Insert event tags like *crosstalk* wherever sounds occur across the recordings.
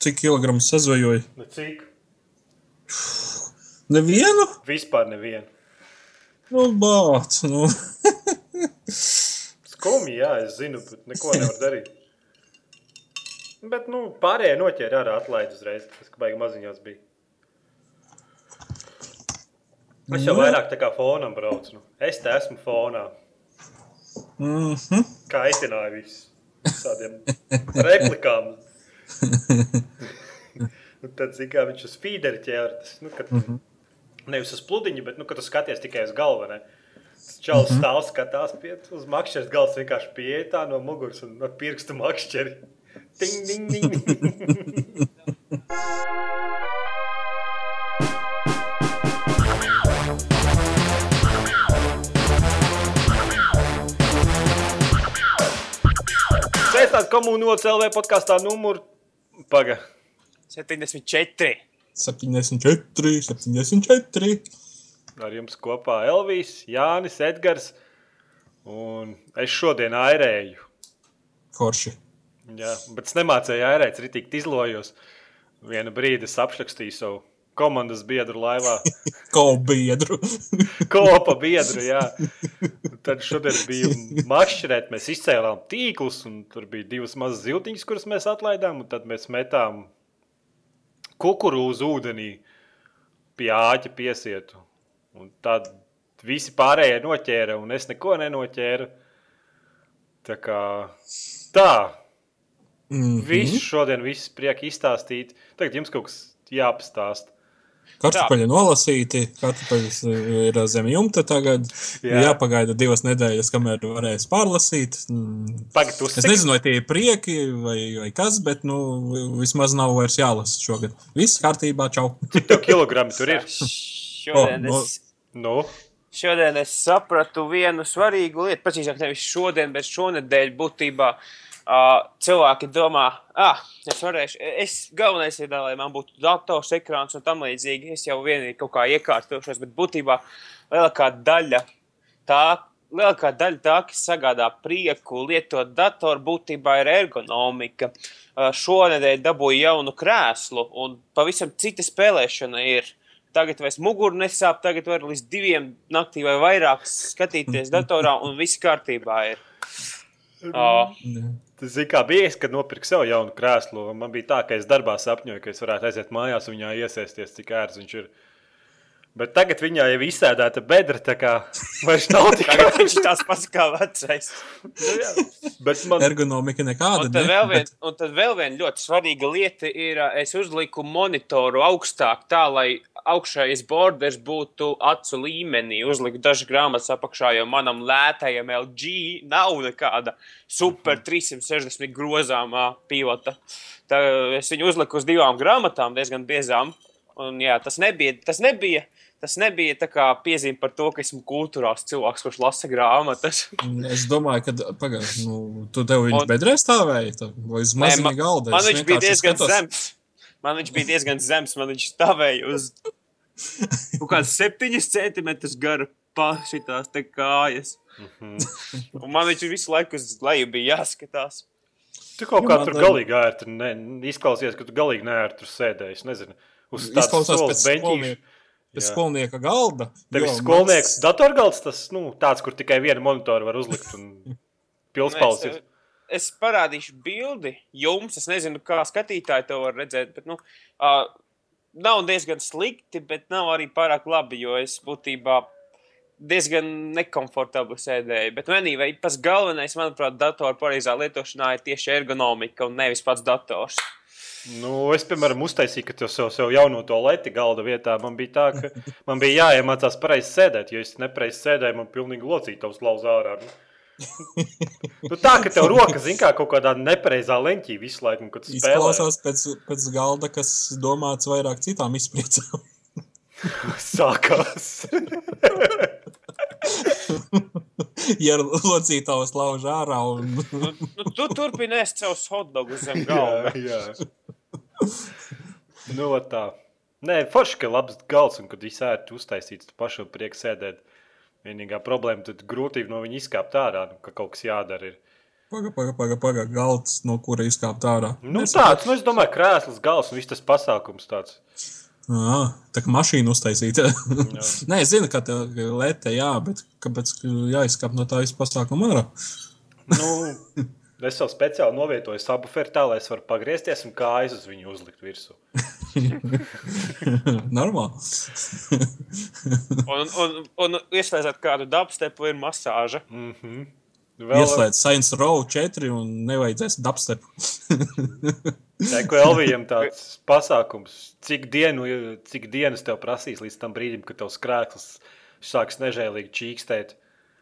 Cik kilogramu sazvajoji? Nu, cik? Nevienu? Vispār nevienu. Nu, bāc, nu. *laughs* Skumji, jā, es zinu, bet neko nevar darīt. Bet, nu, pārējie noķēra ārā atlaid uzreiz. Tas, ka baigi maziņos bija. Es jau Nu. vairāk tā kā fonam braucu. Nu. Es te esmu fonā. Mhm. Kā aicināju visus tādiem replikām. *laughs* Un tad, kā viņš uz feederi ķēra, tas, nu, kad, nevis uz pludiņu, bet, nu, kad tu skaties tikai uz galvu, ne? Tas Čalis stāv skatās pie, uz makšķeres galvas vienkārši pieeja tā no muguras un ar pirkstu makšķeri. Ting, ding, ding. Sēstāt komūnu OCLV podkāstā numur paga. 74. 74, 74. Ar jums kopā Elvijas, Jānis, Edgars. Un es šodien airēju. Forši. Jā, bet es nemācīju airēt, es rītīgi izlojos. Vienu brīdi es apšakstīju savu komandas biedru laivā. *laughs* Ko biedru. *laughs* Kopa biedru, jā. Tad šodien bija makšķerēt, mēs izcēlām tīklus, un tur bija divas mazas ziltiņas, kuras mēs atlaidām, un tad mēs metām kukurūzu ūdenī pie āķa piesietu. Un tad visi pārējie noķēra, un es neko nenoķēru. Tā kā tā, Mm. viss šodien, viss prieki izstāstīt. Tagad jums kaut kas jāpastāsta. Kartupeļi nolasīti, kartupeļs ir zem jumta tagad. Jā. Jā. Jāpagaida divas nedēļas, kamēr varēs pārlasīt. Pagaidu, Es nezinu, vai tie ir prieki vai, vai kas, bet nu, vismaz nav vairs jālasa šogad. Viss kārtībā, čau. cik tev kilogrami tur ir. *laughs* Šodien, Oh, es, Nu, šodien es sapratu vienu svarīgu lietu. Precīzāk, nevis šodien, bet šonadēļ būtībā uh, cilvēki domā, ah, es varēšu. Es galvenais ir, lai man būtu dators, ekrāns un tam līdzīgi. Es jau vienīgi kaut kā iekārtošos, bet būtībā lielākā daļa tā. Lielākā daļa tā, kas sagādā prieku lietot datoru, būtībā ir ergonomika. Uh, Šonadēļ dabūju jaunu krēslu, un pavisam cita spēlēšana ir. Tagad vairs muguru nesāp, tagad var līdz diviem naktī vai vairāk skatīties datorā, un viss kārtībā ir. Uh, tas kā bijis, kad nopirku sev jaunu krēslu. Man bija tā, ka es darbā sapņoju, ka es varētu aiziet mājās un viņā iesēsties, cik ērts viņš ir. Bet tagad viņā jau ir izsēdēta bedra, tā kā vairs nav *laughs* tik tagad viņš *laughs* ir tāds pats kā vecais. Bet *laughs* man Ergonomika nekāda. Un tad, ne, vēl vien, bet- un tad vēl viena ļoti svarīga lieta ir, es uzliku monitoru augstāk, tā lai augšējais borders būtu acu līmenī. Uzliku dažas grāmatas apakšā, jo manam lētajam LG nav nekāda super 360 grozāmā pilota. Tā, es viņu uzliku uz divām grāmatām, diezgan biezām. Un, jā, tas nebija. Tas nebija Tas nebija tā kā piezīme par to, ka esmu kultūrāls cilvēks, kurš lasa grāmatas. Es domāju, ka pagaidi, nu, tu tev viņš Un- bedrē stāvēja, tā, vai uz maziņa galda. Man viņš bija diezgan skatos- zems. Man viņš bija diezgan zems. Man viņš stāvēja uz kaut kādas *laughs* septiņas centimetrus gara pašitās te kājas. Un man viņš visu laiku uz leju bija jāskatās. tu kaut kā man tur galīgi ērti ne, izklausies, ka tu galīgi neērti tur sēdēji. Es nezinu, uz tādas solas pēc skolnieka, pēc skolnieka galda. Tev ir jo skolnieks mans- datorgalds, tas nu, tāds, kur tikai vienu monitoru var uzlikt un *laughs* pilspauts. Es, ir. es parādīšu bildi jums. Es nezinu, kā skatītāji to var redzēt. Bet, nu, uh, nav diezgan slikti, bet nav arī pārāk labi, jo es būtībā diezgan nekomfortabli sēdēju. Bet vienīgais, pats galvenais, manuprāt, datora pareizā lietošanā ir tieši ergonomika un nevis pats dators. Nu, es, piemēram, uztaisīju, ka tev sev, sev jauno to leti galda vietā. Man bija tā, ka *laughs* man bija jāiemācās pareizi sēdēt, jo es nepareizi sēdēju, man pilnīgi locītavs lauz ārā. Nu. *laughs* Nu, tā, ka tev roka, zin kā, kaut kādā nepareizā leņķī visu laiku, kad spēlē. Izklausās pēc, pēc galda, kas domāts vairāk citām izpriecām. *laughs* Sākās. *laughs* ja locītājs lauž ārā un Nu, nu, tu turpini ēst savus hotdogus zem jā, galda. jā. Nu, ot tā. Nē, forši, ka labs gals, un kad viss ērti uztaisīts, tu pašu prieku sēdēt. Vienīgā problēma, tad grūtība no viņa izkāpt ārā, nu, ka kaut kas jādara. Ir. Paga, paga, paga, paga, galds, no kura izkāpt ārā. Nu, tāds, nu, es domāju, krēsls, gals un viss tas pasākums tāds. Ā, tā kā mašīna uztaisīta. *laughs* Nē, es zinu, ka tā lētē, jā, bet kāpēc jāizkāp no tā visu pasākumu ārā? Nu, es jau speciāli novietoju sabuferu tā, lai es varu pagriezties un kājas uz viņu uzlikt virsū. *laughs* Normāli. Un, un, un ieslēdzot kādu dubstepu, ir masāža. Mm -hmm. Vēl Ieslēdz Science Row 4 un nevajadzēs dubstep. *laughs* Neko Elvijam tāds pasākums. Cik, dienu, cik dienas tev prasīs līdz tam brīdim, kad tavs krēsls sāks nežēlīgi čīkstēt?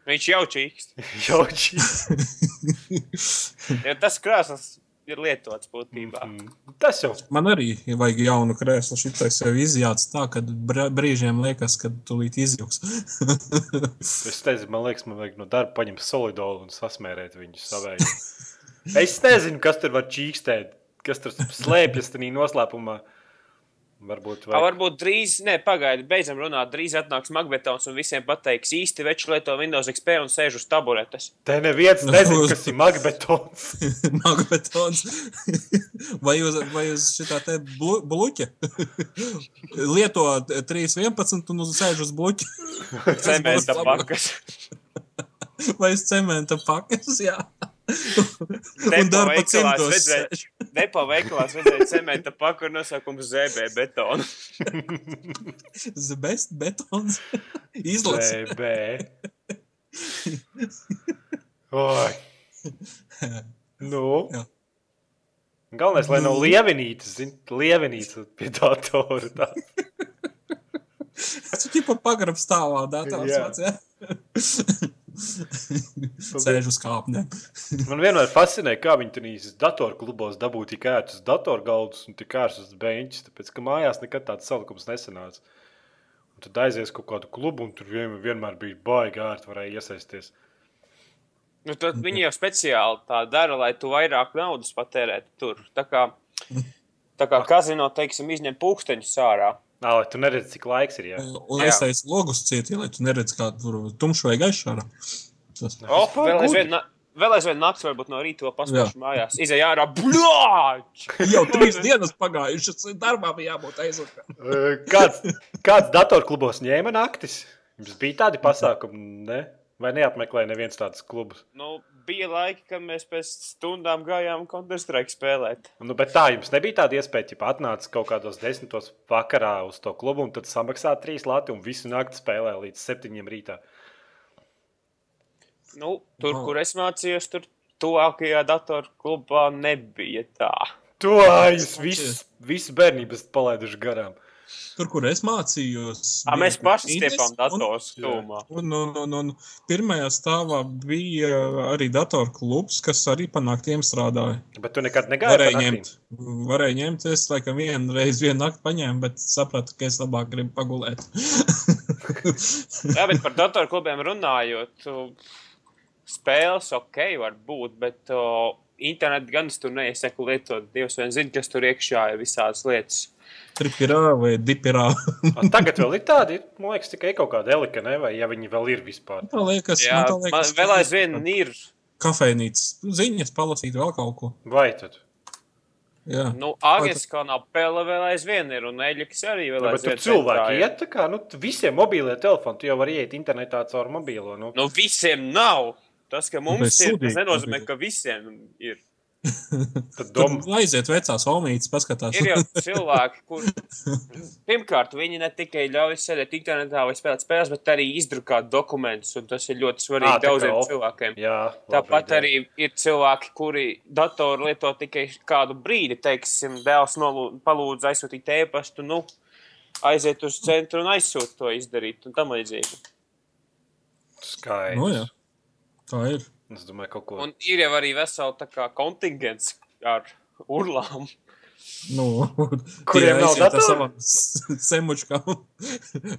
Viņš jau čīkst. *laughs* Jau čīkst. *laughs* Jo tas krāsas ir lietots būtībā. Mm. Tas jau Man arī vajag jaunu krēslu. Šitais jau izjāts tā, ka br- brīžiem liekas, ka tūlīt izjūgs. *laughs* Es nezinu, man liekas, man vajag no darba paņemt solidolu un sasmērēt viņu savēju. *laughs* Es nezinu, kas tur var čīkstēt, kas tur slēpjas tajā noslēpumā. Varbūt Vai... vajag. Varbūt drīz, ne, pagaidi, beidzam runāt. Drīz atnāks Magbetons un visiem pateiks īsti veči lieto Windows XP un sēž uz taburetes. Te neviens nezina, kas ir *laughs* magnetons. *laughs* Magnetons. *laughs* vai uz, vai uz šitā te blu, bluķa? Lieto 3.11 un uz sēž uz bluķa. Cementa pakas. Vai uz cementa pakas, jā. Un darba redzēju, sēž. depo veikalās redzēju cementa paku ar nosaukumu ZB betonu. *laughs* The best betons. *laughs* Izlasi. CB. *laughs* Oi. Nu. Jā. Galvenais, lai nav lievenītes, zin, lievenītes pie datora. Tā. Tu ķipa pagrab stāvā dators. Jā. vāc, jā? *laughs* Sēž uz kāpnēm. *laughs* Man vienmēr fascinē, kā viņi tur datorklubos dabūja tik ērtus datorgaldus un tik ērtus beņķus, tāpēc ka mājās nekad tāds salikums nesanāca. Un tad aizies kaut kādu klubu, un tur vien, vienmēr bija baigi ērti, varēja iesaisties. Nu, tad viņi jau speciāli tā dara, lai tu vairāk naudas patērētu tur. Tā kā, tā kā *laughs* kazino, teiksim, izņem pūksteņus ārā. Nā, lai tu neredzi, cik laiks ir. Jā. Un Jā. aiztais logus cieti, lai tu neredz, kā tur tumšs vai gaišs ārā. Tas Oh, Vispār vēl aizvien, vēl aizvien naktis, varbūt no rīta vēl paspēšu mājās. Izej ārā, bļāč! *laughs* jau trīs dienas pagājušas, darbā bija jābūt aizvakar. *laughs* Kāds, kāds datorklubos ņēma naktis? Jums bija tādi pasākumi, ne? Vai neapmeklēja neviens tāds klubs? Nu, bija laiki, kad mēs pēc stundām gājām Counter-Strike spēlēt. Nu, bet tā jums nebija tāda iespēja, ja atnāca kaut kādos desmitos vakarā uz to klubu un tad samaksā trīs lati un visu nakti spēlē līdz septiņiem rītā. Nu, tur, Wow. kur es mācījos, tur tuvākajā datorklubā nebija tā. To jūs visu, visu bērnības palaiduši garām. Tur, kur es mācījos, A, mēs paši stiepām un- dators Jā. tūmā. Un, un, un, un pirmajā stāvā bija arī datorklubs, kas arī pa naktiem strādāja. Bet tu nekad negāji Varēja ņemt, varēja ņemt. Es laikam vienu reizi vienu nakti paņēmu, bet sapratu, ka es labāk gribu pagulēt. *laughs* Jā, bet par datorklubiem runājot, tu- spēles ok, var būt, bet o, internetu gan es tur neiesaku lietot. Dievs vien zina, kas tur iekšā ir visādas lietas. Tripirā vai dipirā. *laughs* A, Tagad vēl ir tādi, man liekas, tikai kaut kāda elika, ne? vai ja viņi vēl ir vispār. Tā liekas, Jā, man tā man liekas, vēl aizvien ir. kafejnīcas ziņas, palasīt vēl kaut ko. Vai tad? Jā. Nu, Agnes kanāla pele vēl aizvien ir, un Eļiks arī vēl Nu, aizvien. cilvēki ir. iet, tā kā, nu, visiem mobilie telefoni, tu jau vari iet internetā caur mobilo. Nu. Nu, visiem nav. Tas, ka mums Bet ir, tas nenozīmē, ka visiem ir. *laughs* Tad Tur dom... aiziet vecās omītes, paskatās. Ir jau *laughs* cilvēki, kuriem pirmkārt viņi ne tikai ļauj sēdēt internetā vai spēlēt spēles, bet arī izdrukāt dokumentus, un tas ir ļoti svarīgi kā daudziem op- cilvēkiem. Jā, Tāpat arī ir cilvēki, kuri datoru lieto tikai kādu brīdi, teiksim, dēls nolū- palūdz aizsūtīt e-pastu, nu, aiziet uz centru un aizsūt to izdarīt, un tam līdzīgi. Skaidrs. Nu, jā. Tā ir. Es domāju, kaut ko. Un ir jau arī vesela tā kā kontingents ar urlām. Nu, Kuriem nav aiziet ar datoru? savām s- semučkām.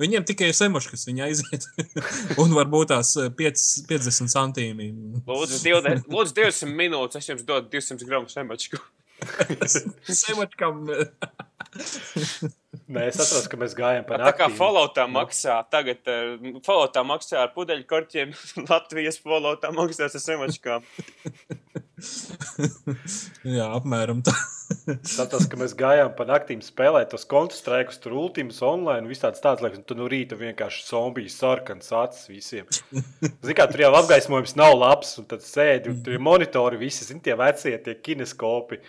Viņiem tikai ir semuškas, viņi aiziet. *laughs* Un varbūt tās eh, 5, 50 centīmi. Lūdzu, 20, lūdzu 200 minūtes, es jums dodu 200 gramu semačku. Semučkām. eh, Nē, es atceros, ka mēs gājām pa Tā kā. Falloutā maksā, tagad uh, Falloutā maksā ar pudeļu korķiem, *laughs* Latvijas Falloutā maksās ar semačkām. *laughs* Jā, apmēram tā. Tas, ka mēs gājām pa naktīm spēlēt tos kontrastrēkus, tur ultimas online, viss tāds liekas, un tu no rīta vienkārši zombijas sarkans acis visiem. Zini, kā tur jau apgaismojums nav labs, un tad sēdi, un tur ir monitori, visi, zini, tie vecie, tie kineskopi.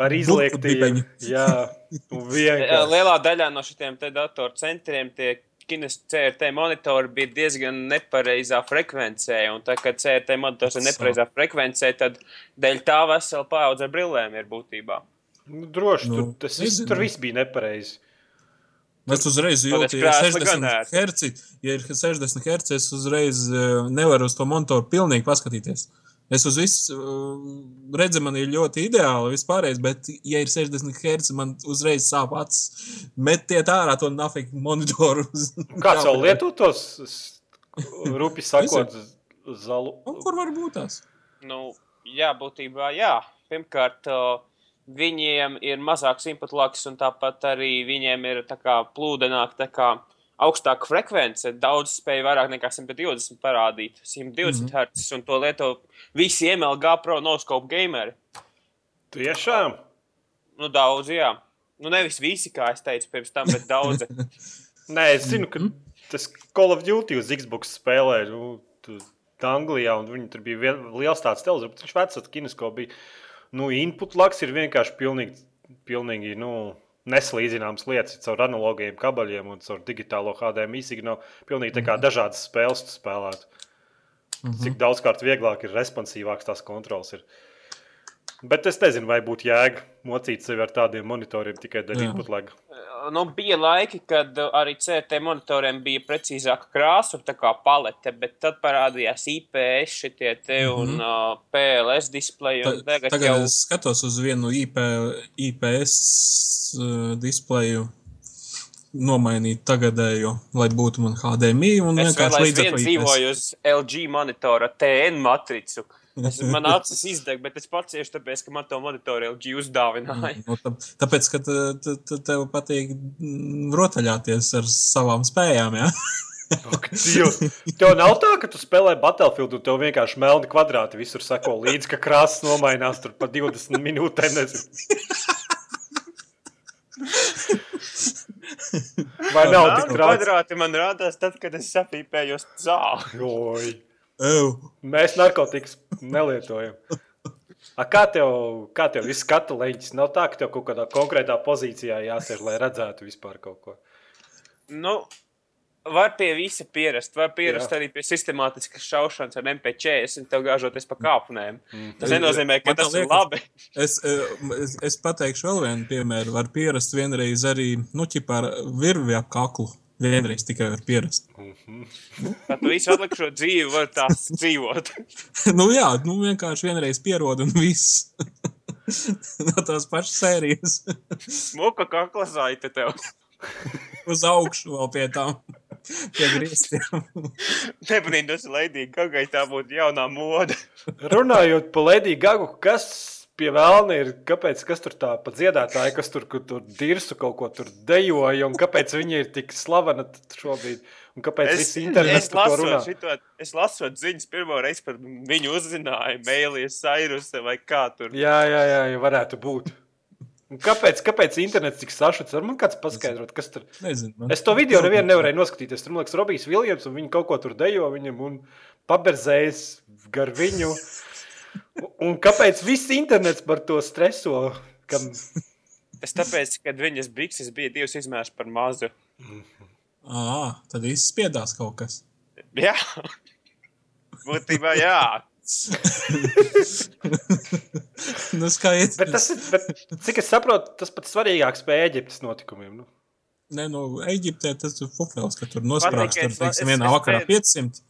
Ar izliektiem. Vienkārši. *laughs* Lielā daļā no šiem datoru centriem tiek Kines CRT monitori bija diezgan nepareizā frekvencē, un tā kā CRT monitors ir nepareizā frekvencē, tad dēļ tā vesela paudze ar brillēm ir būtībā. Nu, droši, Nu, tur, tas viss, tur viss bija nepareizi. Es uzreiz Tad jūtu, es ja ir krāslu gan 60 ērti. Hz. Ja ir 60 Hz, es uzreiz eh, nevaru uz to monitoru pilnīgi paskatīties. Es uz visu uh, redzu, man ir ļoti ideāli vispārējais, bet, ja ir 60 Hz, man uzreiz sāp acis. Metiet ārā to nafiku monitoru. Kāds jau lieto tos rupi sakot, zalu? Un kur var būt tās? Nu, jā, būtībā jā. Pirmkārt, o, viņiem ir mazāks input loks, un tāpat arī viņiem ir tā kā plūdenāk, tā kā augstāka frekvence. Daudz spēja vairāk nekā 120 parādīt, 120 mm -hmm. Hz, un to lieto visi MLG pro noskopu gameri. Tiešām? Nu, daudz, jā. Nu, nevis visi, kā es teicu pirms tam, bet daudzi. *laughs* Nē, es zinu, ka tas Call of Duty uz Xbox spēlē. Nu, tu- Anglijā, un viņi tur bija vien, liels tāds televizors, bet viņš vecs kinesko bija. Nu, input laks ir vienkārši pilnīgi, pilnīgi nu, nesalīdzināmas lietas caur analogiem kabeļiem un caur digitālo HDMI signālu. Pilnīgi tā kā dažādas spēles tu spēlētu. Cik daudzkārt vieglāk ir responsīvāks tās kontrols. Ir. Bet es nezinu, vai būtu jēga mocīt sevi ar tādiem monitoriem tikai dēļ Jā. input laga. nu, bija laiki, kad uh, arī CRT monitoriem bija precīzāka krāsa, tā kā palete, bet tad parādījās IPS šitie te un uh, PLS displeji. Tagad, tagad jau es skatos uz vienu IP, IPS uh, displeju. Nomainīt tagadējo, lai būtu man HDMI un es vienkārši līdz aizvien dzīvoju uz LG monitora TN matricu. Es, *laughs* man acis izdeg, bet es pats cieši tāpēc, ka man to monitoru LG uzdāvināja. Nu, tā, tāpēc, ka te- te- te- tev patīk mm, rotaļāties ar savām spējām. Dievs. Tev nav tā, ka tu spēlē Battlefield un tev vienkārši melni kvadrāti visur sako līdzi, ka krāsas nomainās tur pa 20 minūtēm. Nezinu. Vai nav tik kvadrāti man rādās tad, kad es sapīpējos zāli. Ew, Mēs narkotikas nelietojam. A, kā tev, kā tev viss skatu leņķis? Nav tā, ka tev kaut kādā konkrētā pozīcijā jāsēž, lai redzētu vispār kaut ko. Nu, var pie visa pierast. Var pierast Jā. Arī pie sistemātiskas šaušanas ar MP40, tev gāžoties pa kāpnēm. Mm. Tas nenozīmē, ka tas ir liekas- labi. es, eh, es, es pateikšu vēl vienu piemēru. Var pierast vienreiz arī nu, ķipā ar virvi ap kaklu. Vienreiz tikai var pierast. Tad tu visu atlikušo dzīvi var tā dzīvot. *laughs* nu jā, nu vienkārši vienreiz pierod un viss. *laughs* no tās pašas sērijas. *laughs* Muka kakla zaita tev. Uz augšu vēl pie tām. Pie griestiem. Nebrīnās, Lady Gagai tā būtu jaunā moda. Runājot par Lēdiju Gagu, kas pie vēlna ir, kāpēc kas tur tā pa dziedātāji, kas tur, kur tur dirsu kaut ko tur dejoja, un kāpēc viņi ir tik slavena šobrīd, un kāpēc Es, viss internets es, par to runā? šito, es lasot ziņas, pirmo reizi par viņu uzzināju, Mēlijas Sairuse vai kā tur. Jā, jā, jā, jā varētu būt. Un Kāpēc, kāpēc internets tik sašuts? Var man kāds paskaidrot, kas tur Nezinu. man- Es to video nevienu nevarēju noskatīties. Tur, man liekas, Robijs Viljams, un viņi kaut ko tur dejo viņam un paberzējas gar viņu. Un- kāpēc viss internets par to streso? Kam... Tas tāpēc, ka viņas bikses bija divas izmērs par mazu. Ā, tad izspiedās kaut kas. Jā, būtībā jā. nu, skaidrs. Bet tas bet, cik es saprotu, tas pats svarīgākais pēc Eģiptes notikumiem. Nu. Nē, no Eģiptē tas ir fufels, ka tur nosprāgst. tikai Tur, teiksim, vienā vakarā teicu- 500.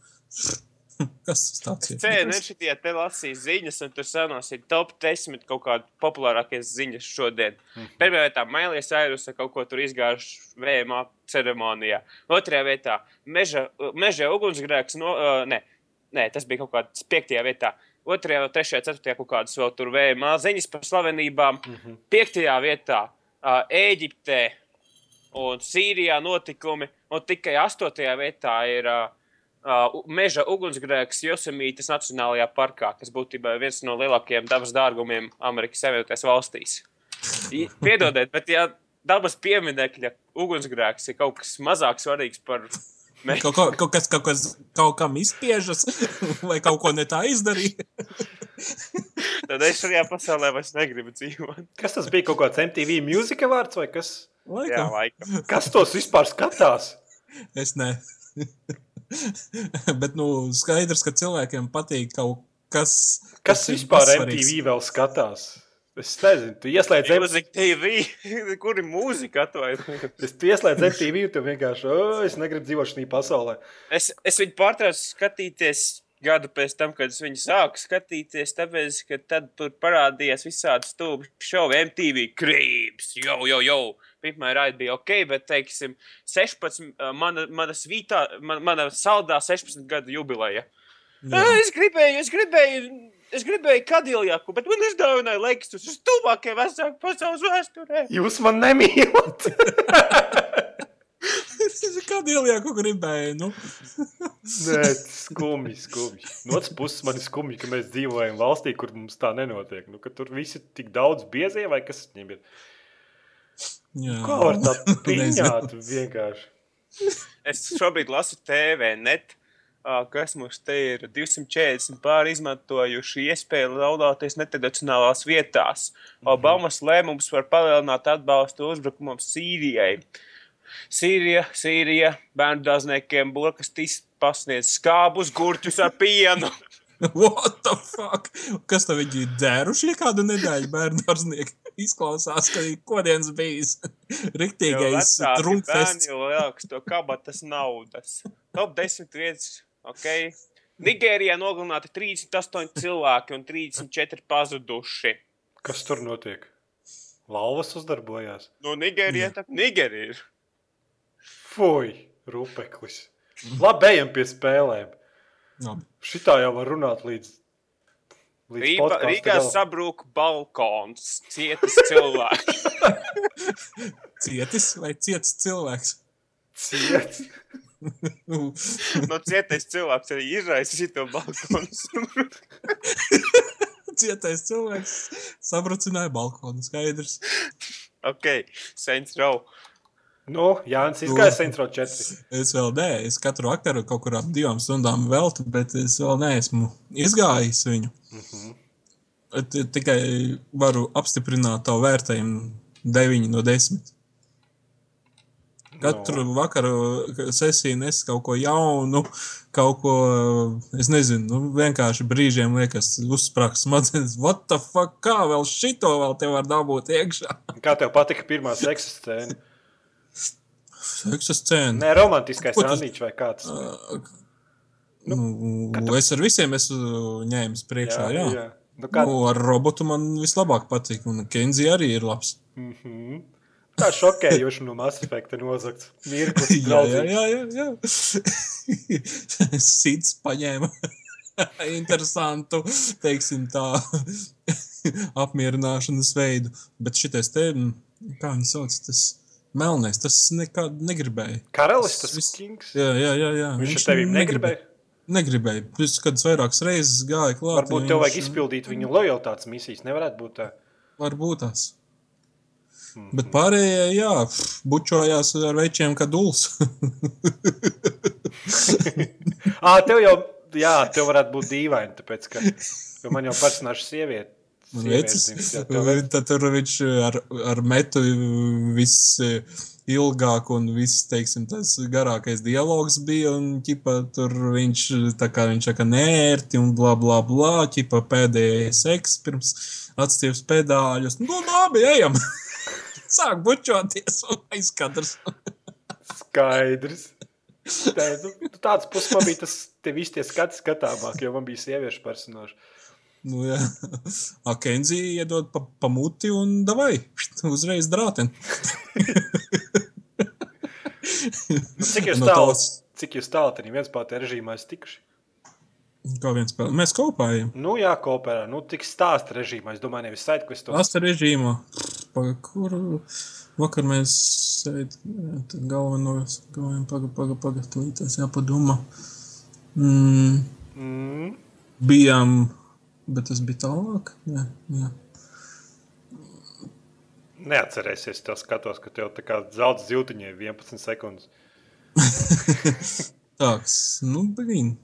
*laughs* Kas tas tāds ir? CNN šitie te lasīja ziņas, un tur sanos ir top 10 kaut kādi populārākie ziņas šodien. Pirmajā vietā Mailijas Airusa kaut ko tur izgājuši VMA ceremonijā. Otrajā vietā meža, meža ugunsgrēks, no, uh, ne, ne, tas bija kaut kāds piektajā vietā. Otrajā, trešajā, ceturtajā kaut kādas vēl tur VMA ziņas par slavenībām. Piektajā vietā uh, Ēģiptē un Sīrijā notikumi, un tikai astotajā vietā ir uh, uh, meža ugunsgrēks Josemītas Nacionālajā parkā, kas būtībā ir viens no lielākajiem dabas dārgumiem Amerikas Savienotajās valstīs. Piedodiet, bet ja dabas pieminekļa ugunsgrēks ir kaut kas mazāk svarīgs par meža Kaut, kaut, kaut kas kaut, kas, kaut kam izspiežas, *laughs* vai kaut ko ne tā izdarīja. *laughs* Tad es šajā pasaulē vairs negribu dzīvot. Kas tas bija? Kaut kāds MTV mūzika vārds vai kas? Jā, Laikam. laikam. Kas tos vispār skatās? Es ne. *laughs* Bet, nu, skaidrs, ka cilvēkiem patīk kaut kas. Kas ir vispār. MTV vēl skatās? Es nezinu, tu ieslēdz MTV. Kur ir mūzika atvainojiet? *laughs* Es tu ieslēdz MTV, tu vienkārši, oh, es negribu dzīvot šajā pasaulē. Es, es viņu pārtraucu skatīties gadu pēc tam, kad es viņu sāku skatīties, tāpēc, ka tad tur parādījās visādi stūbi šovi MTV krīps, jau, jau, jau. Pirmā raida bija ok, bet, teiksim, 16, ā, mana, mana svītā, man, mana saldā 16 gadu jubileja. Jā. Es gribēju, es gribēju, es gribēju kadiljaku, bet man uzdāvināja lekstus uz tuvākajiem vecāku pasaules vēsturē. Jūs man nemīlat! *laughs* Kādu ielieku gribēju? Nu, *laughs* Nē, skumji, skumji. No otras puses, man ir skumji, ka mēs dzīvojam valstī, kur mums tā nenotiek. Nu, ka tur viss ir tik daudz biezie, vai kas viņiem ir. Jā. Kā var tā pieņemt vienkārši? Es šobrīd lasu TV net, kas mums te ir 240 pāri izmantojuši iespēju laudāties netradicionālās vietās. Obamas lēmums var palielināt atbalstu uzbrukumam Sīrijai. Sīrija, Sīrija, bērnu dārzniekiem burkastīs pasniedz skābus gurķus ar pienu. *laughs* *laughs* What the fuck? Kas tam viņi ir dzēruši kādu nedēļu bērnu dārznieki? *laughs* Izklausās, ka ir kodienas bijis Jo *laughs* riktīgais trumpfests. bērni lielāks to kabatas naudas. Top 10 vietas, ok. Nigērijā nogalināti 38 cilvēki un 34 pazuduši. Kas tur notiek? Lauvas uzdarbojās. No Nigērijas tā Nigērija ir. Fui, rupeklis. Labi, ejam pie spēlēm. Labi. Šitā jau var runāt līdz. līdz podkasta Rīgā galam. sabrūk balkons, cietis cilvēki. *laughs* Cietis vai ciets cilvēks? Ciets. Nu, No cietais cilvēks arī izraisa šito balkonu. *laughs* Cietais cilvēks sabrucināja balkonu. Skaidrs. ok, Saints Row. Nu, Jānis izgāja Centro 4. Es vēl nē, es katru vakaru kaut kur ap divām stundām veltu, bet es vēl neesmu izgājis viņu. T- Tikai varu apstiprināt tavu vērtējumu 9 no 10. Katru no. vakaru sesiju nes kaut ko jaunu, kaut ko, es nezinu, nu, vienkārši brīžiem liekas, uzsprāgst smadzenes. What the fuck, kā vēl šito vēl te var dabūt iekšā? Kā tev patika pirmā seksa scēna? Seksa scēna. Nē, romantiskais randiņš vai kāds. Nu, es ar visiem esmu ņēmis priekšā, jā. jā. jā. Nu, kā, Nu, ar robotu man vislabāk patīk, un Kenzie arī ir labs. Mhm. Tā šokējoši no Mass Effecta nozagts. Mirklis, *laughs* jā, jā, jā, jā, jā. Sīts paņēma *laughs* interesantu, teiksim tā, *laughs* apmierināšanas veidu. Bet šitais te, mm, kā viņi sauc, tas melnais, tas nekad negribēja. Karalis tas Viss- kings. Jā, jā, jā. jā. Viņš ar tevi negribēja. Negribēja. Viņš kādas vairākas reizes gāja klāt. Varbūt tev vajag viņš- izpildīt viņu lojalitātes misijas. Nevarētu būt tā. Varbūt tās. Mhm. Bet pārējie, jā, bučojās ar večiem, kā dūls. *laughs* Ā, tev jau, jā, tev varētu būt dīvaini, tāpēc, ka man jau personāžs sieviete. Un vecis, tad tur viņš ar, ar metu viss eh, ilgāk un viss, teiksim, tas garākais dialogs bija. Un, ķipa, tur viņš tā kā viņš saka, nērti un bla, bla, bla, ķipa pēdējais seks pirms atstieps pedāļus. Nu, labi, ejam! *laughs* Sāk bučoties un aizskatrs. Skaidrs. Tā, nu, tāds puses man bija tas, te visi tie skati skatāmāk, jo man bija sieviešu personāži. Nu, jā, Akenzija iedod pa, pa muti un davai, uzreiz drāten. Nu, cik jūs No tālu, tās- cik jūs tālu tad viens pātē režīmā esat tikuši? Kā viens spēlē. Mēs kopējam. Nu, jā, kooperā. Nu, tik stāsta režīmā. Es domāju, nevis saiti, ko es to Asta režīmā. Paga, kur vakar mēs sēdējām galvenos, gājām paga, paga, paga, tūlītās jāpadomā. Mm, Mm. bijām, bet tas bija tālāk. Jā, jā. Neatcerēsies, to skatos, ka tev tā kā zelta zīltiņai 11 sekundes. *laughs* Tāds, nu, blīn,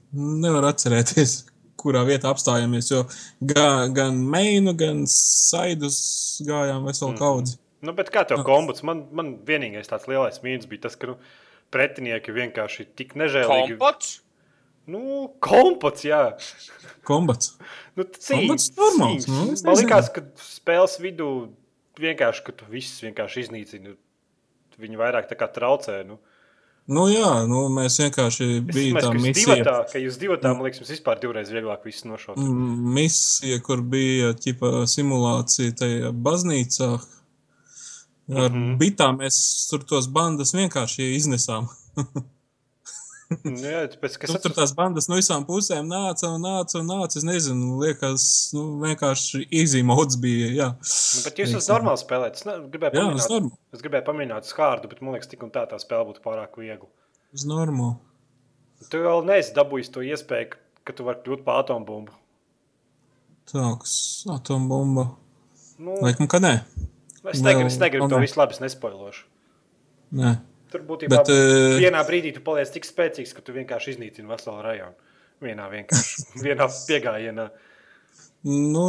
nevar atcerēties, kurā vietā apstājāmies. Jo gan, gan meinu, gan saidus gājām veselu Mhm. kaudzi. Nu, bet kā tev kombuds? Man, man vienīgais tāds lielais mīnus bija tas, ka nu, pretinieki vienkārši tik nežēlīgi. Kompots? Nu, kompots, jā. Kombats. Nu, Kombats normāls, nu, Man liekas, ka spēles vidū vienkārši, ka tu visus vienkārši iznīcini. Viņi vairāk tā kā traucē. Nu. Nu, jā, nu, mēs vienkārši Es bijām domāju, tā ka jūs misija. divatā, ka jūs divatā, man liekas, jums vispār divreiz vieglāk visu nošaut. Misija, kur bija ķipa, simulācija tajā baznīcā. Ar mm. -hmm. bitām mēs tur tos bandas vienkārši iznesām. *laughs* Nu, Jā, tāpēc, Nu, es tur tās bandas no visām pusēm nāca un nāca un nāca. Es nezinu, liekas, nu, vienkārši izīmots bija. Jā, Nu, bet jūs esat normāli spēlēt. Es ne- gribēju jā pamēģināt, uz normu. es gribēju pamēģināt uz hārdu, bet man liekas, tik un tā tā spēle būtu pārāk viegla. Uz normu. Tu vēl neesi dabūjis to iespēju, ka tu vari kļūt par atombumbu. Tāks atombumba. Nu, Laikam, ka nē. es negribu, es negribu to ne. visu labi, es nespoilošu. nē. Tur būtībā Bet, eh, vienā brīdī tu paliec tik spēcīgs, ka tu vienkārši iznīcini veselu rajonu. Vienā vienkārši *laughs* vienā piegājienā. Nu,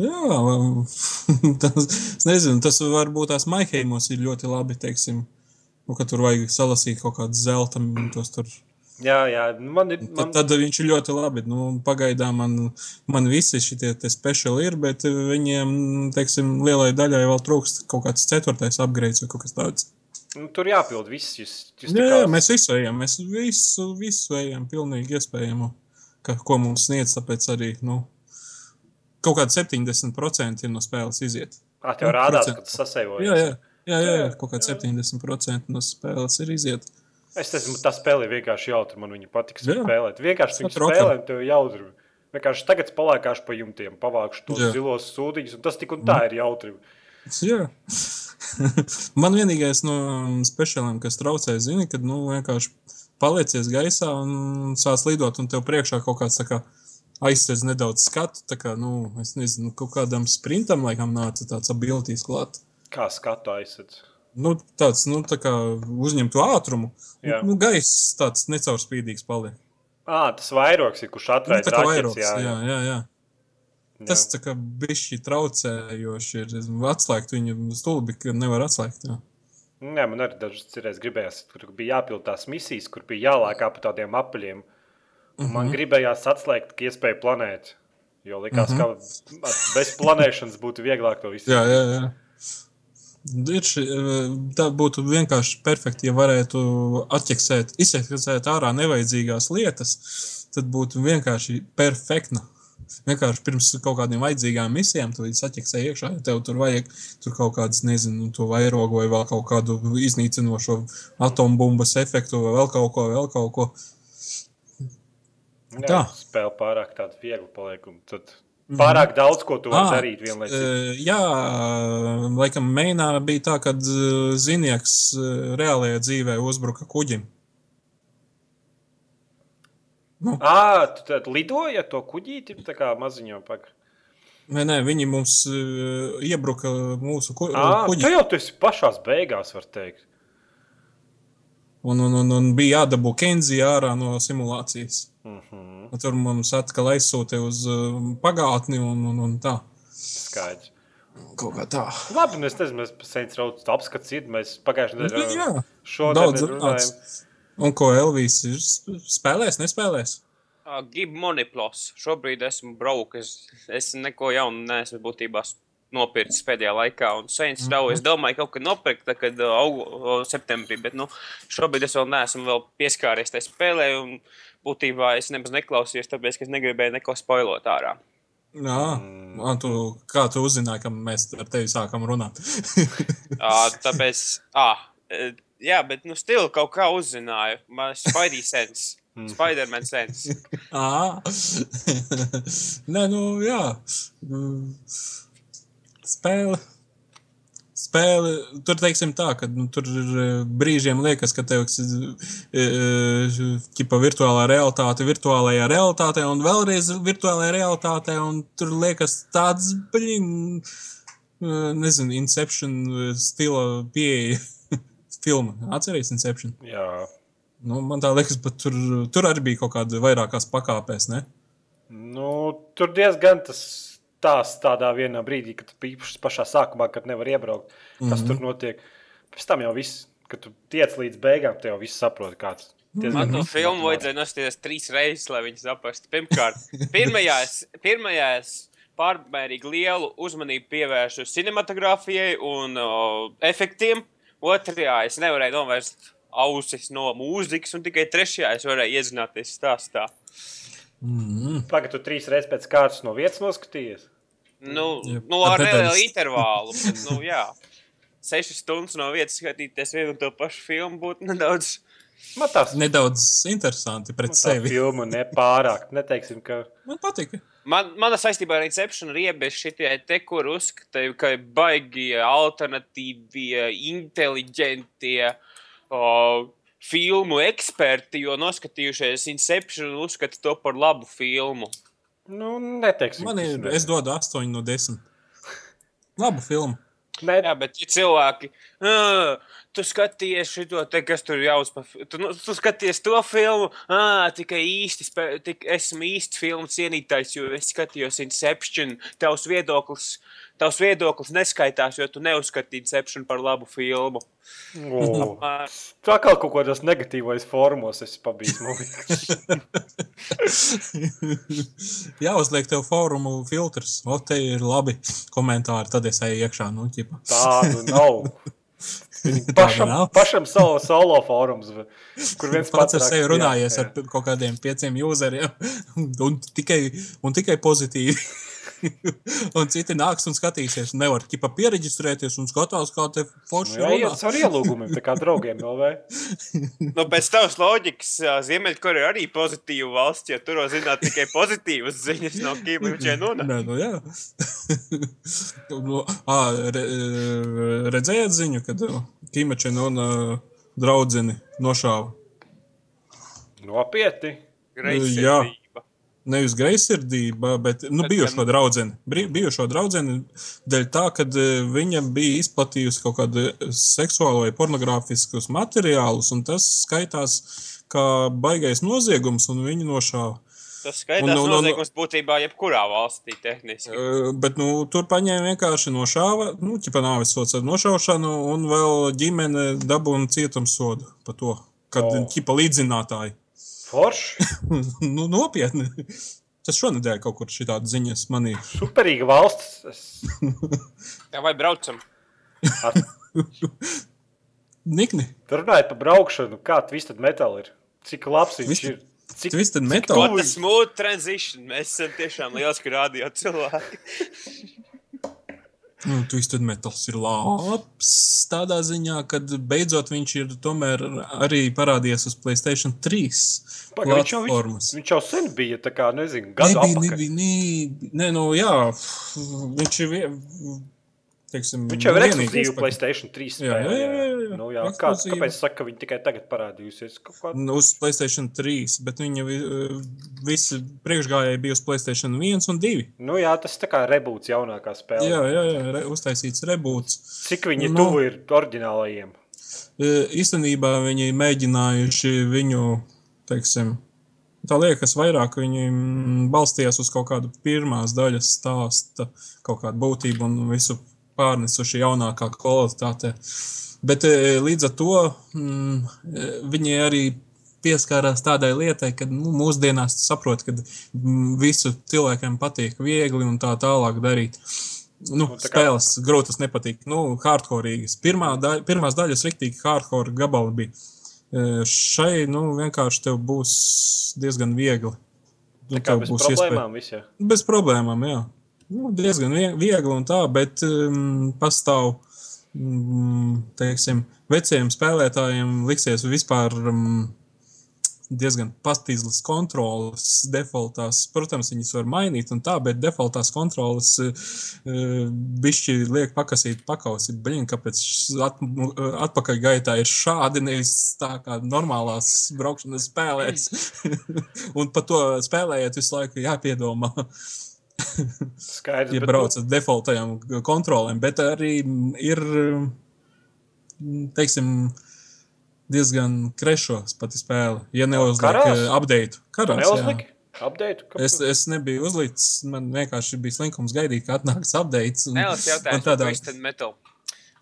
jā, *laughs* tas, es nezinu, tas varbūt tās maihēmos ir ļoti labi, teiksim, nu, ka tur vajag salasīt kaut kādu zelta, tos tur. Jā, jā, nu, man ir. Man, Tad, tad viņš ir ļoti labi. Nu, pagaidām man, man visi šie speciāli ir, bet viņiem, teiksim, lielai daļai vēl trūkst kaut kāds ceturtais upgrades vai kaut kas tāds. Nu, tur jāpild viss. Jūs, jūs Jā, jā, mēs visu ejam, mēs visu, visu ejam, pilnīgi iespējamo, ka, ko mums sniedz, tāpēc arī, nu, kaut kādi 70% ir no spēles iziet. Ah, tev rādās, ka tu sasēvojies. Jā, jā, jā, jā, jā kaut kādi jā. 70% no spēles ir iziet. Es nezinu, tā spēle ir vienkārši jautra. Man viņa patīk spēlēt. Vienkārši Tas rokam. spēlē, tev jautri. Vienkārši tagad palākāšu pa jumtiem, pavākšu tos Jā. zilos sūdiņus, un tas tik un tā ir jautri. Jā. Man vienīgais no speciāliem, kas traucē, zini, kad nu, vienkārši paliecies gaisā un sāc lidot, un tev priekšā kaut kāds kā aizsēdz nedaudz skatu. Kā, nu, es nezinu, kaut kādam sprintam laikam nāca tāds abilitīs klāt. Kā skatu aizsardz. Nu, tāds, nu, tā kā uzņemt to ātrumu. Jā. Nu, gaiss tāds necaurspīdīgs paliek. Ah, tas vairogs ir, kurš Nu, kā raķetes. vairogs, Jā, jā, jā, jā, jā. Tas tā kā bišķi traucējoši ir. Atslēgt viņu stulbi, ka nevar atslēgt. Jā. Jā, man arī dažas reizes gribējās, kur bija jāpild tās misijas, kur bija jālēkā pa tādiem apaļiem. Un Mhm. Man gribējās atslēgt, ka iespēja planēt. Jo likās, ka bez planēšanas būtu vieglāk to visu. Jā, jā, jā. Ir tā būtu vienkārši perfekti, ja varētu atķeksēt, izsēkt ārā nevajadzīgās lietas. Tad būtu vienkārši perfekta. Vienkārši pirms kaut kādiem vajadzīgām misijām tu viņus atķeksē iekšā. Ja tev tur vajag tur kaut kādas, nezinu, to vairogu vai vēl kaut kādu iznīcinošo atombumbas efektu vai vēl kaut ko, vēl kaut ko. Jā, Tā. spēle pārāk tāda viegla paliek. un Tad pārāk daudz ko tu vari Ah, darīt vienlaicīgi. Eh, Jā, laikam, Mainā bija tā, ka eh, zinieks eh, reālajā dzīvē uzbruka kuģim. Ah, tu tad lidoji ar to kuģīti, tā kā maziņo pagaidi. Nē, nē, viņi mums uh, iebruka mūsu ku, Ah, kuģi. tu jau tu esi pašās beigās, var teikt. Un, un, un, un bija jādabū Kenzija ārā no simulācijas. Mm -hmm. Tur mums atkal aizsūtīja uz uh, pagātni un, un, un tā. Skaidrs. Kaut kā tā. Labi, nu es nezinu, mēs Road apskats ir, mēs pagājušajā Nu, nedēļā šodien daudz runājam. Un ko Elvijas ir sp- spēlējis, nespēlējis? Uh, Gib monoplos. Šobrīd esmu braucis. Es neko jaunu neesmu būtībā nopircis pēdējā laikā. Un Saints Mhm. Row es domāju, kaut kad nopirkt, tā, kad uh, septembrī. Bet nu, šobrīd es vēl neesmu vēl pieskāries tai spēlē. Un būtībā es nemaz neklausījos, tāpēc, ka es negribēju neko spoilot ārā. Jā, mm. tu, kā tu uzzināji, ka mēs ar tevi sākam runāt? Uh, tāpēc, ah, eh, jā, bet nu, stila kaut kā uzzināju. Man ir Spidey sense. *laughs* Spider-Man sense. Ā, *laughs* *laughs* Nē, nu, jā. Mm, Spēle. spēle, tur teiksim tā, ka nu, tur ir eh, brīžiem liekas, ka tev ir ķipa virtuālā realitāte, virtuālajā realitātē un vēlreiz virtuālajā realitātē, un tur liekas tāds, blin, nezinu, Inception stila pieeja filma. Atceries Inception? Jā. Nu, man tā liekas, bet tur, tur arī bija kaut kāda vairākās pakāpēs, ne? Nu, tur diezgan tas tās tādā vienā brīdī, kad tu īpaši pašā sākumā, kad nevar iebraukt, kas mm -hmm. tur notiek. Pēc tam jau viss, kad tu tiec līdz beigām, tu jau viss saproti, kāds. Man to filmu vajadzēja nostīties trīs reizes, lai viņi saprastu. Pirmkārt, *laughs* pirmajās, pirmajās pārmērīgi lielu uzmanību pievēršu cinematogrāfijai un o, efektiem. Otrajā es nevarēju novērst ausis no mūzikas, un tikai trešajā es varēju iedzināties stāstā. Mm. Pagaidā, tu trīs reizes pēc kārtas no vietas noskatījies? Nu, ja, nu ar nelielu intervālu. Bet, nu, jā, sešas stundas no vietas skatīties vienu un to pašu filmu būtu nedaudz. Man tas nedaudz interesanti pret man sevi. Filmu nepārāk. Neteiksim, ka. Man patika. Man, mana saistībā ar Inception ir iebies šitie te, kur uzskatīja, ka ir baigi alternatīvie, inteliģentie. Uh, filmu eksperti, jo noskatījušies Inception un uzskata to par labu filmu. Nu, neteiksim. Man ir, es dodu 8 no 10. Labu filmu. Nē, Jā, bet ja cilvēki, uh, tu skaties šo te, kas tur jau uz, tu, nu, tu skaties to filmu, uh, tikai īsti, tik, esmu īsti filmu cienītājs, jo es skatījos Inception, tavs viedoklis tavs viedoklis neskaitās, jo tu neuzskatīji Inception par labu filmu. *laughs* O, tā kā kaut kādos negatīvos formos es pabiju. *laughs* Jā, uzliek tev fórumu filtrs. O, te ir labi komentāri, tad es eju iekšā. Nu, ķipa. Tādu nav. *laughs* Pašam, pašam solo, solo fórums, kur viens *laughs* pats ar sevi runājies jā, jā. ar kaut kādiem pieciem useriem *laughs* un tikai, un tikai pozitīvi. *laughs* un citi nāks un skatīsies. Nevar ķipa pieregistrēties un skatās, kā te forši nu, jā, ar ielūgumiem, tā kā draugiem vēl vai. *laughs* nu, pēc tavas loģikas, Ziemeļkoreja arī pozitīva valsts, ja tur zināt tikai pozitīvas ziņas no Kim Čenuna. Nē, nu jā. *laughs* nu, ā, re, redzējāt ziņu, kad Kim Čenuna draudzeni nošāva? Nopietni. Jā. Nevis greizsirdība, bet nu, bijušo draugu. Bijušo draugu dēļ tā, ka e, viņa bija izplatījusi kaut kādu seksuālo vai pornogrāfiskus materiālus, un tas skaitās kā baigais noziegums, un viņi nošāva. Tas un, un, noziegums būtībā jebkurā valstī tehniski. Uh, bet nu, tur paņēma vienkārši nošāva, nu, ķipa nāves sots ar nošaušanu, un vēl ģimene dabūna cietumsodu par to, kad oh. ķipa līdzinātāji. Forši. *laughs* nu, nopietni. Tas šonadēļ kaut kur šāda ziņas manī. Superīga valsts. Es... *laughs* Jā, vai braucam? Ar... Nikni. Tur runājot par braukšanu, kā Twisted Metal ir. Cik labs viņš Twist... ir. Cik Twisted Metal? Cik smooth transition. Mēs esam tiešām liels, ka rādījāt cilvēki. *laughs* Nu, Twisted Metals ir labs tādā ziņā, ka beidzot viņš ir tomēr arī parādījies uz Playstation 3 Paga, platformas. Viņš jau, viņš jau sen bija, tā kā, nezinu, gadu nebija, apakaļ. Nebija, nebija, nē, nu jā, viņš ir Teiksim, Viņš jau ir ekskluzīvs Playstation 3 spēlē. Jā, jā, jā. jā. Nu, jā. Kā, kāpēc es saku, ka viņi tikai tagad parādījusies? Kā... Nu, uz Playstation 3, bet viņa visi priekšgājēji bija uz Playstation 1 un 2. Nu jā, tas tā kā rebūts jaunākā spēlē. Jā, jā, jā re, uztaisīts rebūts. Cik viņi nu, tuvu ir oriģinālajiem? Īstenībā viņi mēģinājuši viņu, teiksim, Tā liekas, vairāk viņi balstījās uz kaut kādu pirmās daļas stāsta, kaut kādu būtību un visu pārnesuši jaunākā kvalitāte. Bet e, līdz ar to mm, e, viņi arī pieskārās tādai lietai, ka nu, mūsdienās saprot, ka mm, visu cilvēkiem patīk viegli un tā tālāk darīt. Nu, nu, tā kā... Spēles grūtas nepatīk. Nu, hardcoreīgas. Pirmā daļa, pirmās daļas riktīgi hardcore gabali bija. E, šai nu, vienkārši tev būs diezgan viegli. Nu, tā kā bez problēmām iespēja... Bez problēmām, jā nu, diezgan viegli un tā, bet um, pastāv, um, teiksim, veciem spēlētājiem liksies vispār um, diezgan pastīzlas kontrolas defaultās. Protams, viņas var mainīt un tā, bet defaultās kontrolas uh, bišķi liek pakasīt pakausi. Bliņ, kāpēc at, atpakaļ gaitā ir šādi, nevis tā kā normālās braukšanas spēlēs. *laughs* un par to spēlējot visu laiku jāpiedomā. Skaidrs, ja bet, brauc ar defaultajām kontrolēm, bet arī ir, teiksim, diezgan krešos pati spēle. Ja neuzliek eh, update, karās, jā. Neuzliki? Update? Es, es nebiju uzlicis, man vienkārši bija slinkums gaidīt, ka atnāks updates. un- Nēlis man jautājums tādā- par Twisted Metal.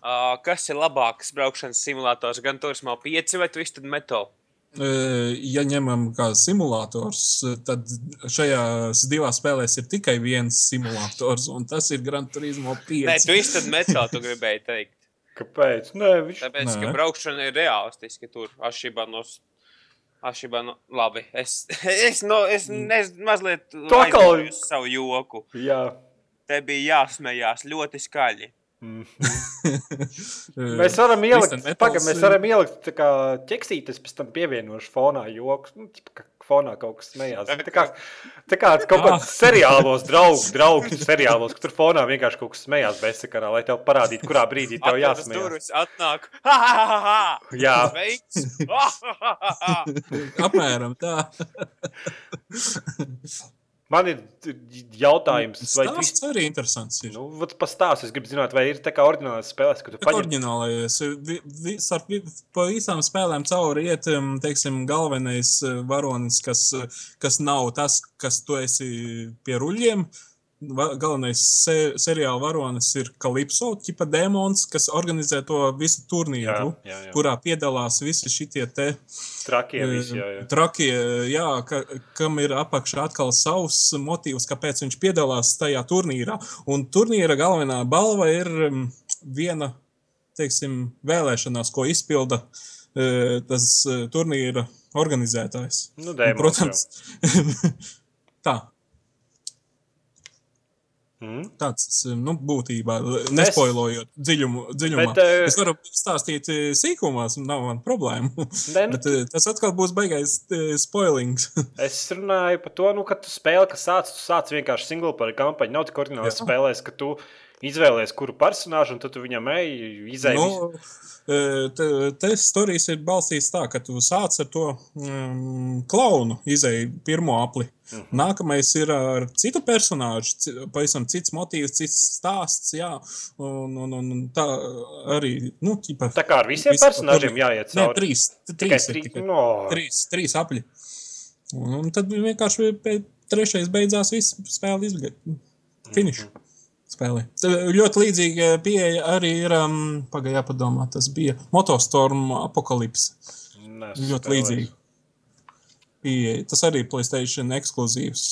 Uh, kas ir labāks braukšanas simulators? Gan Turismo 5 vai Twisted Metal? Eh, Ja ņemam kā simulators, tad šajās divās spēlēs ir tikai viens simulators, un tas ir Gran Turismo 5. Nē, Twisted Metal tu gribēji teikt. Kāpēc? Nē, viņš Tāpēc, Nē. ka braukšana ir realistiska tur, atšķirībā no. Atšķirībā no. Labi, es, es, no, es, es mazliet. atkal- aizmirsu savu joku. Jā. Te bija jāsmējās ļoti skaļi. Mm. Eh, Mēs varam ielikt, pagaid, mēs varam ielikt tā kā ķeksītes, pēc tam pievienošu fonā joks. Nu, tipa, ka fonā kaut kas smējās. Tā kā, tā kā *laughs* kaut Ah. kāds seriālos, draugu, draugu seriālos, ka tur fonā vienkārši kaut kas smējās bezsakarā, lai tev parādītu, kurā brīdī tev jāsmējās. durvis, atnāk. Ha, ha, ha, ha! Jā. Veiks! Ha, ha, ha, ha, ha! Apmēram tā. *laughs* Man ir jautājums, vai tu Tas arī interesants. Ir. Nu, vat pastāst, es gribu zināt, vai ir tā kā oriģinālās spēlēs, ka tu. Vi, vi, ar, vi, pa visām spēlēm cauri iet, teiksim, galvenais uh, varonis, kas, uh, kas nav tas, kas tu esi pie ruļļiem. Va, galvenais se, seriāla varonis ir Kalipso, tipa demons, kas organizē to visu Jā, turnīru, jā, jā. kurā piedalās visi šitie te Trakie visi, jā, jā. Trakie, jā, ka, kam ir apakšā atkal savs motīvs, kāpēc viņš piedalās tajā turnīrā. Un turnīra galvenā balva ir um, viena, teiksim, vēlēšanās, ko izpilda uh, tas uh, turnīra organizētājs. Nu, Un, dēmons, protams, *laughs* tā. Mm. Tāds nu, būtībā, nespoilojot dziļumu, dziļumā. Bet, eh, es varu stāstīt eh, sīkumos, nav man problēma. *laughs* Nu, Bet eh, tas atkal būs baigais eh, spoilings. *laughs* Es runāju par to, nu, ka tu spēli, kas sāc, tu sāc vienkārši single player kampaņu. Nav tik oriģināls Jā. spēlēs, ka tu izvēlējies kuru personāžu, un tad tu viņam ej, izēj. Nu, eh, te, te stāstījis ir balstīts tā, ka tu sāc ar to um, klaunu, izēju pirmo apli. Mhm. Nākamais ir ar citu personāžu, pavisam cits motīvs, cits stāsts. Jā, un, un, un tā arī. Nu, ķipa, Tā kā ar visiem Visu personāžiem turnīru. jāiet Nē, cauri. trīs. Tikai Trīs, trīs. tikai. No. trīs, trīs apli. Un, un tad vienkārši trešais beidzās viss spēle izbeigta. Finish. Spēlē. Ļoti līdzīga pieeja arī ir. Um, Pagaidā, padomā, tas bija Motostorm Apocalypse. Nesu Ļoti spēlējis. līdzīgi. Pieeja. Tas arī ir Playstation ekskluzīvs.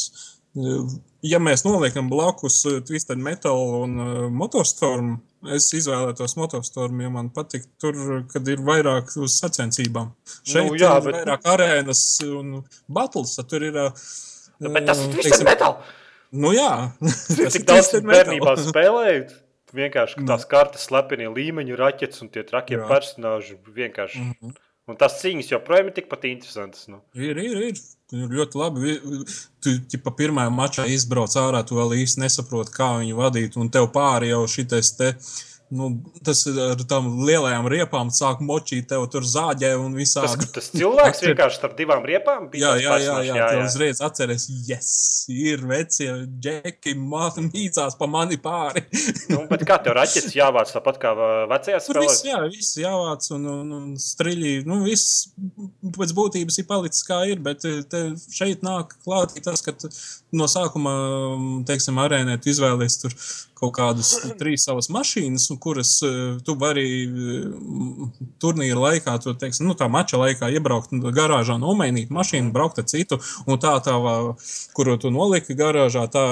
Ja mēs noliekam blakus uh, Twisted Metal un uh, Motostorm, es izvēlētos Motostorm, jo man patīk tur, kad ir vairāk uz sacensībām. Šeit Nu, jā, bet- vairāk arēnas un battles. tad Tur ir. uh, Nu, bet tas ir uh, Twisted teiksim, Metal. Nu jā, tas ir daudz bērnībā spēlēju. Vienkārši Nu. tās kartes, slepenie līmeņu raķetes un tie trakie Jā. personāži. Vienkārši. Mhm. Un tas cīņas joprojām ir tikpat interesants. Nu. Ir, ir, ir. Ir ļoti labi. Vi- Tu ķipa, pirmajā mačā izbrauc ārā, tu vēl īsti nesaproti, kā viņu vadīt. Un tev pāri jau šitais te. Nu, tas ir ar tām lielajām riepām, sāk močīt, tev tur zāģē un Tas, visādi. tas cilvēks Atcer- vienkārši starp divām riepām Jā, bija. jā, jā, jā, jā. uzreiz atceries, yes, ir vecie džeki, mīcās pa mani pāri. *laughs* Nu, bet kā tev raķetes jāvāc tāpat kā uh, vecajās Tur viss, spēlēs? jā, viss jāvāc un, un, un striļi. Nu, viss pēc būtības ir palicis kā ir, bet eh, te šeit nāk klāt tas, ka no sākuma, teiksim, arēnē tu izvēlies tur kaut kādas trīs savas mašīnas, kuras eh, tu vari eh, turnīra laikā, tu, teiksim, nu, tā mača laikā iebraukt garāžā, nomainīt mašīnu, braukt ar citu, un tā tā, kuru tu noliki garāžā, tā,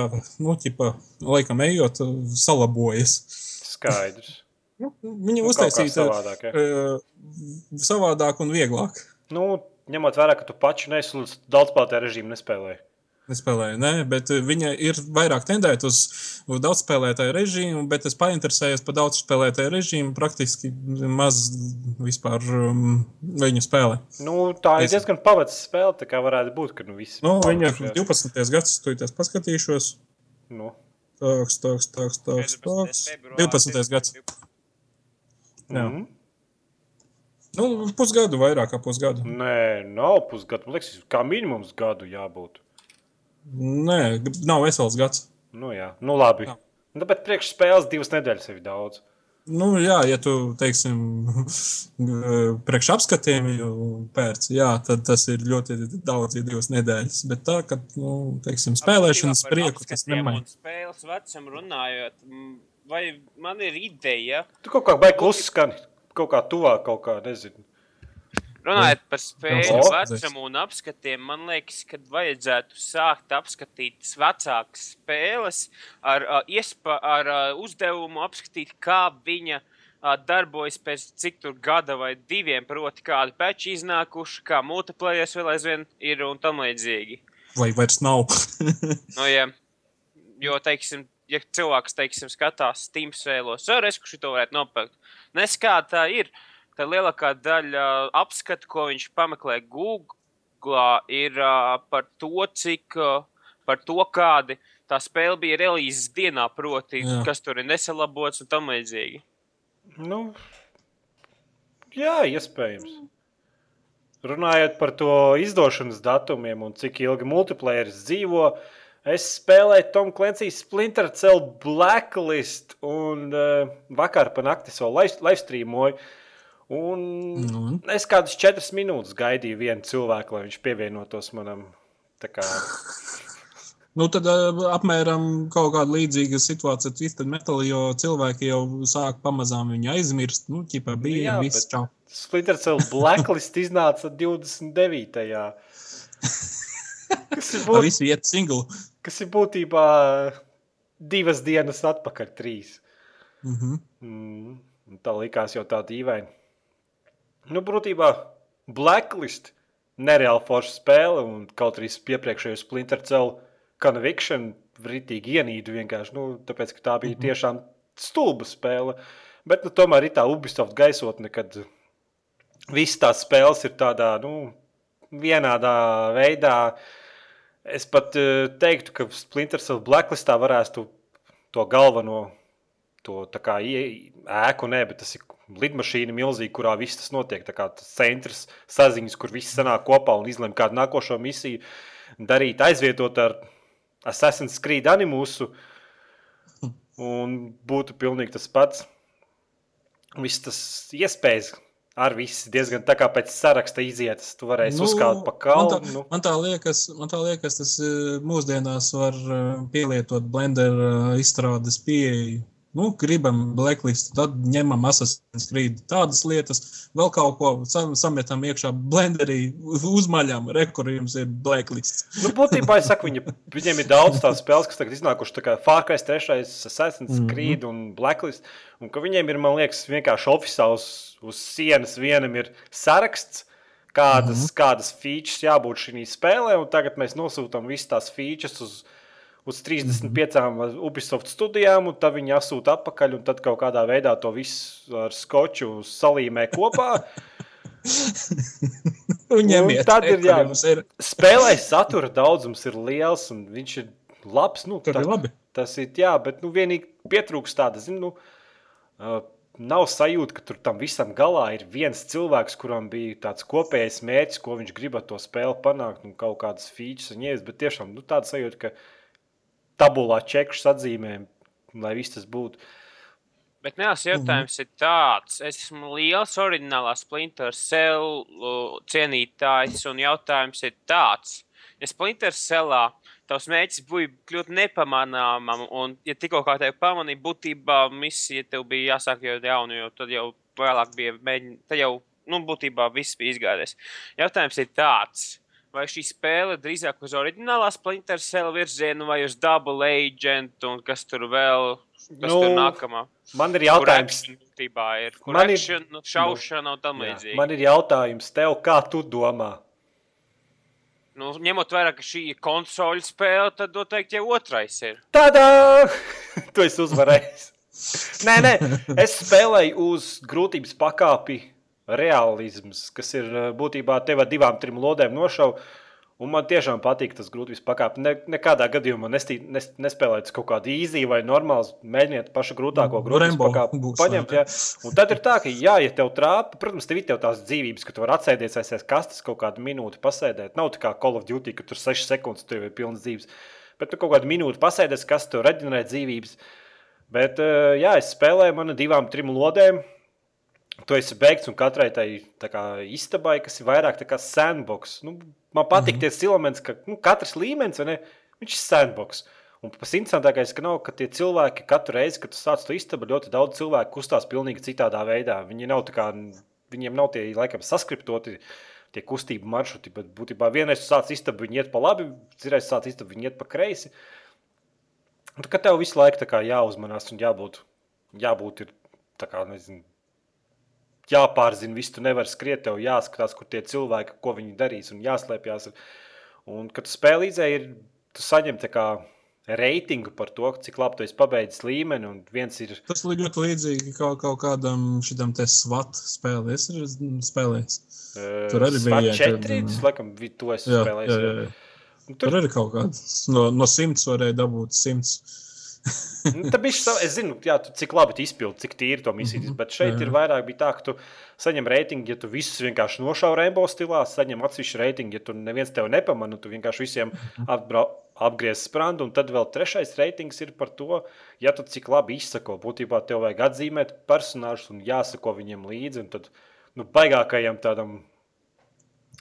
nu, ķipa, laikam ejot, salabojas. Skaidrs. *laughs* Nu, Viņa Nu, uztaisīta savādāk, ja. uh, savādāk un vieglāk. Nu, ņemot vērā, ka tu pašu nesu daudzspēlētāju režīmu nespēlēji. Nespēlēju, nē, bet uh, viņa ir vairāk tendēta uz, uz daudzspēlētāju režīmu, bet es painteresējos par daudzspēlētāju režīmu. Praktiski maz vispār um, viņu spēlē. Nu, tā ir Es- diezgan pavadīta spēle. Tā kā varētu būt, ka nu, viss Nu, viņa ir 12. gads, tu tās paskatīšos. Nu, Tāks, tāks, tāks, tāks, tāks. 12. gads. Jā. mm. Nu, pusgadu, vairāk kā pusgadu. Nē, nav pusgadu. Man liekas, kā minimums gadu jābūt. Nē, nav vesels gads. Nu, jā, nu labi. Jā. Nu, bet priekšspēles divas nedēļas jau ir daudz. Nu, jā, ja tu, teiksim, *laughs* priekš apskatiem jau pērc, jā, tad tas ir ļoti daudz, ja divas nedēļas. Bet tā, ka, nu, teiksim, spēlēšanas prieku tas nemaina. Spēles vecam runājot, vai man ir ideja, Tu kaut kā baigi klusi skani. Kaut kā tuvāk, kaut kā nezinu. Runājot par spēļu O. vecumu un apskatiem, man liekas, ka vajadzētu sākt apskatīt vecākas spēles ar, uh, iespa, ar uh, uzdevumu apskatīt, kā viņa uh, darbojas pēc cik tur gada vai diviem, proti kādi peči iznākuši, kā multiplayer vēl aizvien ir un tam līdzīgi. Vai vairs nav? *laughs* Nu, ja, jo, teiksim, ja cilvēks, teiksim, skatās Steam sēlos, arī es kurš to varētu nopirkt. Nes kā tā ir, tad lielākā daļa apskatu, ko viņš pameklē Google, ir uh, par to, cik, uh, par to, kādi tā spēle bija relīzes dienā, proti, Jā. Kas tur ir nesalabots un tam līdzīgi. Nu, jā, iespējams. Runājot par to izdošanas datumiem un cik ilgi multiplayeris dzīvo, es spēlēju Tom Clancy's Splinter Cell Blacklist un uh, vakar pa nakti savu live streamoju. Un Nu. es kādus četras minūtes gaidīju vienu cilvēku, lai viņš pievienotos manam. Kā, *laughs* Nu, tad apmēram kaut kāda līdzīga situācija ar Twisted Metal, jo cilvēki jau sāk pamazām viņu aizmirst. Nu, ķipa bija Jā, viss čau. Splinter Cell Blacklist iznāca 29. Kas ir, Ar būt, visu iet singlu. kas ir būtībā divas dienas atpakaļ, trīs. Mm -hmm. Mm, tā likās jau tā dīvaini. Nu, būtībā Blacklist nereāli forša spēle, un kaut arī iepriekšējo Splinter Cell Conviction ritīgi ienīdu vienkārši, nu, tāpēc, ka tā bija tiešām stulba spēle. Bet, nu, tomēr ir tā Ubisoft gaisotne, kad visas tās spēles ir tādā, nu, vienādā veidā. Es pat uh, teiktu, ka Splinter Cell Blacklistā varētu to galveno to tā kā ēku, nē, bet tas ir lidmašīna milzīga, kurā viss tas notiek. Tā kā tas centrs saziņas, kur viss sanāk kopā un izlemj kādu nākošo misiju darīt, aizvietot ar Assassin's Creed animusu. Un būtu pilnīgi tas pats. Viss tas iespējas ar visu diezgan tā kā pēc saraksta izietas. Tu varēsi nu, uzkāpt pa man, kalnu. tā, Nu. man, tā liekas, man tā liekas, tas eh, mūsdienās var eh, pielietot blender eh, izstrādes pieeju. Nu, gribam blacklist, tad ņemam Assassin's Creed tādas lietas, vēl kaut ko sam, sametam iekšā blenderī, uzmaļām, rekurījums ir blacklist. Nu, būtībā es saku, viņa, viņiem ir daudz tādu spēles, kas tagad iznākušas, tā kā Far Cry 3, Assassin's Mhm. Creed un Blacklist. Un ka viņiem ir, man liekas, vienkārši oficiāls uz sienas vienam ir saraksts, kādas, Mhm. kādas features jābūt šī spēlē. Un tagad mēs nosūtām visas tās features uz, uz 35 Mhm. Ubisoft studijām, un tad viņi atsūta atpakaļ, un tad kaut kādā veidā to visu ar skoču salīmē kopā. *laughs* Un ņemiet, tad ir jā- rekurījums ir, Spēlē satura daudzums ir liels, un viņš ir labs. Nu, tur ir labi. Tas ir, jā, bet nu, vienīgi pietrūkst tāda, zinu, nu, uh, nav sajūta, ka tur tam visam galā ir viens cilvēks, kuram bija tāds kopējs mērķis, ko viņš grib ar to spēli panākt, un kaut kādas features un ielas, bet tiešām nu, tāda sajūta, ka tabulā čekšus atzīmēm, lai viss tas būtu. Bet nē, jautājums ir tāds. Es esmu liels oriģinālā Splinter Cell cienītājs, un jautājums ir tāds. Ja Splinter Cellā tavs mēģis bija kļūt nepamanāmam, un, ja tikko kā tevi pamanīja, būtībā misija tev bija jāsāk jau jaunu, jo tad jau vēlāk bija mēģinājums, tad jau, nu, būtībā viss bija izgājies. Jautājums ir tāds. Vai šī spēle drīzāk uz oriģinālā Splinter Cell virzienu vai uz Double Agent un kas tur vēl, kas Nu, nu, tur nākamā? Man ir jautājums, ir. Man ir- action, šaušana un tam jā, man ir jautājums tev, kā tu domā? Nu, ņemot vērā, ka šī ir konsoļu spēle, tad noteikti jau otrais ir. Tādā! *laughs* tu esi uzvarējis. nē, nē, es spēlēju uz grūtības pakāpi realisms, kas ir eh, būtībā tev ar divām, trim lodēm nošaukt. Un man tiešām patīk tas grūtības pakāpe. Ne, nekādā gadījumā nestī, nes, nespēlēt kaut kādu īziju vai normālu. Mēģiniet pašu grūtāko būs, paņemt. vai Jā. Un tad ir tā, ka, jā, ja tev trāpa, protams, tev ir tās dzīvības, ka tu vari atsēties aizies kastes kaut kādu minūti pasēdēt. Nav tā kā Call of Duty, ka tur 6 sekundes tev ir pilnas dzīves. Bet tu kaut kādu minūti pasēdies, kas tev reģenerē dzīvības. Bet, eh, jā, es spēlēju manu divām, trim lodēm. Tu esi beigts un katrai tai kā, istabai, kas ir vairāk kā sandbox. Nu, man patīk mm -hmm. tie elements, ka nu, katrs līmenis vai ne, ir sandbox. Un pats interesantākais, ka nav, ka tie cilvēki katru reizi, kad tu sāc to istabu, ļoti daudz cilvēku kustās pilnīgi citādā veidā. Viņi nav kā, viņiem nav tie laikam saskriptoti tie kustību maršruti, bet būtībā vienreiz tu sāc istabu, viņi iet pa labi, citreiz sāc istabu, viņi iet pa kreisi. Un tā kā tev visu laiku kā jāuzmanās un jābūt, jābūt ir tā kā, nezinu, jāpārzina viss. Tu nevari skriet, tev jāskatās, kur tie cilvēki, ko viņi darīs, un jāslēpjas. Un, kad tu spēlē līdzēji, ir tu saņem reitingu par to, cik labi tu esi pabeidzis līmeni. Un viens ir Tas ir ļoti līdzīgi kaut, kaut kādam šitam te SWAT spēlē. Es esmu spēlējis. Tur arī bija, jā, kad, četri. Tas, laikam, jā, jā. Un Tur Tur, arī kaut kāds no, no simts varēja dabūt simts. Nu, tā bišķi sav- es zinu, jā, tu, cik labi tu izpildi, cik tīri to misiju. Mm -hmm. Bet šeit Jā, ir jā. vairāk bija tā, ka tu saņem reitingu, ja tu visus vienkārši nošauji rainbow stilā, saņem atsevišķu reitingu, ja tu neviens tevi nepamana, tu vienkārši visiem atbrauc. Apgriezts sprandu, un tad vēl trešais reitings ir par to, ja tu cik labi izsako. Būtībā tev vajag atzīmēt personāžus un jāsako viņiem līdzi. un Tad, nu, baigākajam tādam,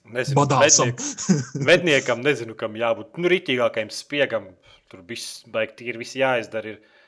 nezinu, Badāsam. medniek- medniekam, nezinu, kam jābūt. Nu, rītīgākajam spiegam, tur viss baigi tīri, viss jāizdara. Ir.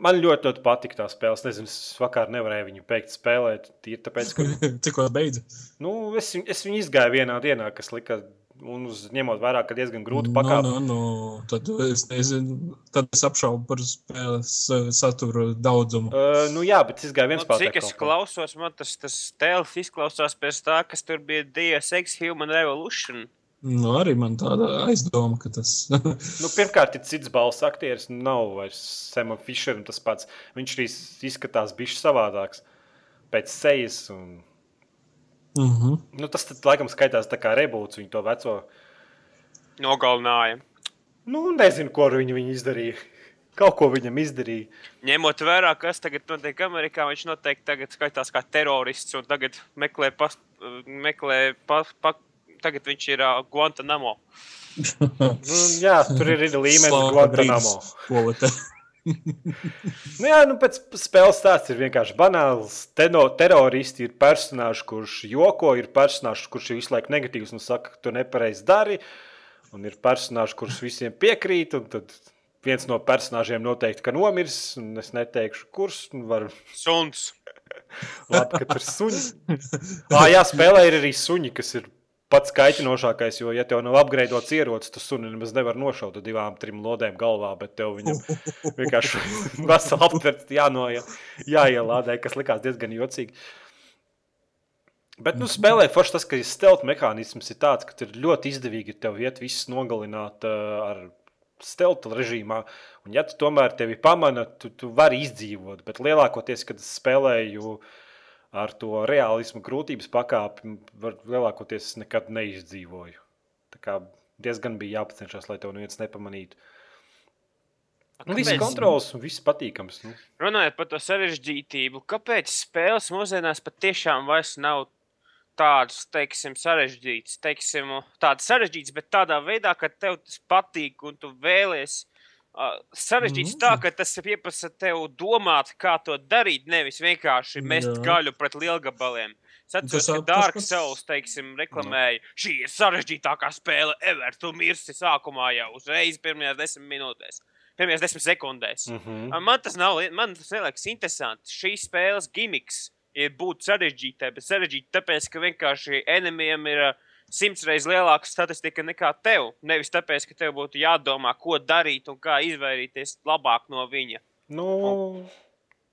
Man ļoti, ļoti patīk tā spēle. Es nezinu, es vakar nevarēju viņu beigt spēlēt. Tīri tāpēc, ka *laughs* Tikko beidza. nu, es, viņu- es viņu izgāju vienā dienā, kas lika, un uz, ņemot vērā, ka diezgan grūti Nu, pakāpēt. nu, nu, tad es nezinu, tad es apšaubu par spēles uh, satura daudzumu. Uh, nu, jā, bet es gāju viens cik es klausos, man tas, tas tēls izklausās pēc tā, kas tur bija Deus Ex Human Revolution. Nu, arī man tāda aizdoma, ka tas *laughs* Nu, pirmkārt, ir cits balss aktieris. Nav vairs Sema Fischeram tas pats. Viņš arī izskatās bijis savādāks pēc sejas. Un, mm -hmm. nu, tas tad, laikam skaitās tā kā rebūts viņa to veco. Nogalināja. Nu, nezinu, ko ar viņu viņi izdarīja. *laughs* Kaut ko viņam izdarīja. Ņemot vērā, kas tagad notiek Amerikā, viņš noteikti tagad skaitās kā terorists un tagad meklē, pas, meklē pa, pa, tagad viņš ir uh, Guantanamo. *laughs* Nu, jā, tur ir arī līmenis Guantanamo. *laughs* Nu, jā, nu, pēc spēles stāsts ir vienkārši banāls. Teno, teroristi ir personāžs, kurš joko, ir personāžs, kurš ir visu laiku negatīvs un saka, ka tu nepareizi dari. Un ir personāžs, kurš visiem piekrīt. un Tad viens no personāžiem noteikti ka nomirs. un Es neteikšu, kurš. Var, Suns. labi, ka tur ir suņi. Ah, jā, spēlē ir arī suņi, kas ir pats kaitinošākais. Jo, ja tev nav apgraidots ierocis, tad suni nemaz nevar nošaut ar divām, trim lodēm galvā. Bet tev viņam *laughs* vienkārši *laughs* veseli aptverts jānoja, jāielādē, kas likās diezgan jocīgi. Bet, nu, spēlē forši tas, ka stealth mehānisms ir tāds, ka ir ļoti izdevīgi tev iet visus nogalināt uh, ar stealth režīmā. Un, ja tu tomēr tevi pamana, tu, tu vari izdzīvot. Bet lielākoties, kad es spēlēju ar to realismu grūtības pakāpi, var, lielākoties es nekad neizdzīvoju. Tā kā diezgan bija jāpacenšas, lai to neviens nepamanītu. Nu, viss kontrols un viss patīkams. Nu. Runājot par to sarežģītību, kāpēc spēles mūsdienās patiešām vairs nav tādas, teiksim, sarežģītas, teiksim, tādas sarežģītas, bet tādā veidā, ka tev tas patīk un tu vēlies. Uh, sarežģīts Mm. tā, ka tas pieprasa tev domāt, kā to darīt, nevis vienkārši mest Jā. gaļu pret lielgabaliem. Es atceros, ka Dark pats- Souls, teiksim, reklamēja, šī ir sarežģītākā spēle ever. Tu mirsti sākumā jau uzreiz pirmajās desmit minūtēs, pirmajās desmit sekundēs. Mm -hmm. Mm. Man tas nav, man tas neliekas interesanti. Šīs spēles gimiks ir būt sarežģītai, bet sarežģīti tāpēc, ka vienkārši enemijam ir uh, simts reizes lielāka statistika nekā tev. Nevis tāpēc, ka tev būtu jādomā, ko darīt un kā izvairīties labāk no viņa. Nu,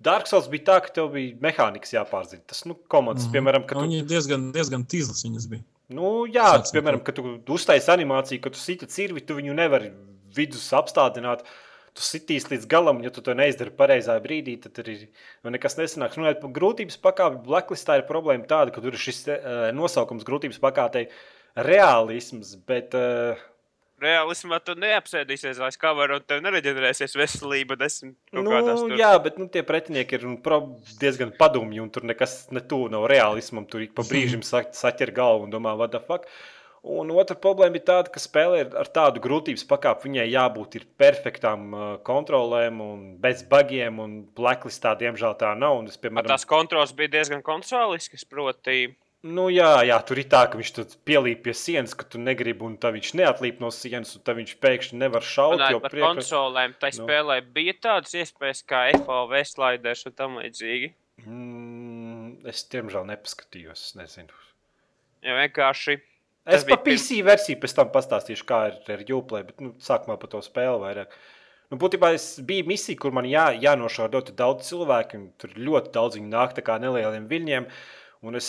Dark Souls bija tā, ka tev bija mehānikas jāpārzina. Tas, nu, komandas, mm -hmm. piemēram, ka tu, Viņi diezgan, diezgan tīzlas viņas bija. Nu, jā, no piemēram, kad tu uztaisīji animāciju, kad tu siti cirvi, tu viņu nevari vidus apstādināt. Tu sitīs līdz galam, ja tu to neizdari pareizā brīdī, tad arī nu, nekas nesanāks. Runājot par grūtības pakāpi, Blacklistā ir problēma tāda, ka tur ir šis uh, nosaukums grūtības pakāpei realisms, bet uh, Reālismā tu neapsēdīsies aiz kavara un tev nereģenerēsies veselība Nu, tur. jā, bet nu, tie pretinieki ir nu, pro- diezgan padomji, un tur nekas netuvu nav realismam. Tur ik pa brīžam sa- saķer galvu un domā, what the fuck. Un otra problēma ir tāda, ka spēlē ar tādu grūtības pakāpi. Viņai jābūt ir perfektām uh, kontrolēm un bez bagiem, un blacklistā diemžēl tā nav. Un es, piemēram, Tās kontrols bija diezgan kontroliskas, proti, Nu, jā, jā, tur ir tā, ka viņš pielīp pie sienas, ka tu negribi, un tā viņš neatlīp no sienas, un tā viņš pēkšņi nevar šaut. runājot par priekš- konsolēm, tai Nu. spēlē bija tādas iespējas kā FOV sliders un tam līdzīgi. Mm, es tiemžēl nepaskatījos, es nezinu. Ja vienkārši Es par bija pirms- PC versiju pēc tam pastāstīšu, kā ir ar Uplay, bet nu, sākumā par to spēli vairāk. Nu, būtībā es biju misija, kur man jā, jānošauj ļoti daudz cilvēku, un tur ļoti daudz viņi nāk tā kā nelieliem viļņiem. Un es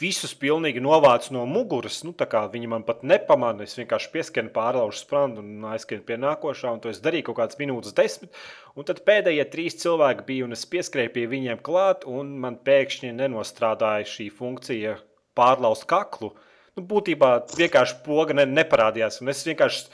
visus pilnīgi novācu no muguras. Nu, viņi man pat nepamanīja. Es vienkārši pieskanu pārlaužu sprandu un aizskanu pie nākošā. To es darīju kaut kādas minūtes, desmit. Un tad pēdējie trīs cilvēki bija, un es pieskrēju pie viņiem klāt, un man pēkšņi nenostrādāja šī funkcija pārlaust kaklu. Nu, būtībā vienkārši poga ne, neparādījās. Un es vienkārši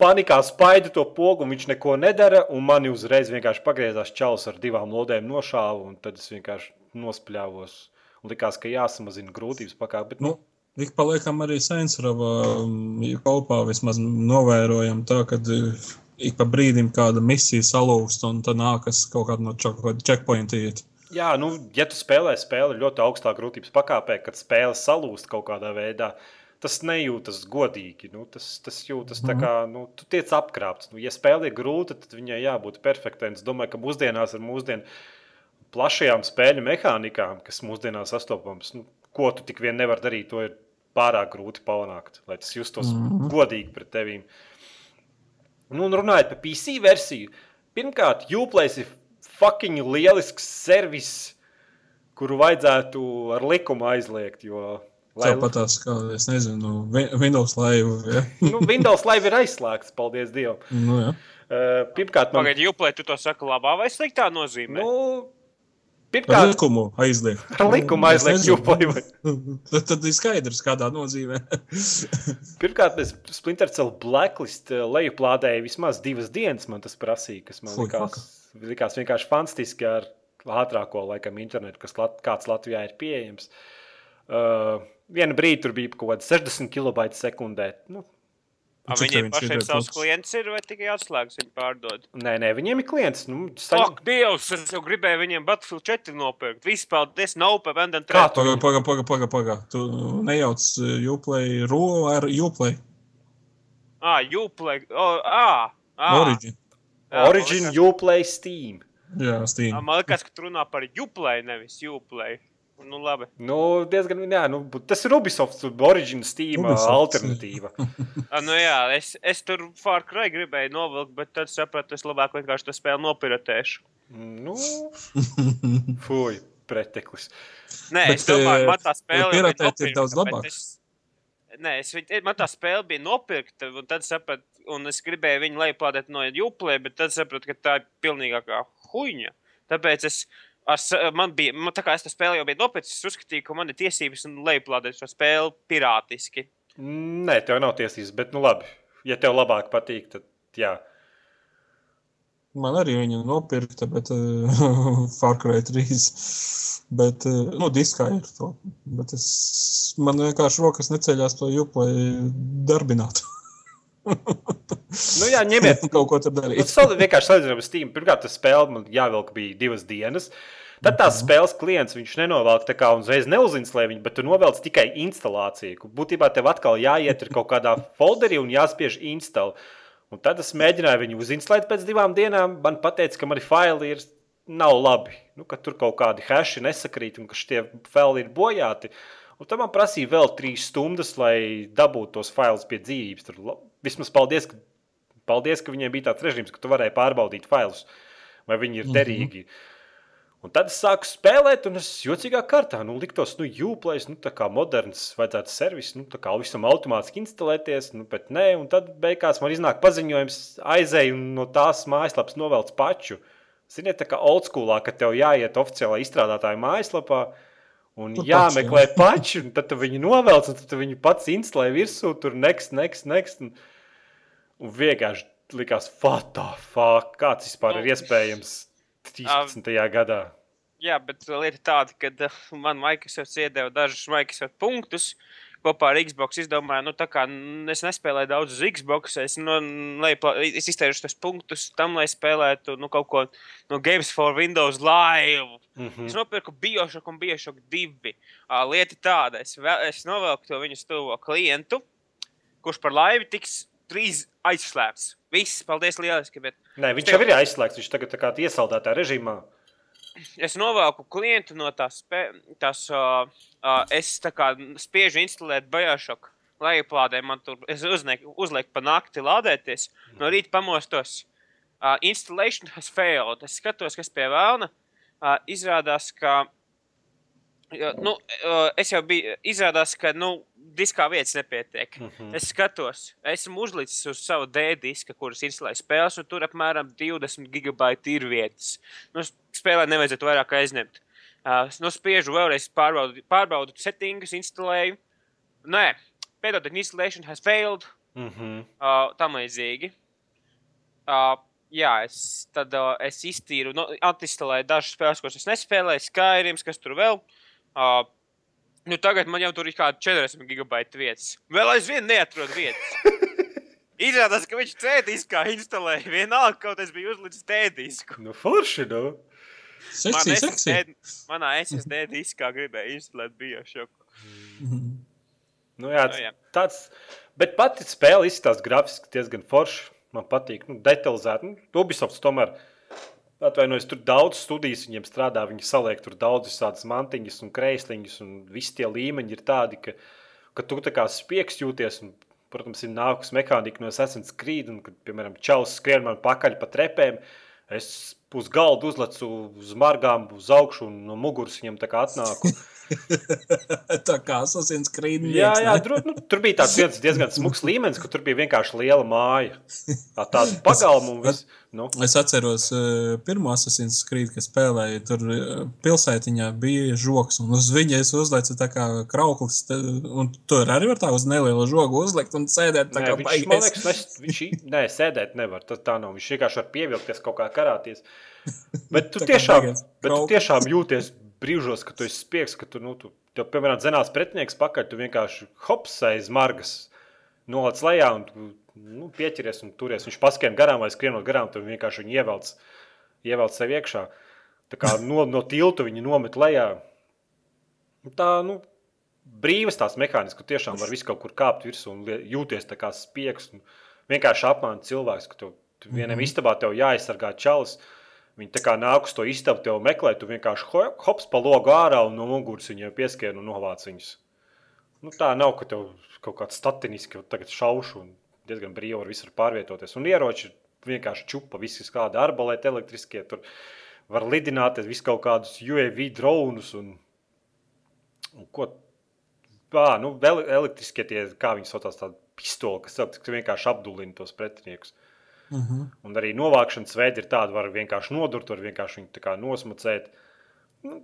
panikā spaidu to pogu, un viņš neko nedara. Un mani uzreiz vienkārši pagriezās čalis ar divām lodēm nošāva, un tad es vienkārši nospļāvos. Un likās, ka jāsamazina grūtības pakāpe. Bet, Nu, ik pa laikam arī Sainsrava kopā vismaz novērojam tā, ka ik pa brīdim kāda misija salūst un tad nākas kaut kāda no checkpointa iet. Jā, nu, ja tu spēlē spēli ļoti augstā grūtības pakāpē, kad spēle salūst kaut kādā veidā, tas nejūtas godīgi. Nu, tas, tas jūtas tā kā nu, tu tiec apkrāpts. Nu, ja spēle ir grūta, tad viņai jābūt perfektai. Es domāju, ka mūsdienās ar mūsdienu plašajām spēļu mehānikām, kas mūsdienās sastopams, nu, ko tu tik vien nevar darīt, to ir pārāk grūti panākt, lai tas justos mm -hmm. godīgi pret tevīm. Nu, un runājot par PC versiju, pirmkārt, Uplay ir fucking lielisks servis, kuru vajadzētu ar likumu aizliegt. Jo, lai, Tāpat tās, kā, es nezinu, Wi- Windows Live. Ja? *laughs* nu, Windows Live ir aizslēgts, paldies Dievam. Nu, ja. Uh, pirmkārt, man Pagaidiet, Juplē, tu to saki labā vai sliktā nozīmē? nu, pirmkārt, likumu aizliegt. ar *laughs* likumu aizliegt. Uplay. *laughs* tad, tad ir skaidrs, kādā nozīmē. *laughs* Pirmkārt, es Splinter Cell Blacklist eh, lejuplādēju vismaz divas dienas. Man tas prasīja, kas man Fui, likās, likās vienkārši fantastiski ar ātrāko laikam internetu, kas lat, kāds Latvijā ir pieejams. Uh, vienu brīdi tur bija kaut kāda 60 kB sekundē. Nu, A, viņiem pašiem ir savs klients ir vai tikai atslēgas viņi pārdod? nē, nē, viņiem ir klients. Nu, saņem... Ak, Dievs, es jau gribēju viņiem Battlefield 4 nopirkt. Viss paldies, nav pa vendam Kā trēt. tu? Pagaid, pagaid, pagaid, pagaid. Paga. Tu nejauc uh, Uplay ro ar Uplay. Ā, Juplē, o, ā, ā. Origin. Jā, Origin, Uplay, Steam. Jā, Steam. Man liekas, ka tu runā par Juplē, nevis Juplē. Nu, labi. Nu, diezgan, jā, nu, tas ir Ubisoft, Origin, Steam Ubisoft. Ubisoft. alternatīva. *laughs* A, nu, jā, es, es tur Far Cry gribēju novilkt, bet tad sapratu, es labāk vienkārši to spēli nopiratēšu. nu, fuj, preteklis. Nē, Bet, es domāju, eh, man tā spēle piratēt ir daudz labāk. Es... Nē, es, viņ- man tā spēle bija nopirkta, un tad sapratu, un es gribēju viņu lejuplādēt no Juplē, bet tad sapratu, ka tā ir pilnīgākā huņa. Tāpēc es, sa- man bija, man, tā kā es to spēli jau biju nopircis, es uzskatīju, ka man ir tiesības lejuplādēt šo spēli pirātiski. Nē, tev nav tiesības, bet, nu, labi. Ja tev labāk patīk, tad jā. Man arī viņa nopirkta, bet uh, *laughs* Far Cry 3. Bet, uh, nu, diskā ir to. Bet es, man vienkārši rokas neceļās to Uplay darbināt. *laughs* Nu, jā, ņemiet. *laughs* kaut ko Nu, darīt. sali- vienkārši salīdzinām ar Steam. Pirmkārt, tas spēle man jāvelk bija divas dienas. Tad tās spēles klients viņš nenovelk tā kā uzreiz neuzinstalē viņu, bet tu novelc tikai instalāciju. Būtībā tev atkal jāiet ir kaut kādā *laughs* folderī un jāspiež install. Un tad es mēģināju viņu uzinstalēt pēc divām dienām. Man teica, ka mani faili ir nav labi. Nu, ka tur kaut kādi hashi nesakrīt un ka šie faili ir bojāti. Un tam man prasīja vēl trīs stundas, lai dabūtu tos failus pie dzīvības. Tur vismaz paldies, ka, paldies, ka viņiem bija tāds režīms, ka tu varēji pārbaudīt failus, vai viņi ir derīgi. Un tad es sāku spēlēt, un es jocīgā kārtā nu, liktos, nu, jūplēs, nu, tā kā moderns, vajadzētu servis, nu, tā kā visam automātiski instalēties, nu, bet nē, un tad beigās man iznāk paziņojums, aizēju no tās mājaslapas novelc paču. Ziniet, tā kā old schoolā, ka tev jāiet oficiālā izstrādātāja mājaslapā, un Nu, jāmeklē pači, un tad tu viņu novelc, un tad tu viņu pats instalē virsū, tur next, next, next, un, un vienkārši likās, fuck, kāds vispār Nu, ir iespējams 13. gadā. Jā, bet lieta tāda, ka uh, man Microsoft iedeva dažus Microsoft punktus. Kopā ar Xbox izdomāju, nu, tā kā es nespēlēju daudz uz Xbox, es, nu, leipla, es iztēršu tos punktus tam, lai spēlētu nu, kaut ko no Games for Windows Live. Mm -hmm. Es nopirku Biošoku un Biošoku divi. Lieta tāda, es, vēl, es novelku to viņu stuvo klientu, kurš par laivi tiks drīz aizslēgts. Viss, paldies lieliski, bet Nē, viņš jau ir aizslēgts. Viņš tagad kā iesaldētā režīmā. es novelku klientu no tās, tās uh, uh, es tā kā spiežu instalēt Biošoku. Lejuplādē man tur uzlieku, uzlieku pa nakti lādēties. No rīta pamostos. Uh, installation has failed. Es skatos, kas pie vēlna. Uh, izrādās, ka. Ja, nu, es jau biju. Izrādās, ka nu, diskā vietas nepietiek. Mm -hmm. Es skatos, esmu uzlicis uz savu D-diska, kuras instalēju spēles, un tur apmēram 20 gigabaiti ir vietas. Nu, spēlē nevajadzētu vairāk aizņemt. Uh, nu, spiežu vēlreiz, pārbaudu, pārbaudu settingus, instalēju. Nē, pēdējā installation has failed. Mm -hmm. Uh, tam līdzīgi. Uh, jā, es, tad uh, es iztīru, nu, atinstalēju dažas spēles, kuras es nespēlēju, Skyrim, kas tur vēl. Uh, nu, tagad man jau tur ir kāda 40 gigabaita vietas. Vēl aizvien neatrod vietas. *laughs* Izrādās, ka viņš C-diskā instalēja vienalga, kaut es biju uzlicis D-disku. Nu, forši, nu. Seksī, seksī. SSD, manā SSD diskā gribēja instalēt biošoku. Nu, jā, Nu, jā. tāds, bet pati spēle izskatās grafiski diezgan forši. Man patīk, nu, detalizēti. Nu, Ubisofts tomēr, atvainojos, tur daudz studijas viņiem strādā. Viņi saliek tur daudz visādas mantiņas un kreisliņas, un visi tie līmeņi ir tādi, ka, ka tu tā kā spiegs jūties. Un, protams, ir nākus mehānika no Assassin's Creed, un, kad, piemēram, čaus skrien man pakaļ pa trepēm. Es uz galda uzlecu uz margām, uz augšu, un no muguras viņam tā kā atnāku. *laughs* *laughs* Tā kā Assassin's Creed. Jā, viens, jā ne? dru, nu, tur bija tāds viens diezgan smags līmenis, ka tur bija vienkārši liela māja. Tā tāda pagalma un viss. Nu, Es atceros, uh, pirmo Assassin's Creed, kas spēlēja tur uh, pilsētiņā, bija žoks. Un uz viņa es uzlieku tā kā krauklis. Un tur arī var tā uz nelielu žogu uzlikt un sēdēt. Tā nē, kā viņš, man liekas, nes, viņš nē, sēdēt nevar. Tas tā nav. Viņš vienkārši var pievilkties kaut kā karāties. Bet tu *laughs* tiešām, bet tu tiešām jūties brīžos, ka tu esi spiegs, ka tu, nu, tu tev, piemēram, zenās pretinieks pakaļ, tu vienkārši hops aiz margas, nolec lejā un tu, nu, pieķeries un turies. Viņš paskrien garām vai skrienot garām, tu vienkārši viņu ievelc, ievelc sev iekšā. Tā kā no, no tilta viņu nomet lejā. Tā, nu, brīvas tās mehānismas, ka tiešām var visu kaut kur kāpt virsū un jūties tā kā spiegs. Un vienkārši apmāna cilvēks, ka tu, tu vienam mm -hmm. istabā tev jāaizsargā čalis. Viņi tā kā nāk uz to istabu, tev meklē, tu vienkārši ho- hops pa logu ārā un no muguras viņiem pieskrien un novāc viņus. Nu, tā nav, ka tev kaut kāds statiniski tagad šaušu un diezgan brīvi var visur pārvietoties. Un ieroči vienkārši čupa, visi kādi arbalēti elektriskie, tur var lidināties, visu kaut kādus UAV dronus un, un ko. Ā, nu, elektriskie tie, kā viņi saucās, tādi pistoli, kas, kas vienkārši apdulina tos pretiniekus. Uh -huh. Un arī novākšanas veidi ir tādi, var vienkārši nodurt, var vienkārši viņu nosmacēt. Nu,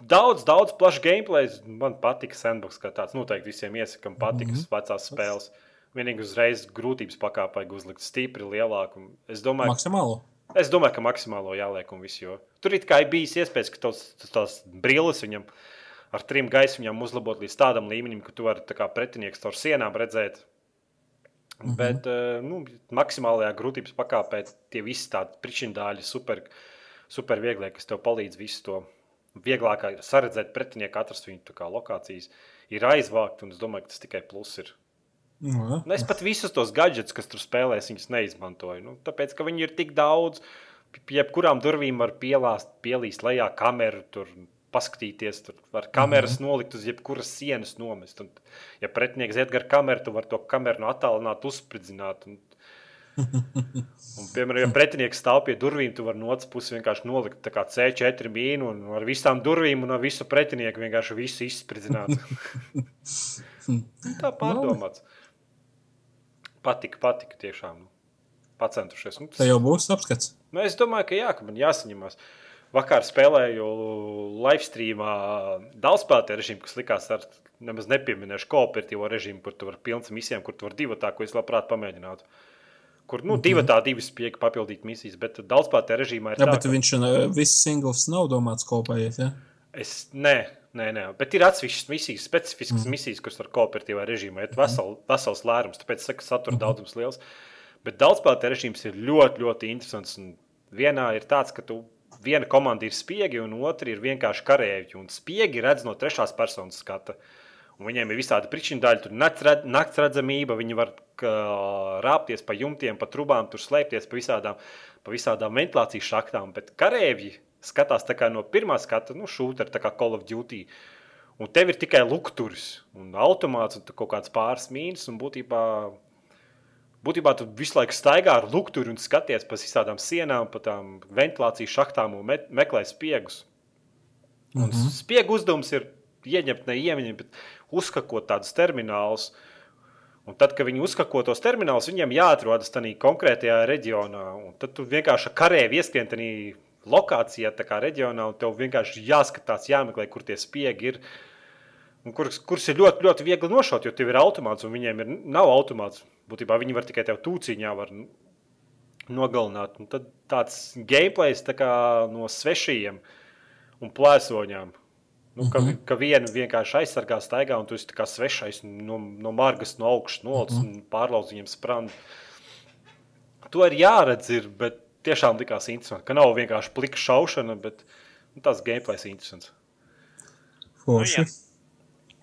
daudz, daudz plašs gameplay. Man patīk sandbox, kā tāds noteikti visiem iesakām patikas mm -hmm. vecās spēles. Vienīgi uzreiz grūtības pakāpē uzlikt stipri lielāku. Es domāju, Maksimālo. Es domāju, ka maksimālo jāliek un viss. Tur it kā ir bijis iespējas, ka tos, tās brilles viņam ar trim gaismiņām uzlabot līdz tādam līmenim, ka tu vari pretinieks caur sienām redzēt. Mm -hmm. Bet eh, nu, maksimālajā grūtības pakāpē tie visi tādi pričindāļi, super, super vieglie, kas tev palīdz visu to vieglāk ir saredzēt pretinieku, atrast viņu lokācijas, ir aizvākt. Un es domāju, ka tas tikai plus ir. Nu. Nu, es pat visus tos gadgets, kas tur spēlēs, viņus neizmantoju. Nu, tāpēc, ka viņi ir tik daudz, jebkurām durvīm var pielāst, pielīst lejā kameru, tur paskatīties, tur var kameras mm -hmm. nolikt uz jebkuras sienas nomest. Un, ja pretinieks iet gar kameru, tu vari to kameru no attālināt, uzspridzināt. Un, *laughs* Un, piemēram, ja pretinieks stāv pie durvīm, tu vari no otras puses vienkārši nolikt tā kā C4 mīnu un ar visām durvīm un ar visu pretinieku vienkārši visu izspridzināt. tā pārdomāts. Patika, patika tiešām. Nu, pacentušies. Nu, Tā jau būs apskats. Nu, es domāju, ka jā, ka man jāsaņemās. Vakar spēlēju live streamā daudzspēlētāju režīmu, kas likās ar nemaz nepieminēšu kooperatīvo režīmu, kur tu vari pilns misijām, kur tu vari divu tā, ko es labprāt pamēģinātu. Kur nu, divi tā, divi spiegi papildīt misijas, bet daudzspēlētāju režīmā ir Jā, tā, bet viņš uh, viss singls nav domāts kopējies. Ja? Es, nē, nē, nē, bet ir atsevišķas misijas, specifiskas mm. misijas, kuras var kooperatīvā režīmā iet vesel, vesels lērums, tāpēc saka, satura mm. daudzums liels. Bet daudzspēlētāju režīms ir ļoti, ļoti interesants. Un vienā ir tāds, ka tu viena komanda ir spiegi, un otra ir vienkārši karavīri. Un spiegi redz no trešās personas skata. Un viņiem ir visādi pričindaļi, tur nakts redzamība, viņi var rāpties pa jumtiem, pa trubām, tur slēpties pa visādām, pa visādām ventilācijas šaktām. Bet karavīri skatās no pirmā skata, nu, šūta kā Call of Duty. Un tev ir tikai lukturis un automāts un kaut kāds pāris mīnus. Un būtībā, būtībā tu visu laiku staigā ar lukturi un skaties pa visādām sienām, pa tām ventilācijas šaktām un me meklē spiegus. Un mm -hmm. spiegu uzdevums ir ieņemt, ne ieņemt, bet uzskakot tādus terminālus. Un tad, kad viņi uzskako tos terminālus, viņiem jāatrodas tajā konkrētajā reģionā. Un tad tu vienkārši ar karēju ieskrien tajā lokācijā, tā kā reģionā, un tev vienkārši jāskatās, jāmeklē, kur tie spiegi ir. Un kurus, kurus ir ļoti, ļoti viegli nošaut, jo tev ir automāts, un viņiem ir, nav automāts. Būtībā viņi var tikai tev tūciņā var nogalināt. Un tad tāds gameplays tā kā no svešajiem un plēsoņām. Nu, ka, -hmm. ka vienu vienkārši aizsargā, staigā, un tu esi kā svešais no, no margas, no augšas nolicis mm -hmm. un pārlauzt viņiem sprandu. To ir jāredz, ir, bet tiešām likās interesanti, ka nav vienkārši plika šaušana, bet nu, tas gameplays ir interesants. Forši. Nu, jā.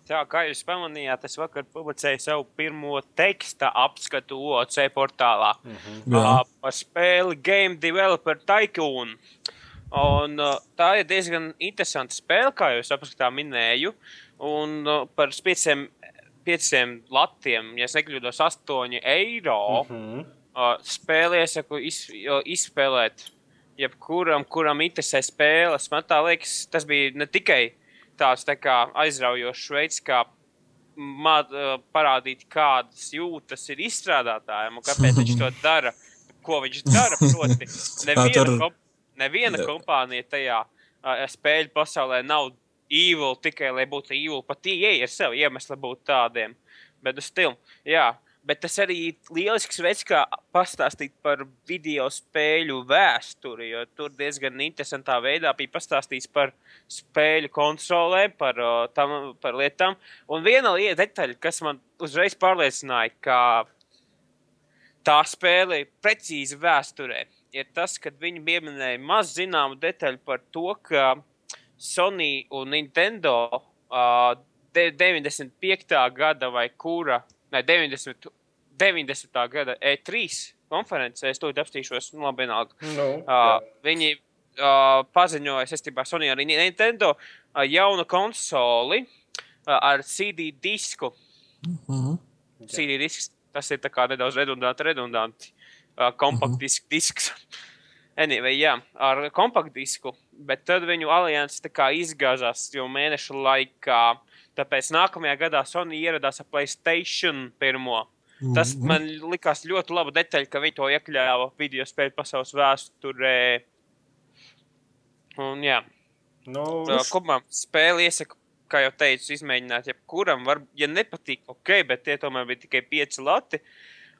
Tā kā jūs pamanījāt, es vakar publicēju savu pirmo teksta apskatu OC portālā mm -hmm. uh, par spēli Game Developer Tycoon. Un, uh, tā ir diezgan interesanta spēle, kā jau es apskatā minēju. Un uh, par pieciem, pieciem latiem, ja nekļūdos, 8 eiro. Mm -hmm. uh, spēli iesaku iz, izspēlēt jebkuram, kuram interesē spēles. Man tā liekas, tas bija ne tikai tāds tā kā aizraujošs veids, kā māt, parādīt, kādas jūtas ir izstrādātājiem un kāpēc viņš to *laughs* dara. Ko viņš dara? Proti, *laughs* neviena, kop, neviena kompānija tajā uh, spēļu pasaulē nav evil tikai lai būtu evil. Pat tie ir sev iemesli būt tādiem. Bet uz stilu, jā. Bet tas arī ir lielisks veids, kā pastāstīt par video spēļu vēsturi. Jo tur diezgan interesantā veidā bija pastāstīts par spēļu konsolēm, par, tam, par lietām. Un viena lieta, detaļa, kas man uzreiz pārliecināja, ka tā spēle ir precīzi vēsturē, ir tas, ka viņi pieminēja maz zināmu detaļu par to, ka Sony un Nintendo uh, 95. gada vai kura, ne 90. 90. gada E3 konferencē, es to apstīšos, nu, labi, vienalga. No, uh, viņi uh, paziņoja saistībā ar Sony un Nintendo uh, jaunu konsoli uh, ar CD disku. Mm -hmm. CD disks, tas ir tā kā nedaudz redundanti, redundanti. Uh, kompakt Mhm. disk, disks. *laughs* Anyway, jā, ar kompaktu disku, bet tad viņu alianses tā kā izgāzās jau mēnešu laikā. Tāpēc nākamajā gadā Sony ieradās ar Playstation pirmo. Tas Mhm. man likās ļoti laba detaļa, ka viņi to iekļāva video spēļu pasaules vēsturē. Un, jā, Nu, Tā, kopumā spēli iesaku, kā jau teicu, izmēģināt jebkuram. Var, ja nepatīk, ok, bet tie tomēr bija tikai pieci lati.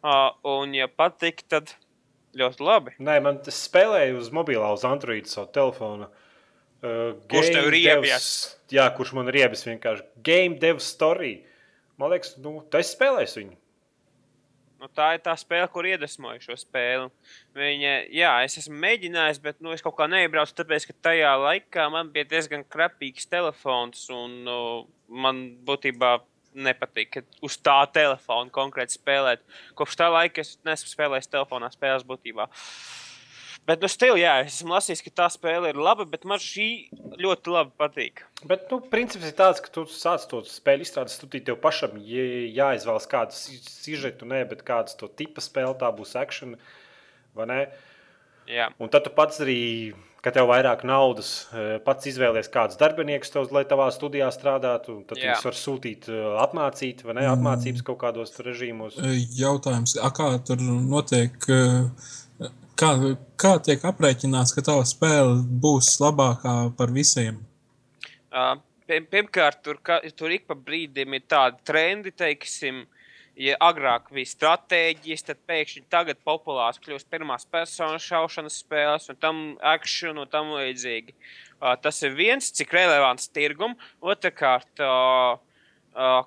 Uh, un, ja patīk, tad ļoti labi. Nē, man tas spēlēja uz mobilā, uz Android savu telefonu. Uh, Kurš tev ir iebijās? Jā, kurš man ir iebis vienkārši. Game Dev Story. Man liekas, nu, tas spēlēs viņu. Nu, tā ir tā spēle, kur iedvesmoju šo spēli. Viņa, jā, es esmu mēģinājis, bet nu, es kaut kā neiebraucu, tāpēc, ka tajā laikā man bija diezgan krapīgs telefons. Un nu, man būtībā nepatīk uz tā telefona konkrēti spēlēt. Kopš tā laika es neesmu spēlējis telefonā spēles būtībā. Bet, nu, stil, jā, es esmu lasījis, ka tā spēle ir laba, bet man šī ļoti labi patīk. Bet, nu, princips ir tāds, ka tu sāc to spēli izstrādāt, tu tev pašam jāizvēlas kādu sižetu, ne, bet kādu to tipa spēli, tā būs action, vai ne? Jā. Un tad tu pats arī, kad tev vairāk naudas, eh, pats izvēlies kādus darbiniekus, tev, lai tavā studijā strādātu, un tad Jā. viņus var sūtīt, eh, apmācīt, vai ne, apmācības kaut kādos režīmos. Jautājums, a, kā tur notiek, eh, kā, kā tiek aprēķināts, ka tava spēle būs labākā par visiem? Uh, pirmkārt, tur, ka, tur ik pa brīdim ir tādi trendi, teiksim, ja agrāk bija stratēģijas, tad pēkšņi tagad populārs kļūst pirmās personas šaušanas spēles un tam action un tam līdzīgi. Uh, tas ir viens, cik relevants tirgum. Otrakārt, uh, uh,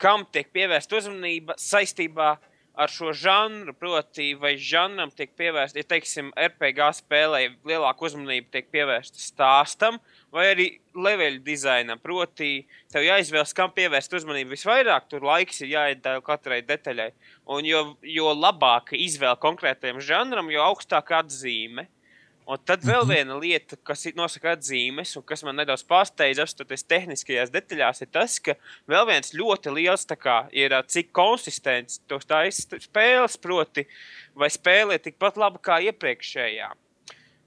kam tiek pievērsta uzmanība saistībā ar šo žanru, proti, vai žanram tiek pievērsta, ja teiksim, RPG spēlē lielāka uzmanība tiek pievērsta stāstam, vai arī leveļu dizainam. Proti, tev jāizvēlas, kam pievērst uzmanību visvairāk, tur laiks ir jāiedara katrai detaļai. Un jo, jo labāka izvēle konkrētajam žanram, jo augstāka atzīme. Un tad vēl viena lieta, kas ir nosaka atzīmes, un kas man nedaudz pārsteidz, apstoties tehniskajās detaļās, ir tas, ka vēl viens ļoti liels kā, ir, cik konsistents tos taisa spēles, proti, vai spēlē tikpat labi kā iepriekšējā.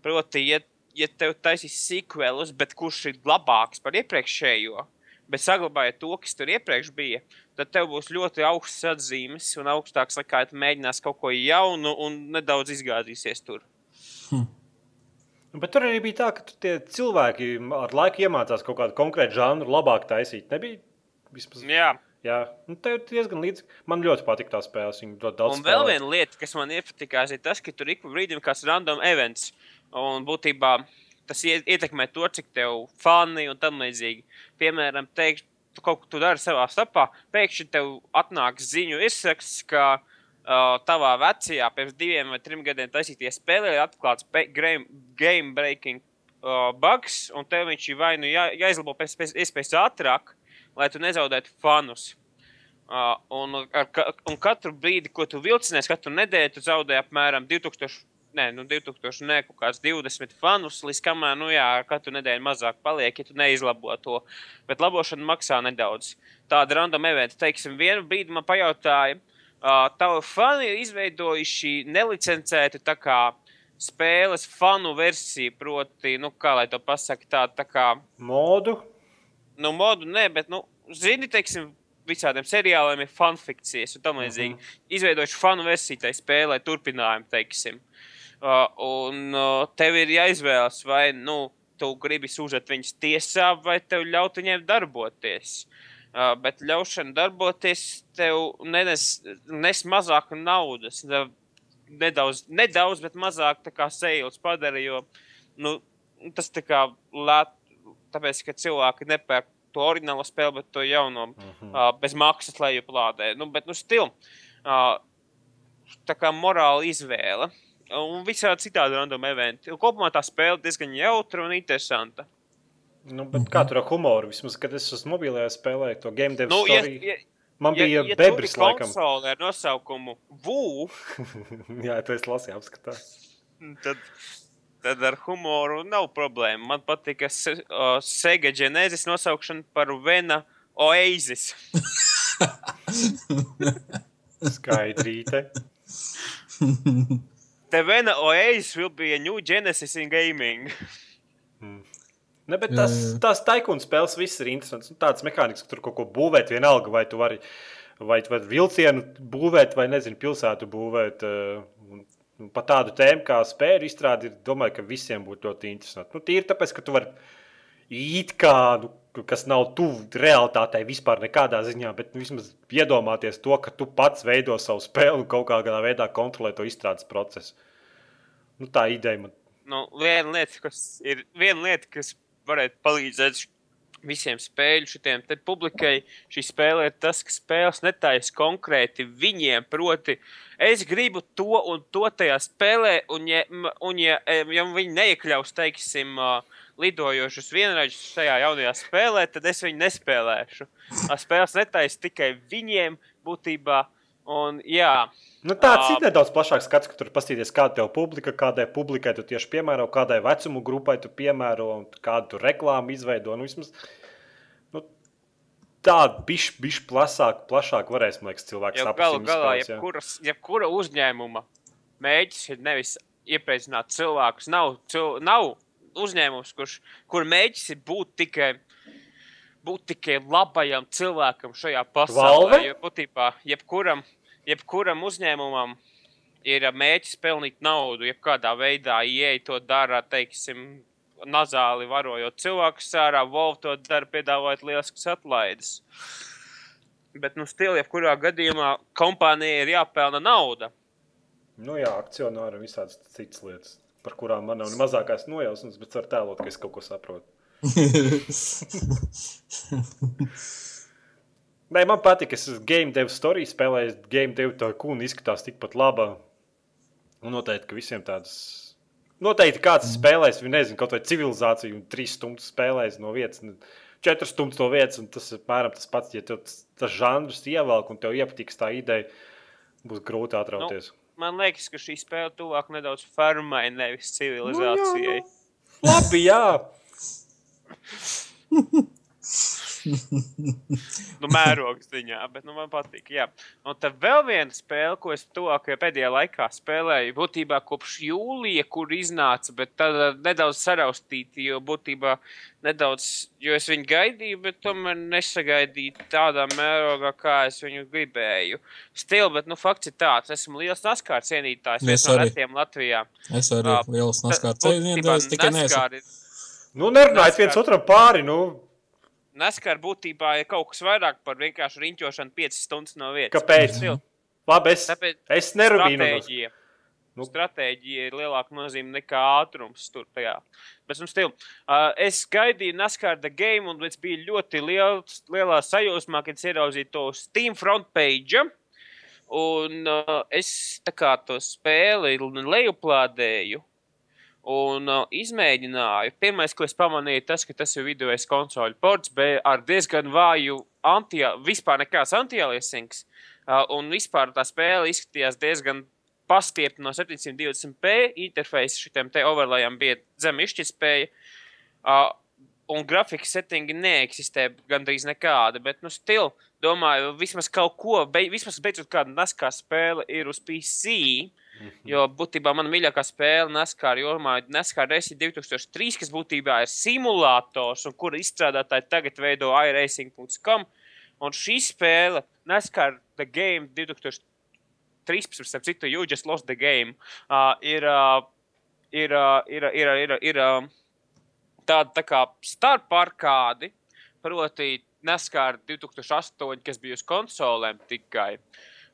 Proti, ja, ja tev taisīs sequelus, bet kurš ir labāks par iepriekšējo, bet saglabājot to, kas tur iepriekš bija, tad tev būs ļoti augsts atzīmes un augstāks, ja tu mēģinās kaut ko jaunu un nedaudz izgāzīsies tur. Nu, Bet tur arī bija tā, ka tie cilvēki ar laiku iemācījās kaut kādu konkrētu žanru labāk taisīt. Nebija vismaz. Jā. Jā, nu, tev ir diezgan līdzīga. Man ļoti patīk tā spēle. Viņa ļoti daudz Un vēl spēlē. viena lieta, kas man iepatikās, ir tas, ka tur ik pa brīdim ir kāds random events. Un būtībā tas ie- ietekmē to, cik tev fani un tam līdzīgi. Piemēram, teikt, tu kaut ko tu dari savā starpā, pēkšņi tev atnāks ziņu izraksts, ka tavā vecajā, pirms diviem vai trim gadiem taisītie spēlē, ir atklāts game, breaking uh, bugs, un tev viņš ir vai nu jā, jāizlabo pēc iespējas ātrāk, lai tu nezaudētu fanus. Uh, un, ar, un katru brīdi, ko tu vilcinies, katru nedēļu, tu zaudē apmēram 2000. Nē, nu 2000, ne kaut kāds 20 fanus, līdz kamēr, nu jā, katru nedēļu mazāk paliek, ja tu neizlabo to. Bet labošana maksā nedaudz. Tāda random eventa, teiksim, vienu brīdi man pajautāja, uh, tavi fani ir izveidojuši nelicencētu tā kā spēles fanu versiju, proti, nu kā lai to pasaka, tā, tā kā Modu. nu, modu nē, bet, nu, zini, teiksim, visādiem seriāliem ir fanfikcijas un tam līdzīgi. Mm -hmm. Izveidojuši fanu versiju tai spēlē, turpinājumu, teiksim. Uh, un uh, tev ir jāizvēlas, vai, nu, tu gribi sūdzēt viņus tiesā, vai tev ļaut viņiem darboties. Uh, bet ļaušana darboties tev nenes, nes mazāk naudas. Ne- Nedaudz, nedaudz, bet mazāk sēles padara, jo nu, tas tā kā lēt, tāpēc, ka cilvēki nepērk to oriģinālo spēli, bet to jauno mm -hmm. uh, bez maksas lejuplādē. Nu, bet, nu, stil. Uh, tā kā morāla izvēle. Un visādi citādi random eventi. Kopumā tā spēle diezgan jautra un interesanta. Nu, bet kā tur ar humoru? Vismaz, kad es uz mobilajā spēlēju to game dev Nu, ja, story, ja, man ja, bija ja bebris, tu laikam. konsole ar nosaukumu VU, *laughs* Jā, tu esi lasījis apskatā. tad, tad ar humoru nav problēma. Man patika se, uh, Sega Genesis nosaukšana par Vena Oasis. *laughs* Skaidrīte. The Vena Oasis will be a new Genesis in gaming. Ne, bet tas, Jā, jā. tās taikūnas spēles viss ir interesants. Nu, tāds mehānisms, ka tur kaut ko būvēt, vienalga, vai tu vari, vai tu vari vilcienu būvēt, vai nezinu, pilsētu būvēt. eh, un- un Par tādu tēmu kā spēļu izstrādi, ir, domāju, ka visiem būtu ļoti interesanti. Nu, tīri tāpēc, ka tu vari it kā, nu, kas nav tuvu realitātei vispār nekādā ziņā, bet nu, vismaz iedomāties to, ka tu pats veido savu spēli un kaut kādā veidā kontrolē to izstrādes procesu. Nu, tā ideja man nu, viena lieta, kas ir viena lieta, kas varētu palīdzēt visiem spēļu šitiem te publikai. Šī spēle ir tas, ka spēles netaisa konkrēti viņiem. Proti, es gribu to un to tajā spēlē, un ja, un ja, em, ja viņi neiekļaus, teiksim, lidojošus vienraidžus šajā jaunajā spēlē, tad es viņu nespēlēšu. Spēles netaisa tikai viņiem būtībā. Un, jā, Nu, tāds Ā. ir nedaudz plašāks skats, ka tur paskatīties, kāda tev publika, kādai publikai tu tieši piemēro, kādai vecumu grupai tu piemēro, un kādu reklāmu izveido. Nu, vismaz, nu, tādu bišķi, bišķi plašāk, plašāk varēs, man liekas, cilvēks saprast. galu galā, jebkuras, jebkura uzņēmuma mēģis ir nevis iepriecināt cilvēkus. Nav, cil, nav uzņēmums, kurš, kur mēģis ir būt tikai. Būt tikai labajam cilvēkam šajā pasaulē. Jo būtībā jebkuram, jebkuram uzņēmumam ir mērķis pelnīt naudu. Jebkādā veidā ieeja to dara, teiksim, nazāli varojot cilvēkus sārā, Volvo to dara, piedāvājot lieliskas atlaides. Bet, nu, stila, jebkurā gadījumā kompānijai ir jāpelna nauda. Nu, jā, akcionāri un visādas citas lietas, par kurām man nav mazākās nojausmas, bet var tēlot, ka es kaut ko saprotu. *laughs* Nē, man patīk, es esmu game dev story spēlējis. Game dev tā kūna izskatās tikpat laba. Un noteikti, ka visiem tādas. Noteikti kāds spēlēs, viņi nezina, kaut vai civilizāciju, un trīs stundas spēlēs no vietas, četras stundas no vietas. un Tas ir apmēram tas pats, ja tev tas, tas žanrs ievelk un tev iepatiks tā ideja, būs grūti atrauties. Man liekas, ka šī spēle tuvāk nedaudz fermai, nevis civilizācijai. Labi, jā. *laughs* nu, mērogs ziņā, bet nu, man patīk. Jā. Un tad vēl viena spēle, ko es tuvākajā pēdējā laikā spēlēju, būtībā kopš jūlija, kur iznāca, bet tad uh, nedaudz saraustīti, jo būtībā nedaudz, jo es viņu gaidīju, bet tomēr nesagaidīju tādā mērogā, kā es viņu gribēju. Stil, bet nu, fakts ir tāds, esmu liels naskārs cienītājs, Es no arī. Latvijā. Es arī Ā, liels būtībā Es tikai ir- Nu, nerunājiet viens otram pāri. Nu, NASCAR būtībā ir kaut kas vairāk par vienkārši riņķošanu 5 stundas no vietas. Kāpēc? Labi, es, Tāpēc es nerunāju. Nu. Nu. Stratēģija ir lielāka nozīme nekā ātrums tur tajā. Bet, nu, stil, uh, es gaidīju NASCAR The Game, un es biju ļoti liels, lielā sajūsmā, kad es ieraudzīju to Steam front page. Un uh, es tā kā to spēli lejuplādēju un uh, izmēģināju. Pirmais, ko es pamanīju, tas, ka tas ir vidējais konsoļu ports, bet ar diezgan vāju anti, vispār nekāds anti-aliasings. Uh, un vispār tā spēle izskatījās diezgan pastiepta no 720p interfeisa. Šitiem te overlayam bija zem izšķirtspēja. Uh, un grafikas settingi neeksistē gandrīz nekāda, bet, nu, stila, domāju, vismaz kaut ko, be, vismaz beidzot kāda naskā spēle ir uz PC. Jo būtībā mana mīļākā spēle NASCAR jomā ir NASCAR Racing 2003, kas būtībā ir simulators un kura izstrādātāji tagad veido iRacing.com. Un šī spēle, NASCAR The Game 2013, starp citu, You Just Lost the Game, uh, ir, uh, ir, uh, ir, ir, ir, ir uh, tāda tā kā starp pārkādi, proti NASCAR 2008, kas bija uz konsolēm tikai.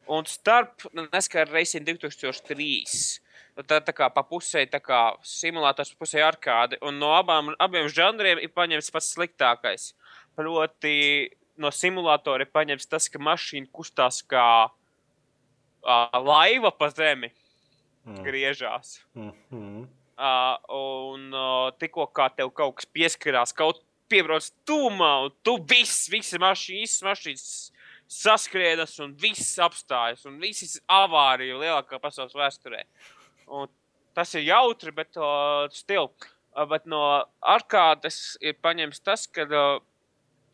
Un starp NASCAR Racing 2003. Nu, Tā, tā kā pa pusē, kā simulators, pusē arkāde. Un no abām, abiem žanriem ir paņemts pats sliktākais. Proti, no simulatora ir paņemts tas, ka mašīna kustās kā uh, laiva pa zemi, Mm. griežās. Mhm. Uh, un uh, tikko kā tev kaut kas pieskarās, kaut piebrauc tūmā, un tu viss, visas mašīnas, visas mašīnas saskrienas, un viss apstājas, un viss avārija lielākā pasaules vēsturē. Un tas ir jautri, bet uh, stil. Uh, bet no arkādes ir paņemts tas, ka uh,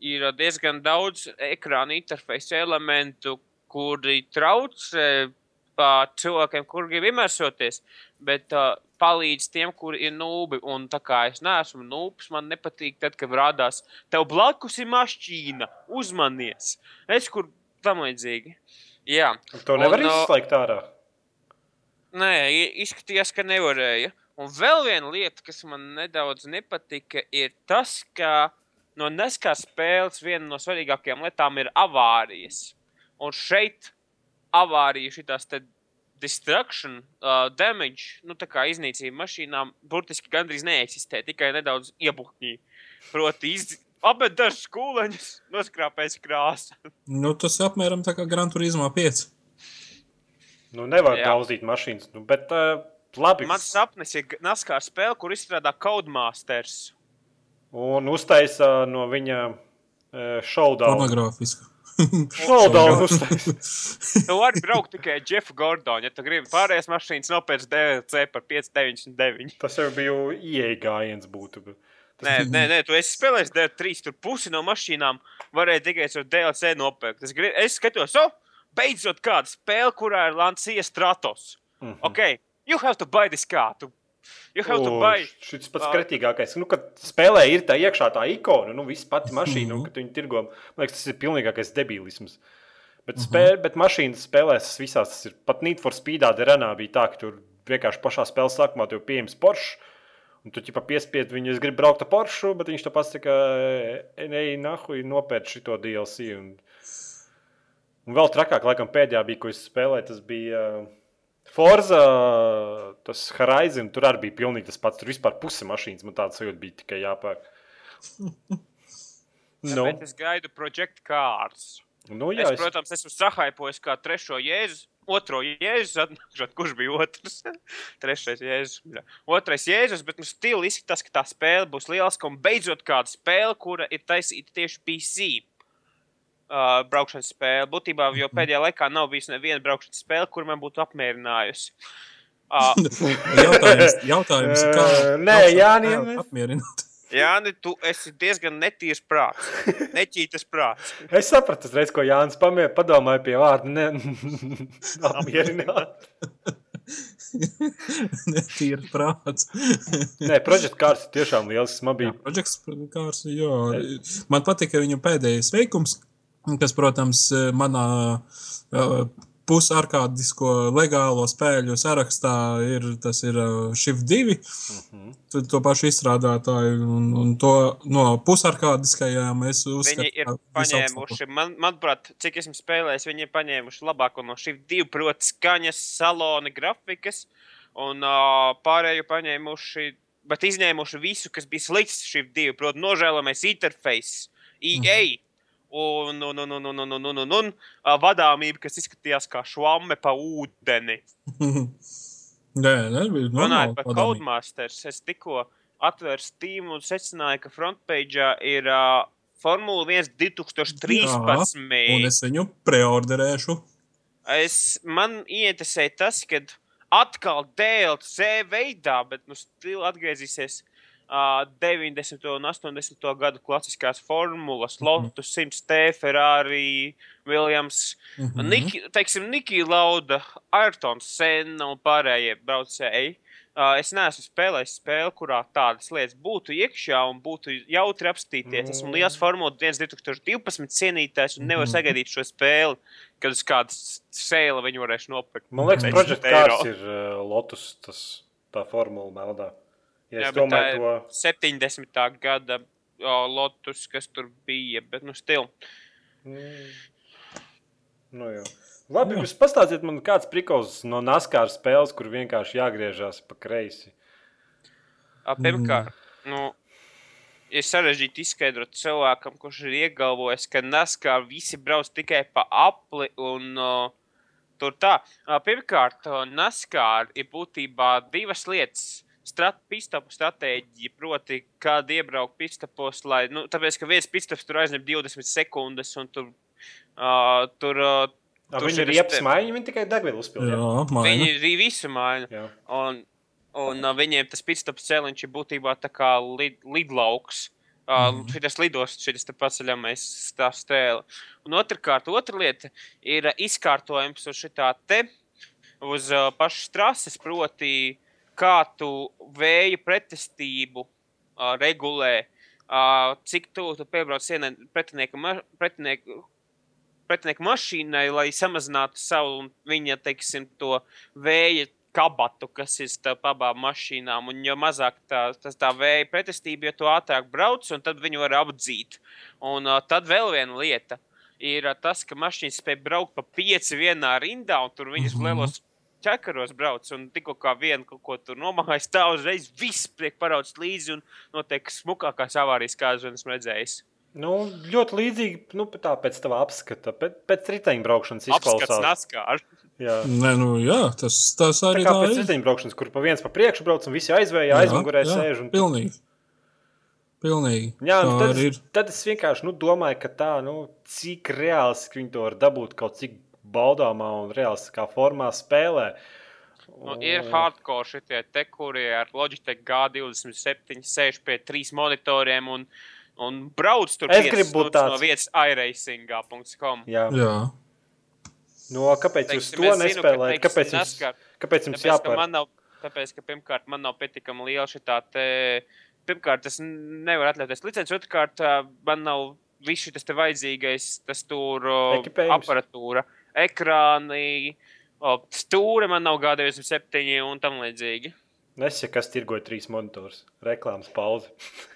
ir diezgan daudz ekrāna interfeisa elementu, kuri traucē uh, cilvēkiem, kuri grib imersoties, bet uh, palīdz tiem, kuri ir nūbi. Un tā kā es neesmu nūbs, man nepatīk, tad, kad rādās, tev blakus ir mašīna, uzmanies. Es kur tam līdzīgi. Jā, To nevar Un, uh, izslēgt ārā. Nē, izskatījās, ka nevarēja. Un vēl viena lieta, kas man nedaudz nepatika, ir tas, ka no neskā spēles viena no svarīgākajām lietām ir avārijas. Un šeit avārija šitās destruction, uh, damage, nu tā kā iznīcība mašīnām, burtiski gandrīz neeksistē, tikai nedaudz iebukņī. Proti, iz... apmet dažus kūleņus, noskrāpēs krāsu. Nu, tas ir apmēram tā kā Gran Turismo 5. Nu, nevar daudzīt mašīnas. Nu, bet uh, labi. Mans sapnis ir NASCAR spēle, kur izstrādā Codemasters. Un uztaisa no viņa uh, šauda. Pornogrāfiski. Šodien uztaisīt. Tu vari braukt tikai Jeffu Gordonu, ja tu gribi pārējās mašīnas nopērts DLC par 5,99. Tas jau bija ieeja gājiens būtu. bet Nē, nē, nē, tu esi spēlējis D3, tur pusi no mašīnām varēja tikai ar DLC nopirkt. Es, grib, es skatos, oh, beidzot kāda spēle, kurā ir Lancia Stratos. Mm. -hmm. Ok, you have to buy this car. Tu, you have to O, buy. Šis pats Ā. kretīgākais. Nu, kad spēlē ir tā iekšā tā ikona, nu, viss pati mašīna, un kad viņi tirgo. Man liekas, tas ir pilnīgākais debilisms. Bet, spēle, bet mašīnas spēlēs tas visās tas ir. Pat Need for Speedā Deranā bija tā, ka tur vienkārši pašā spēles sākumā tev pieejams Porsche. Un tu ķipa piespied viņu, es gribu braukt ar Porsche, bet viņš to pats tikai ej, nahu, nopērk šito DLC. Un, un vēl trakāk, laikam, pēdējā bija, ko es spēlēju, tas bija uh, Forza, tas Horizon, tur arī bija pilnīgi tas pats. Tur vispār puse mašīnas man tāds sajūta bija tikai jāpērk. *laughs* Nu, Bet es gaidu Project Cars. nu, jā, es, protams, esmu sahaipojis kā trešo jēzu. Otro jēzus, atnākšot, kurš bija otrs. *laughs* Trešais jēzus. bļa. Otrais jēzus, bet nu stili izskatās, ka tā spēle būs lieliska un beidzot kāda spēle, kura ir taisīta tieši PC. Uh, braukšanas spēle. Būtībā jau pēdējā laikā nav bijusi neviena braukšanas spēle, kur man būtu apmierinājusi. Uh, *laughs* Jautājums, jautājums *laughs* kā nē, Jāni, apmierināt. *laughs* Jāni, tu esi diezgan netīrs prāts. Neķītas prāts. es sapratu, reiz, ko Jānis pamie, padomāja pie vārda. Ne, apmierināt. Netīra prāts. Nē, projekts kārs ir tiešām liels. Man bija Projekts kārs, jā. Man patika viņa pēdējais veikums, kas, protams, manā pusarkādisko legālo spēļu sarakstā ir tas ir Shift 2. To, to pašu izstrādātāju un, un to no pusarkādiskajām es uzskatu. Viņi ir paņēmuši, man, manuprāt, cik esmu spēlējis, viņi ir paņēmuši labāko no šīm divu, proti, skaņas, salona, grafikas, un uh, pārējo paņēmuši, bet izņēmuši visu, kas bija slikts šīm divu, proti, nožēlojamais interfejs, EA. Un, un, un, un, un, un, un, un, un, un vadāmība, kas izskatījās kā švamme pa ūdeni. *laughs* Nē, nebija. Runājot normāli par. Codemasters, es tikko atvēru Steam un secināju, ka frontpage ir uh, Formula 1 2013. Un es viņu preorderēšu. Es, man ieinteresēja tas, ka atkal DLC veidā, bet nu, stila atgriezīsies uh, 90. un 80. gadu klasiskās formulas, Lotus 100T, Ferrari, Williams, mm Mhm. -hmm. Niki, teiksim, Nikija Lauda, Ayrtons Senna un pārējie braucēji. Uh, es neesmu spēlējis spēli, kurā tādas lietas būtu iekšā un būtu jautri apstīties. Esmu liels Formula 1 2012 cienītājs un nevaru Mhm. sagaidīt šo spēli, kad uz kādas sēla viņu varēšu nopirkt. Man liekas, 10 projekts eiro. kārs ir uh, Lotus, tas, tā formula meldā. Ja Jā, domāju, to 70. gada o, Lotus, kas tur bija, bet nu stil. Mm. Nu, jā. Labi, jūs pastāstiet man, kāds prikals no NASCAR spēles, kur vienkārši jāgriežas pa kreisi. Pirmkārt, nu, ir sarežģīti izskaidrot cilvēkam, kurš ir iegalvojis, ka NASCAR visi brauc tikai pa apli un uh, tur tā. Pirmkārt, NASCAR ir būtībā divas lietas. Strat, pistapu stratēģija, proti, kāda iebraukt pistapos, lai, nu, tāpēc, ka viens pistaps tur aizņem 20 sekundes, un tur, uh, tur, uh, Tā Tur viņi ir maiņa, viņi tikai degvielu uzpildīja. Viņi arī visu maina. Jā. Un, un uh, viņiem tas pitstops cēliņš ir būtībā tā kā lid, lidlauks. Uh, mm. Šis lidos, šis paceļamais tā strēle. Un otrkārt, otra lieta ir uh, izkārtojums uz šitā te, uz uh, pašas trases, proti, kā tu vēja pretestību uh, regulē, uh, cik tuvu tu piebrauc pretinieka, ma pretinieka, pretinieka mašīnai, lai samazinātu savu un viņa, teiksim, to vēja kabatu, kas ir starp abām mašīnām. Un jo mazāk tā, tas tā vēja pretestība, jo ātrāk brauc, un tad viņu var apdzīt. Un uh, tad vēl viena lieta ir uh, tas, ka mašīnas spēj braukt pa pieci vienā rindā, un tur viņas mm -hmm. lielos ķekaros brauc, un tikko kā viena kaut ko tur nomājas, tā uzreiz viss tiek parauts līdzi, un notiek smukākās avārijas, kādas esmu redzējis. Nu, ļoti līdzīgi nu, tā pēc tava apskata, pēc, pēc riteņbraukšanas izklausās. Jā. Nē, nu, jā, tas, tas Tā arī kā tā pēc ir. riteņbraukšanas, kur pa viens pa priekšu brauc un visi aizvēja, aizmugurē sēž. Un... Pilnīgi. Pilnīgi. Jā, nu, tā tad, es, ir. tad es vienkārši nu, domāju, ka tā, nu, cik reālistiski viņi to var dabūt kaut cik baudāmā un reālistiskā formā spēlē. Nu, ir hardcore šitie te, kuri ar Logitech G27 sēž pie trīs monitoriem un, un brauc tur Es gribu būt tāds. no vietas iRacing.com. Jā. Jā. No, kāpēc jūs Teiksim, to zinu, ka, nespēlējat? teiksim, Kāpēc jums, kāpēc jums Tāpēc, ka jāpār? man nav, tāpēc, ka pirmkārt man nav pietiekami liela šī tā te. Pirmkārt, es nevaru atļauties licenci, otrkārt, man nav viss šis te vajadzīgais, tas tur Ekipējums. aparatūra, ekrāni, stūri man nav G27 un tam līdzīgi. Nesaku, kas tirgoja trīs monitorus. Reklāmas pauze.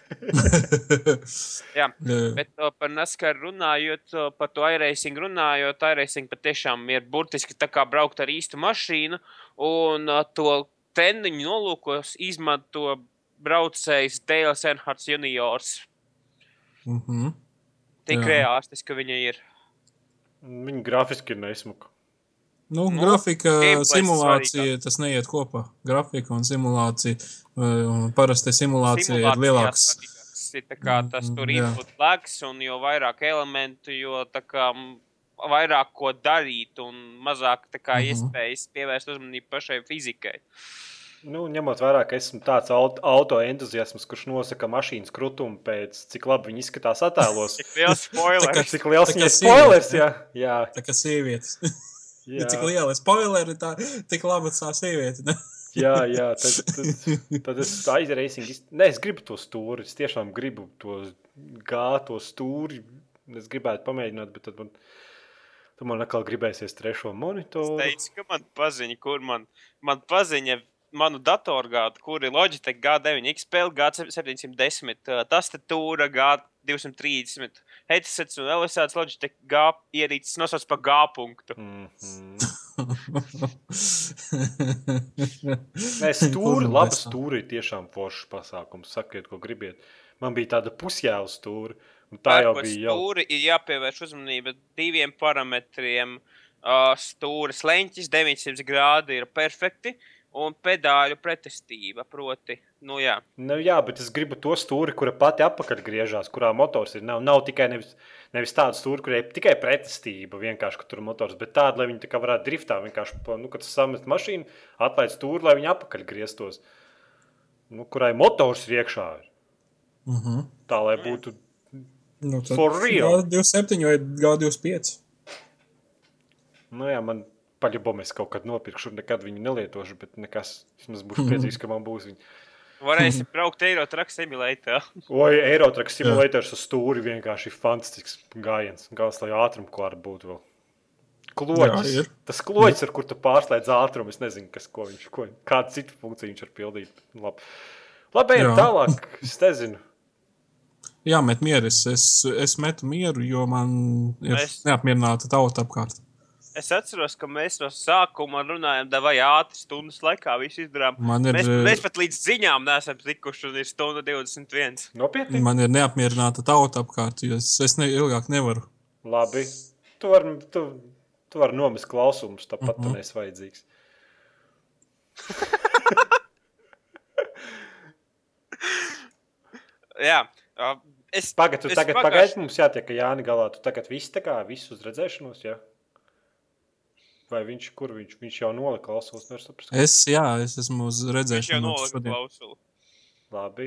*laughs* Jā, bet o, par NASCAR runājot, o, par to iRacing runājot, iRacing patiešām ir burtiski tā kā braukt ar īstu mašīnu un o, to treniņu nolūkos izmanto braucējs Dēls Enhards juniors. Mhm. Tik Jā. reālistiski viņa ir. Viņa grafiski ir nesmuka. Nu, Nu, grafika, simulācija, tas neiet kopā. Grafika un simulācija. un Parasti simulācija ir Simulācijās lielāks. ir kā tas tur Mm, jā. input lags, un jo vairāk elementu, jo tā kā vairāk ko darīt, un mazāk tā kā Mhm. iespējas pievērst uzmanību pašai fizikai. Nu, ņemot vērā, ka esmu tāds auto, entuziasms, kurš nosaka mašīnas krutumu pēc cik labi viņi izskatās attēlos. *laughs* Cik liels spoilers! Cik liels kā sievietes, spoilers, jā. jā, Tā kā sievietes. *laughs* jā, Cik liela spoileri, tā tik laba tā sieviete. ne? *laughs* jā, jā tad, tad, tad es aizreising. Nē, es gribu to stūri. Es tiešām gribu to gāto stūri. Es gribētu pamēģināt, bet tad man, tad man atkal gribēsies trešo monitoru. teicu, ka man paziņa, kur man, man paziņa manu datorgādu, kur ir Logitech G9, XPL G710, uh, tastatūra G230, headsets un vēl visāds Logitech G ierīces nosauc par G punktu. Mm -hmm. Nē, *laughs* stūri, tā? stūri ir tiešām foršs pasākums. Sakiet, ko gribiet. Man bija tāda pusjēla stūra, un tā jau bija jau. Stūri ir jāpievērš uzmanība diviem parametriem. Uh, stūris leņķis 900 grādi ir perfekti, un pedāļu pretestība. Proti, nu jā, Nu, jā, bet es gribu to stūri, kura pati apakaļ griežās, kurā motors ir. Nav, nav tikai nevis, nevis tāda stūra, kurai ir tikai pretestība, vienkārši tur ir motors, bet tāda, lai viņi tā kā varētu driftā. Vienkārši, nu, kad tu samest mašīnu, atlaid stūri, lai viņi apakaļ grieztos. Nu, kurai motors ir iekšā. Ir. Mhm. Tā lai būtu. Nu, For real. G27 vai G25. Nu, jā, man paļabom es kaut kad nopirkšu, nekad viņu nelietošu, bet nekas. Vismaz būšu priecīgs, ka man būs viņa. varēsim braukt Eiro truck simulatorā. *laughs* Oi, Eirotraks simulators uz stūri vienkārši ir fantastisks gājiens. Galvenais, lai ātruma klāra būtu vēl. Kloķis. Jā. Tas kloķis, ar kur tu pārslēdz ātrumu, es nezinu, kas, ko viņš, ko, kādu citu funkciju viņš var pildīt. Labi, Labi ejam tālāk. Es nezinu. Jā, met mieru. Es, es, es metu mieru, jo man ir Es- neapmierināta tauta apkārt. Es atceros, ka mēs no sākuma runājām, vai ātri stundas laikā visu izdarām. Man ir, Mēs, eh, mēs pat līdz ziņām neesam tikuši, un ir stunda 21. Nopietni. Man ir neapmierināta tauta apkārt, jo es, es ne, ilgāk nevaru. Labi. Tu vari tu, tu var nomest klausumus, tāpat mm -hmm. tu neesi vajadzīgs. *laughs* Jā, uh, es Pagaidiet, tu es tagad pagājuš- pagaidi, mums jātiek Jāni galā. Tu tagad viss tā kā viss uz redzēšanos, jā? Vai viņš, kur viņš, viņš jau nolika klausos, nevar saprast. Es, jā, es esmu uz Viņš jau redzēšanu nolika klausuli. Labi.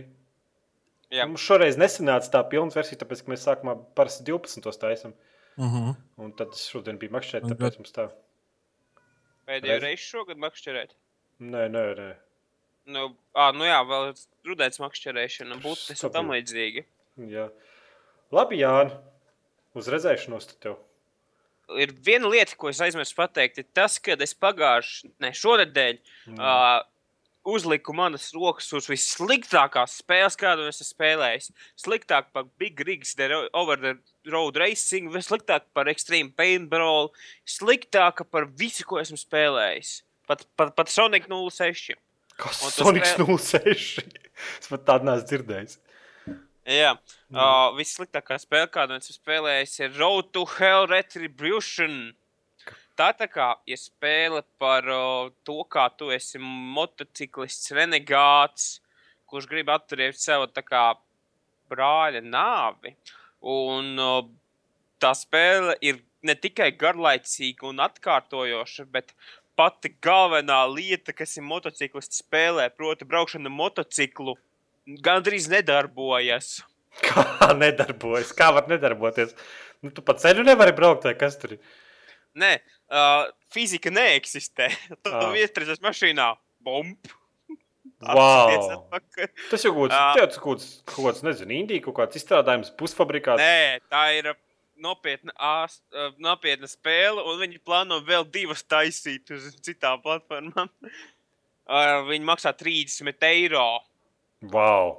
Jā. Mums šoreiz nesanāca tā pilna versija, tāpēc, ka mēs sākumā parasti 12. taisam. Uh -huh. Un tad šodien bija makšķēt, Un tāpēc mums tā. Pēdējo Reiz- reizi šogad makšķerēt. Nē, nē, nē. Nu, ā, nu jā, vēl rudēts makšķerēšana, būtis un tam līdzīgi. Jā. Labi, Jāni. Uz redzēšanos tev. Ir viena lieta, ko es aizmirsu pateikt, ir tas, ka es pagājušajā, ne šonadēļ, mm. uh, uzliku manas rokas uz vissliktākās spēles, kādu es esmu spēlējis. Sliktāk par Big Rigs, Over the Road Racing, sliktāk par Extreme Paintball, sliktāk par visu, ko esmu spēlējis. Pat, pat, pat Sonic 06. Kas Sonics spēl- 06? es pat tādu neesmu dzirdējis. Jā, uh, vissliktākā spēle, kādu esmu spēlējis, ir Road to Hell Retribution. Tā tā kā ir spēle par uh, to, kā tu esi motociklists, renegāts, kurš grib atturēt tā kā brāļa nāvi. Un uh, tā spēle ir ne tikai garlaicīga un atkārtojoša, bet pati galvenā lieta, kas ir motociklists spēlē, proti, braukšana motociklu, gandrīz nedarbojas. *laughs* Kā nedarbojas? Kā var nedarboties? Nu, tu pa ceļu nevari braukt, vai kas tur ir? Nē, uh, fizika neeksistē. *laughs* Tu Ah. ah. iestrēdzies mašīnā, bump! *laughs* Wow. Tas jau kāds, kaut kāds, kaut kāds nezinu, Indija, kaut kāds izstrādājums, pusfabrikāts. Nē, tā ir nopietna, ās- nopietna spēle, un viņi plāno vēl divas taisīt uz citām platformām. Viņi maksā 30 eiro. Wow!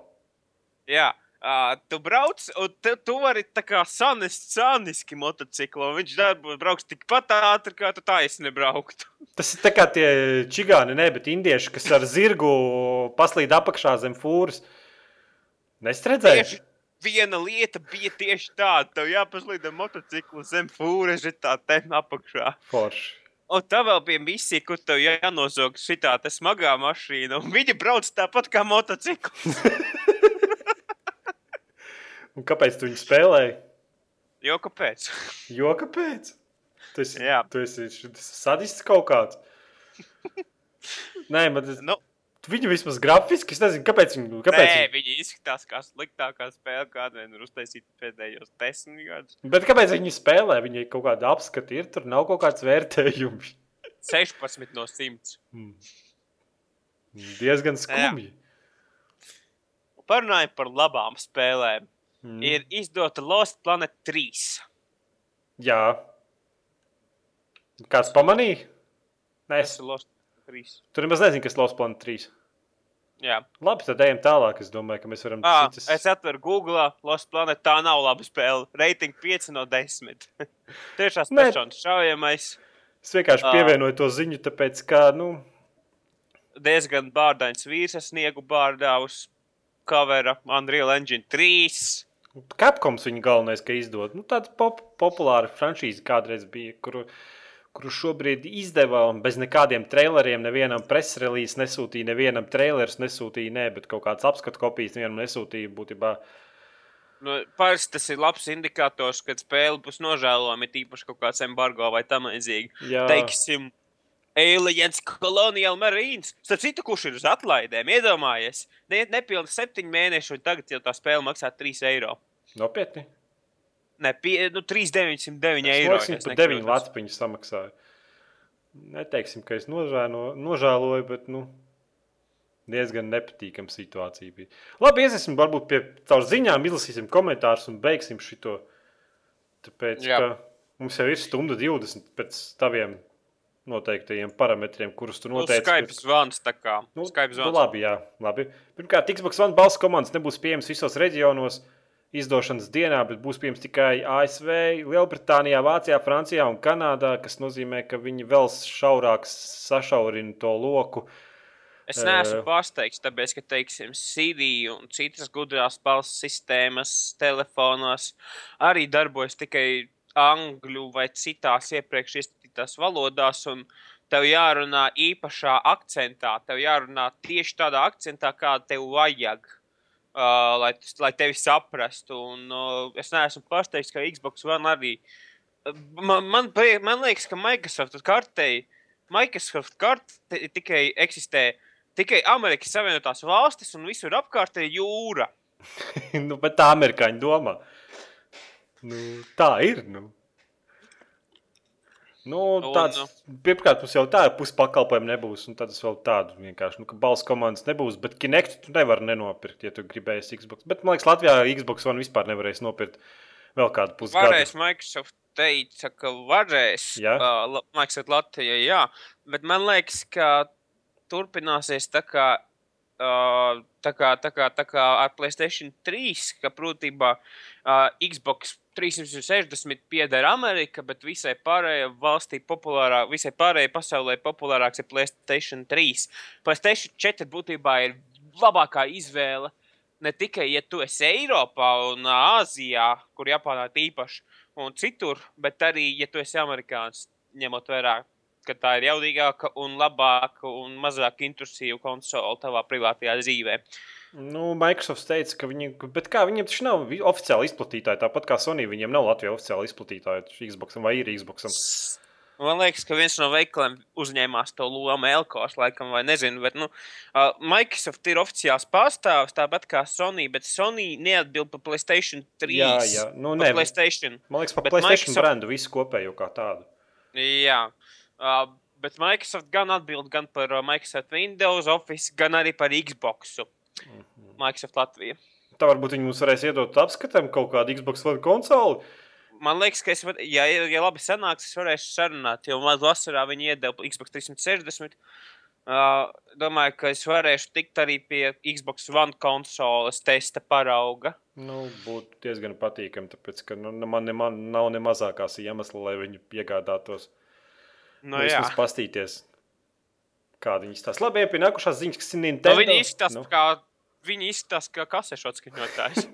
Jā, uh, tu brauc, un tu, tu vari tā kā sanest saniski motociklu, un viņš darbo, brauks tikpat ātri, kā tu taisni brauktu. *laughs* Tas ir tā kā tie čigāni, ne, bet indieši, kas ar zirgu paslīd apakšā zem fūras. Nestredzēji? Tieši viena lieta bija tieši tāda, tev jāpaslīd ar motociklu zem fūres, tā te apakšā. Forši. Un tā vēl bija misija, kur tev jānozog šī tā smagā mašīna. Un viņi brauc tāpat kā motociklis. *laughs* Un kāpēc tu viņu spēlēji? Jo kāpēc? Jo kāpēc? Tu esi, Jā. tu esi, sadists kaut kāds. *laughs* Nē, man tas, Nu, viņi vismaz grafiski, es nezinu, kāpēc viņi, kāpēc nē, viņi, viņi izskatās kā sliktākā spēle, kāda vien ir uztaisīta pēdējos desmit gadus. bet kāpēc viņi spēlē, viņi kaut kāda apskati ir, tur nav kaut kāds vērtējums. 16 no 100. Hmm. Diezgan skumji. Parunājot par labām spēlēm. Mm. Ir izdota Lost Planet 3. Jā. Kāds pamanīja? Nē, es ir Lost 3. tur nemaz nezinu, kas Lost Planet 3. Jā, Labi, tad ejam tālāk. Es domāju, ka mēs varam ah, citas... es atveru Google. Lost Planet tā nav laba spēle. Reiting 5 no 10. Tiešām spēcīgs, šaujamais. Es vienkārši Ā. pievienoju to ziņu, tāpēc, ka, nu, diezgan bārdains vīrs. Es sniegu bārdā uz covera Unreal Engine 3. Capcoms viņa galvenais, ka izdod. Nu, tāda pop populāra franšīze kādreiz bija, kuru, kuru šobrīd izdeva un bez nekādiem traileriem. Nevienam presrelīzes nesūtīja, nevienam trailers nesūtīja, ne, bet kaut kāds apskatu kopijas nevienam nesūtīja. Būtībā Nu, Parasti tas ir labs indikators, kad spēle būs nožēlojama, tīpaši kaut kāds embargo vai tam līdzīgi. Teiksim, Aliens Colonial Marines. Starp citu, kurš ir uz atlaidēm, iedomājies, ne, nepilnīgi septiņi mēneši, un tagad jau tā spēle maksā 3 eiro. nopietni. Ne, pie, nu, 3,909 Es eiro. es par 9 nekļūdos. latpiņu samaksāju. Neteiksim, ka es nožēlo, nožēloju, bet nu, diezgan nepatīkama situācija bija. Labi, iesim varbūt pie caur ziņām, izlasīsim komentārus un beigsim šo. Tāpēc, Jā. ka mums jau ir stunda 20 pēc taviem noteiktajiem parametriem, kurus tu Nu, noteici. Skype zvans tā kā. Nu, Skype nu, zvans. labi, jā, labi. Pirmkārt, Xbox One balss komandas nebūs pieejamas visos reģionos izdošanas dienā, bet būs pieejams tikai ASV, Lielbritānijā, Vācijā, Francijā un Kanādā, kas nozīmē, ka viņi vēl šaurāk sašaurina to loku. Es neesmu pārsteigts, tāpēc, ka, teiksim, CD un citas gudrās balss sistēmas telefonos arī darbojas tikai angļu vai citās iepriekš iesaistītās valodās. Un tev jārunā īpašā akcentā, tev jārunā tieši tādā akcentā, kāda tev vajag. Uh, lai, lai tevi saprastu. Un, uh, es neesmu pārsteigts, ka Xbox One arī. Man, man, prie- man liekas, ka Microsoft kartei, Microsoft karte tikai eksistē tikai Amerikas Savienotās valstis, un visur apkārt ir jūra. *laughs* nu, bet tā amerikāņi domā. Nu, tā ir. Nu. Nu, Un, tāds, pirmkārt, mums jau tāda puspakalpojuma nebūs, un tad es vēl tādu vienkārši, nu, ka balss komandas nebūs, bet Kinect tu nevari nenopirkt, ja tu gribēsi Xbox. Bet, man liekas, Latvijā Xbox One vispār nevarēs nopirkt vēl kādu pusgadu. Varēs, Microsoft teica, ka varēs. Jā? Uh, Microsoft Latvijā, jā. Bet man liekas, ka turpināsies tā kā, uh, tā kā, tā kā, tā kā ar Playstation 3, ka protībā uh, Xbox 360 pieder Amerika, bet visai pārējai valstī populārāk, visai pārējai pasaulē populārāks ir Playstation 3. Playstation 4 būtībā ir labākā izvēle. Ne tikai, ja tu esi Eiropā un Āzijā, kur Japānā ir īpaši, un citur, bet arī, ja tu esi amerikānis, ņemot vērā ka tā ir jaudīgāka un labāka un mazāk intrusīva konsole tavā privātajā dzīvē. Nu, Microsoft teica, ka viņi, bet kā viņiem taču nav oficiāli izplatītāji, tāpat kā Sony, viņiem nav Latvijā oficiāli izplatītāji Xbox vai ir Xbox. Man liekas, ka viens no veikaliem uzņēmās to lomu Elkos, laikam, vai nezinu. Bet, nu, uh, Microsoft ir oficiāls pārstāvis, tāpat kā Sony, bet Sony neatbild par Playstation 3. Jā, jā. Nu, Par nē, Playstation. man liekas, par Bet PlayStation Microsoft- brendu visu kopējo kā tādu. Jā. Uh, bet Microsoft gan atbild gan par Microsoft Windows, Office, gan arī par Xbox. Mhm. Microsoft Latvija. Tā varbūt viņi mums varēs iedot apskatam kaut kādu Xbox One konsoli. Man liekas, ka es, var, ja, ja labi sanāks, es varēšu sarunāt, jo man vasarā viņi iedeva Xbox 360. Uh, domāju, ka es varēšu tikt arī pie Xbox One konsoles testa parauga. Nu, būtu diezgan patīkami, tāpēc, ka nu, man, ne, man nav ne mazākās iemesla, lai viņu iegādātos. Nu, Nu, jā. Vismaz pastīties, kāda viņi stāsta. Labi, nākošās ziņas, kas ir Nu, Nintendo. viņi izskatās Nu, kā, viņi izskatās kā kasešu atskaņotājs.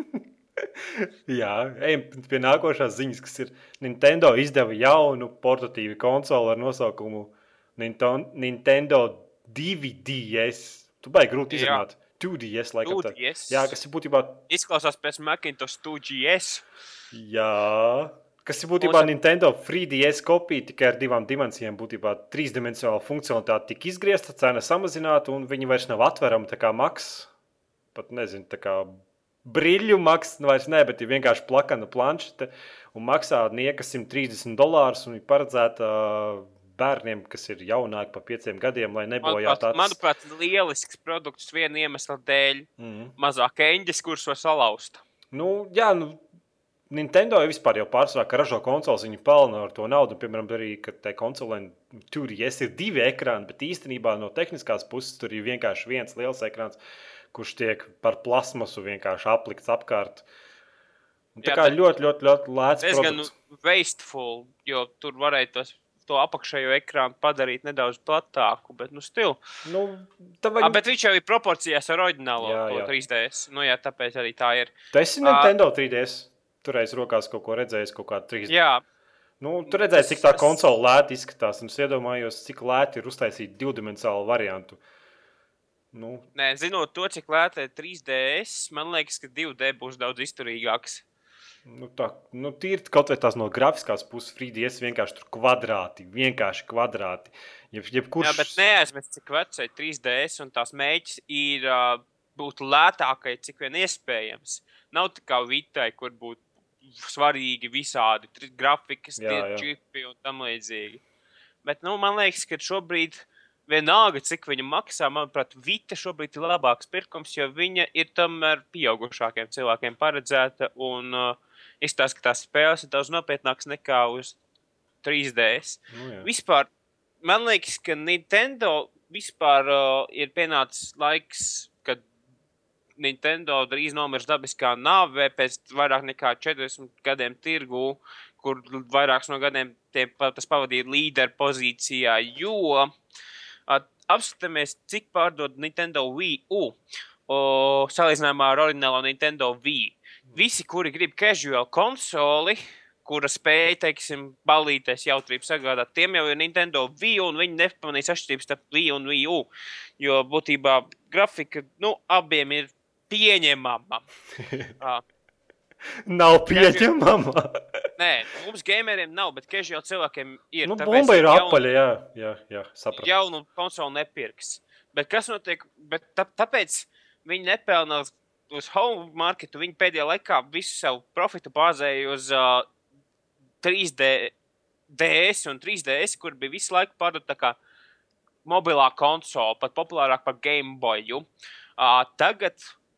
*laughs* jā, ejam pie nākošās ziņas, kas ir Nintendo izdeva jaunu portatīvu konsoli ar nosaukumu Nintendo 2DS. Tu baigi grūti izrunāt. 2DS, laikam. tā. 2DS. Jā, kas ir būtībā Izklausās pēc Macintosh 2GS. Jā, kas ir būtībā Mums- Nintendo 3DS kopija tikai ar divām dimensijām. Būtībā trīsdimensionāla funkcionalitāte tika izgriezta, cena samazināta, un viņi vairs nav atverama tā kā maks. Pat nezinu, tā kā brīļu maks, nu vairs ne, bet ir vienkārši plakana planšete un maksā nieka 130 dolārus un ir paredzēta bērniem, kas ir jaunāki par pieciem gadiem, lai nebojātu Manuprāt, manuprāt, lielisks produkts viena iemesla dēļ. Mm. Mazāk eņģes, kurus var salauzt. Nu, jā, nu, Nintendo jau vispār jau pārsvarā, ka ražo konsoles, viņi pelna ar to naudu. Piemēram, arī, ka tai konsolē tur yes, ir divi ekrāni, bet īstenībā no tehniskās puses tur ir vienkārši viens liels ekrāns, kurš tiek par plasmasu vienkārši aplikts apkārt. Un tā Jā, kā ļoti, ļoti, ļoti lēts nu, produkts. wasteful, jo tur varēja tos, to apakšējo ekrānu padarīt nedaudz platāku, bet nu stilu. Nu, tā Ah, vai... bet viņš jau ir proporcijās ar oriģinālo Jā, jā. 3DS. Nu, jā, tāpēc arī tā ir. Tu esi Nintendo 3DS. Turēs rokās kaut ko redzējis, kaut kādu 3D. Jā, Nu, tur redzēja, cik tā konsole lēti izskatās. Es iedomājos, cik lēti ir uztaisīt divdimensālu variantu. Nu, nē, zinot to, cik lēta ir 3DS, man liekas, ka 2D būs daudz izturīgāks. nu, tā, nu, tīri kaut vai tās no grafiskās puses, 3DS vienkārši tur kvadrāti, vienkārši kvadrāti. Jeb, jebkurš... Jā, bet neaizmirst, cik vecs ir 3DS un tās mēģis ir uh, būt lētākai, cik vien iespējams. Nav tā kā Vitai, kur būtu svarīgi visādi grafikas, čipi un tam līdzīgi. Bet, nu, man liekas, ka šobrīd vienalga, cik viņa maksā, manuprāt, Vita šobrīd ir labāks pirkums, jo viņa ir tomēr pieaugušākiem cilvēkiem paredzēta un uh, izstāsta, ka tās spēles ir daudz nopietnākas nekā uz 3DS. Nu, jā. Vispār, man liekas, ka Nintendo vispār uh, ir pienācis laiks, Nintendo drīz nomirs dabiskā nāvē pēc vairāk nekā 40 gadiem tirgū, kur vairākus no gadiem tie, tas pavadīja līderu pozīcijā, jo at, apskatāmies, cik pārdod Nintendo Wii U o, salīdzinājumā ar oriģinālo Nintendo Wii. Visi, kuri grib casual konsoli, kura spēja, teiksim, balīties jautrību sagādāt, tiem jau ir Nintendo Wii, un viņi nepamanīs atšķirības starp Wii un Wii U. Jo būtībā grafika, nu, abiem ir pieņemama. *laughs* Ah, Nav pieņemama. Nē, mums gameriem nav, bet casual cilvēkiem ir. nu, bomba ir jaunu- apaļa, jā, jā, jā sapratu. jaunu konsoli nepirks. Bet kas notiek? Bet tā, tāpēc viņi nepelna uz, home marketu. Viņi pēdējā laikā visu savu profitu bāzēja uz uh, 3D, DS un 3DS, kur bija visu laiku pārdota kā mobilā konsole, pat populārāk par Game Boyu. Uh, tagad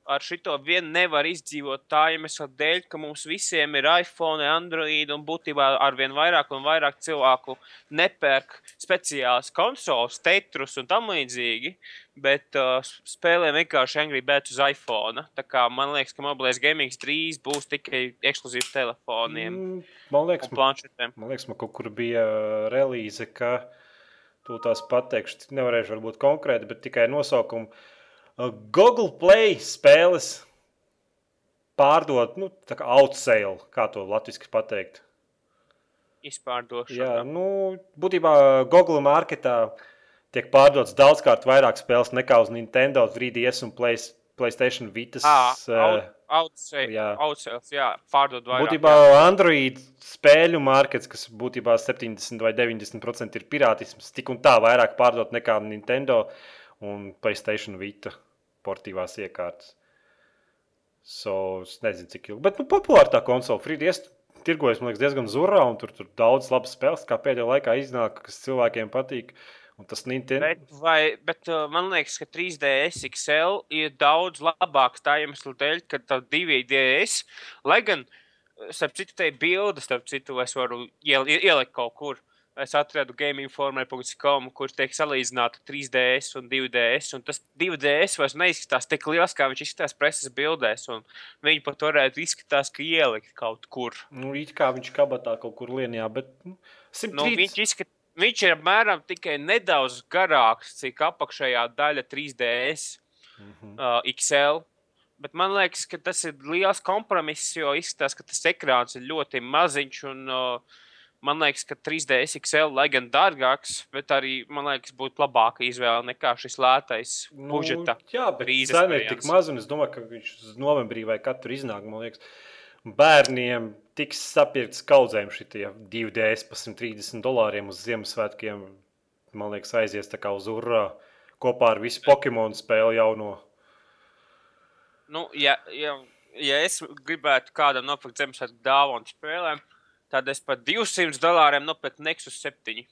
ar šito vien nevar izdzīvot tā iemesla dēļ, ka mums visiem ir iPhone, Android un būtībā ar vien vairāk un vairāk cilvēku nepērk speciālas konsoles, tetrus un tam līdzīgi, bet uh, spēlē vienkārši Angry Birds uz iPhone. Tā kā man liekas, ka mobilais gaming drīz būs tikai ekskluzīvs telefoniem Mm, Man liekas, planšetēm. Man liekas, man kaut kur bija relīze, ka tu tās pateikšu, nevarēšu varbūt konkrēti, bet tikai nosaukumu. Uh, Google Play spēles pārdot, nu, tā kā outsale, kā to latviešu pateikt. izpārdošana. Jā, nu, būtībā Google marketā tiek pārdotas daudzkārt vairāk spēles nekā uz Nintendo 3DS un Play, PlayStation Vitas. Ah, eh, Outsales, jā. outsales, jā, pārdod vairāk. Būtībā Android spēļu markets, kas būtībā 70 vai 90% ir pirātisms, tik un tā vairāk pārdot nekā Nintendo un PlayStation Vita portīvās iekārtas. So, es nezinu, cik ilgi. Bet nu, populāra tā konsole. Frīdijas tirgojas, man liekas, diezgan zurā, un tur, tur daudz labas spēles, kā pēdējā laikā iznāk, kas cilvēkiem patīk. Un tas Nintendo. Bet, vai, bet uh, man liekas, ka 3DS XL ir daudz labāks tā iemesla dēļ, ka tā 2DS, lai gan, starp citu, te ir bildes, starp citu, es varu iel, ielikt kaut kur. Es atradu gameinformer.com, kur tiek salīdzināta 3DS un 2DS. Un tas 2DS vairs neizskatās tik liels, kā viņš izskatās preses bildēs. Viņi pat varētu izskatās, ka ielikt kaut kur. Nu, it kā viņš kabatā kaut kur lienijā, bet nu, 130. Nu, viņš, izskat, viņš ir apmēram tikai nedaudz garāks, cik apakšējā daļa 3DS mm -hmm. uh, XL. Bet man liekas, ka tas ir liels kompromiss, jo izskatās, ka tas ekrāns ir ļoti maziņš. Un, uh, man liekas, ka 3DS XL, lai gan dārgāks, bet arī man liekas, būtu labāka izvēle nekā šis lētais budžeta. Nu, jā, bet cena ir tik maza, un es domāju, ka viņš novembrī vai katru iznāk, man liekas, bērniem tiks sapirkts kaudzēm šitie 2DS par 130 dolāriem uz Ziemassvētkiem. Man liekas, aizies tā kā uz urā kopā ar visu Pokemon spēli jauno. Nu, ja, ja, ja es gribētu kādam nopirkt Ziemassvētku dāvanu spēlēm, tad es par 200 dolāriem nopirktu Nexus 7.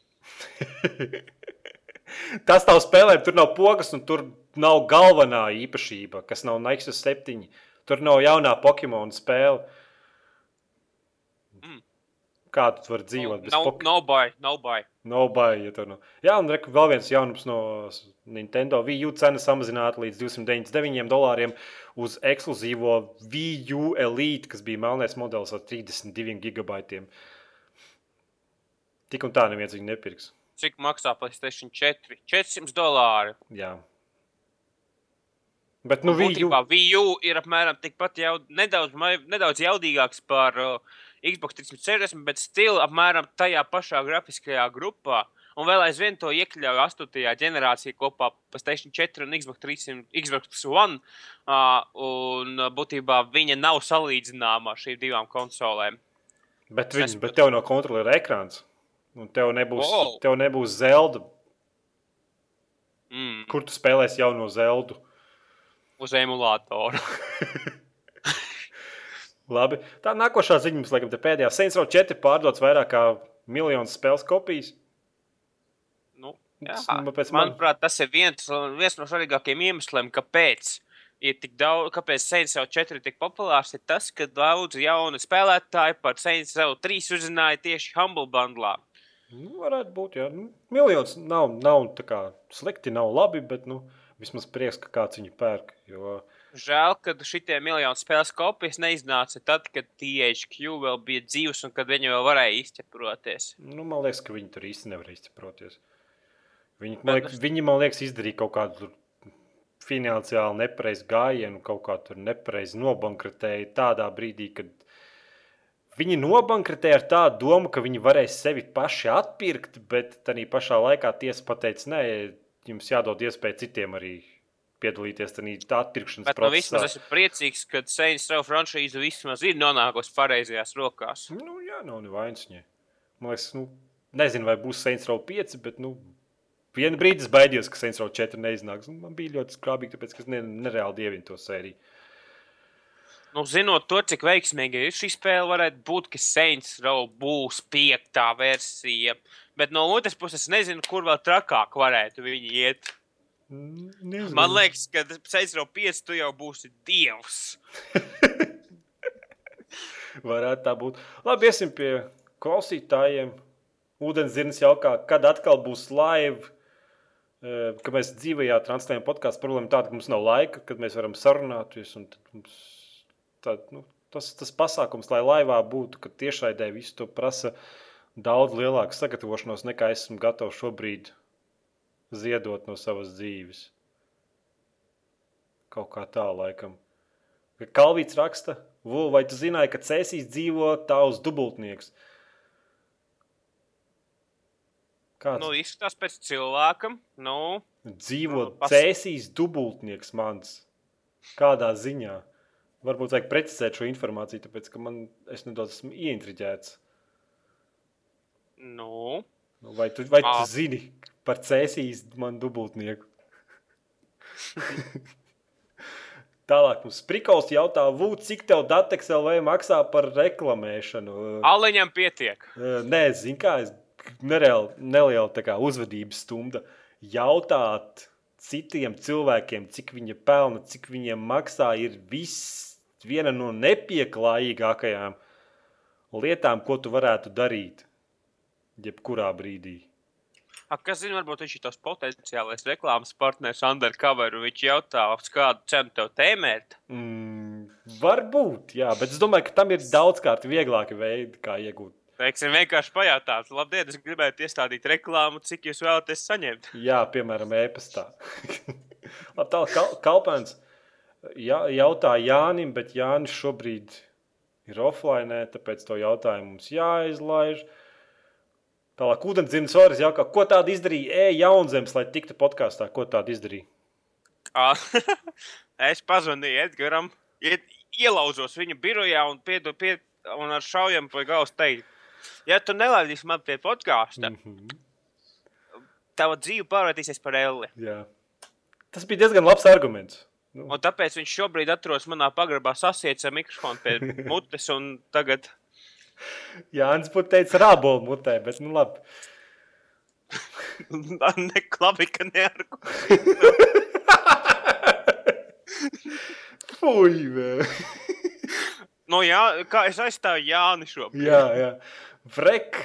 *laughs* Tas nav spēlēm, tur nav pogas, un tur nav galvenā īpašība, kas nav Nexus 7. Tur nav jaunā Pokemon spēle. Mm. Kā tu vari dzīvot bez No, Pokemon? no buy, no buy. Nobai, ja nav. Jā, un reku, vēl viens jaunums no Nintendo Wii U cena samazināta līdz 299 dolāriem uz ekskluzīvo Wii U Elite, kas bija melnais modelis ar 32 gigabaitiem. Tik un tā neviens viņu nepirks. Cik maksā PlayStation 4? 400 dolāri. Jā. Bet, nu, Wii U. Wii U ir apmēram tikpat jau nedaudz, nedaudz jaudīgāks par uh, Xbox 360, bet stila apmēram tajā pašā grafiskajā grupā. Un vēl aizvien to iekļauj 8. ģenerācijā kopā ar PlayStation 4 un Xbox 300, Xbox One. Uh, un būtībā viņa nav salīdzināma ar šīm divām konsolēm. Bet, Es- viņ, bet tev no kontrolera ekrāns. Un tev nebūs, Wow. tev nebūs zelta. Mm, Kur tu spēlēsi jauno zeltu? uz emulātoru. *laughs* Labi. Tā nākošā ziņa mums, laikam, pēdējā. Saints Row 4 pārdots vairāk kā miljonus spēles kopijas. Nu, jā, nu, pēc man- manuprāt, tas ir viens, viens no svarīgākajiem iemesliem, kāpēc. Ir tik daudz, kāpēc Saints Row 4 ir tik populārs, ir tas, ka daudz jaunu spēlētāju par Saints Row 3 uzzināja tieši Humble Bundlā. Nu, varētu būt, jā. Nu, miljons nav, nav tā kā slikti, nav labi, bet nu, vismaz prieks, ka kāds viņu pērk. Jo, Žēl, ka šitie miljoni spēles kopijas neiznāca tad, kad THQ vēl bija dzīvs un kad viņi vēl varēja izķeproties. nu, man liekas, ka viņi tur īsti nevar izsaproties. Viņi, man liekas, viņi, man liekas, izdarīja kaut kādu finansiāli nepareizu gājienu, kaut kā tur nepareizi nobankrotēja tādā brīdī, kad viņi nobankrotēja ar tādu domu, ka viņi varēs sevi paši atpirkt, bet tā pašā laikā tiesa pateica, nē, jums jādod iespēja citiem arī piedalīties tajā atpirkšanas Bet nu, procesā. vismaz esmu priecīgs, ka Saints Row franšīze vismaz ir nonākusi pareizajās rokās. Nu, jā, nav nevainas viņai. Man liekas, nu, nezinu, vai būs Saints Row 5, bet, nu, vienu brīdi es baidījos, ka Saints Row 4 neiznāks. Un Man bija ļoti skrābīgi, tāpēc, ka es ne, nereāli dievinu to sēriju. Nu, zinot to, cik veiksmīga ir šī spēle, varētu būt, ka Saints Row būs piektā versija. Bet no otras puses, es nezinu, kur vēl trakāk varētu viņi iet. Nezinu. Man liekas, ka Saints Row 5 tu jau būsi dievs. *laughs* Varētu tā būt. Labi, iesim pie klausītājiem. Ūdenzirnis jautā, kad atkal būs live. Eh, Kad mēs dzīvajā translējam podkāstu, problēma tāda, ka mums nav laika, kad mēs varam sarunāties. un tad nu, tas, tas pasākums, lai laivā būtu, ka tiešraidē visu to prasa daudz lielāku sagatavošanos, nekā esmu gatavs šobrīd ziedot no savas dzīves. Kaut kā tā, laikam. Kalvīts raksta, vai tu zināji, ka Cēsīs dzīvo tavs dubultnieks? Kāds Nu, izskatās pēc cilvēkam. Nu, dzīvo nu, pas- cēsīs dubultnieks mans? Kādā ziņā? Varbūt vajag precizēt šo informāciju, tāpēc ka man es nedaudz esmu ieintriģēts. nu. Nu, Vai tu, vai tu Ā. zini par cēsīs man dubultnieku? *laughs* Tālāk mums Prikols jautā, Vū, cik tev Datex LV maksā par reklamēšanu? Aliņam pietiek. Nē, zinu, kā es nereāli, neliela tā kā uzvedības stunda jautāt citiem cilvēkiem, cik viņi pelna, cik viņiem maksā, ir viss viena no nepieklājīgākajām lietām, ko tu varētu darīt. Jebkurā brīdī. A, kas zina, varbūt viņš ir tas potenciālais reklāmas partneris undercover. un Viņš jautā, uz kādu cenu tev tēmēt. Mm, varbūt, jā, bet es domāju, ka tam ir daudzkārt vieglāki veidi, kā iegūt. Teiksim, vienkārši pajautāt, labdien, es gribētu iestādīt reklāmu, cik jūs vēlaties saņemt. Jā, piemēram, e-pastā. *laughs* Tālāk, kal kalpēns ja, jautā Jānim, bet Jānis šobrīd ir offline, tāpēc to jautājumu mums jāizlaiž. Tālāk, ūdenzirnes varas jautā, ko tādu izdarīja E-jaunzems, lai tiktu podkāstā? Ko tādu izdarīja? *laughs* Es pazvanīju Edgaram, iet, ielauzos viņa birojā un, piedu, pie, un ar šaujam pie galvas teikt, ja tu nelaidīsi man pie podkāsta, Mm -hmm. tava dzīve pārvērtīsies par elli. Jā. Tas bija diezgan labs arguments. Nu, Un tāpēc viņš šobrīd atrodas manā pagrabā, sasiets ar mikrofonu pie *laughs* mutes, un tagad Jānis būtu teicis rābolu mutē, bet nu labi. *laughs* neklabi, ka neargu. Fui, vēl. Nu, jā, kā es aizstāju Jāni šobrīd. Jā, jā. Vrek.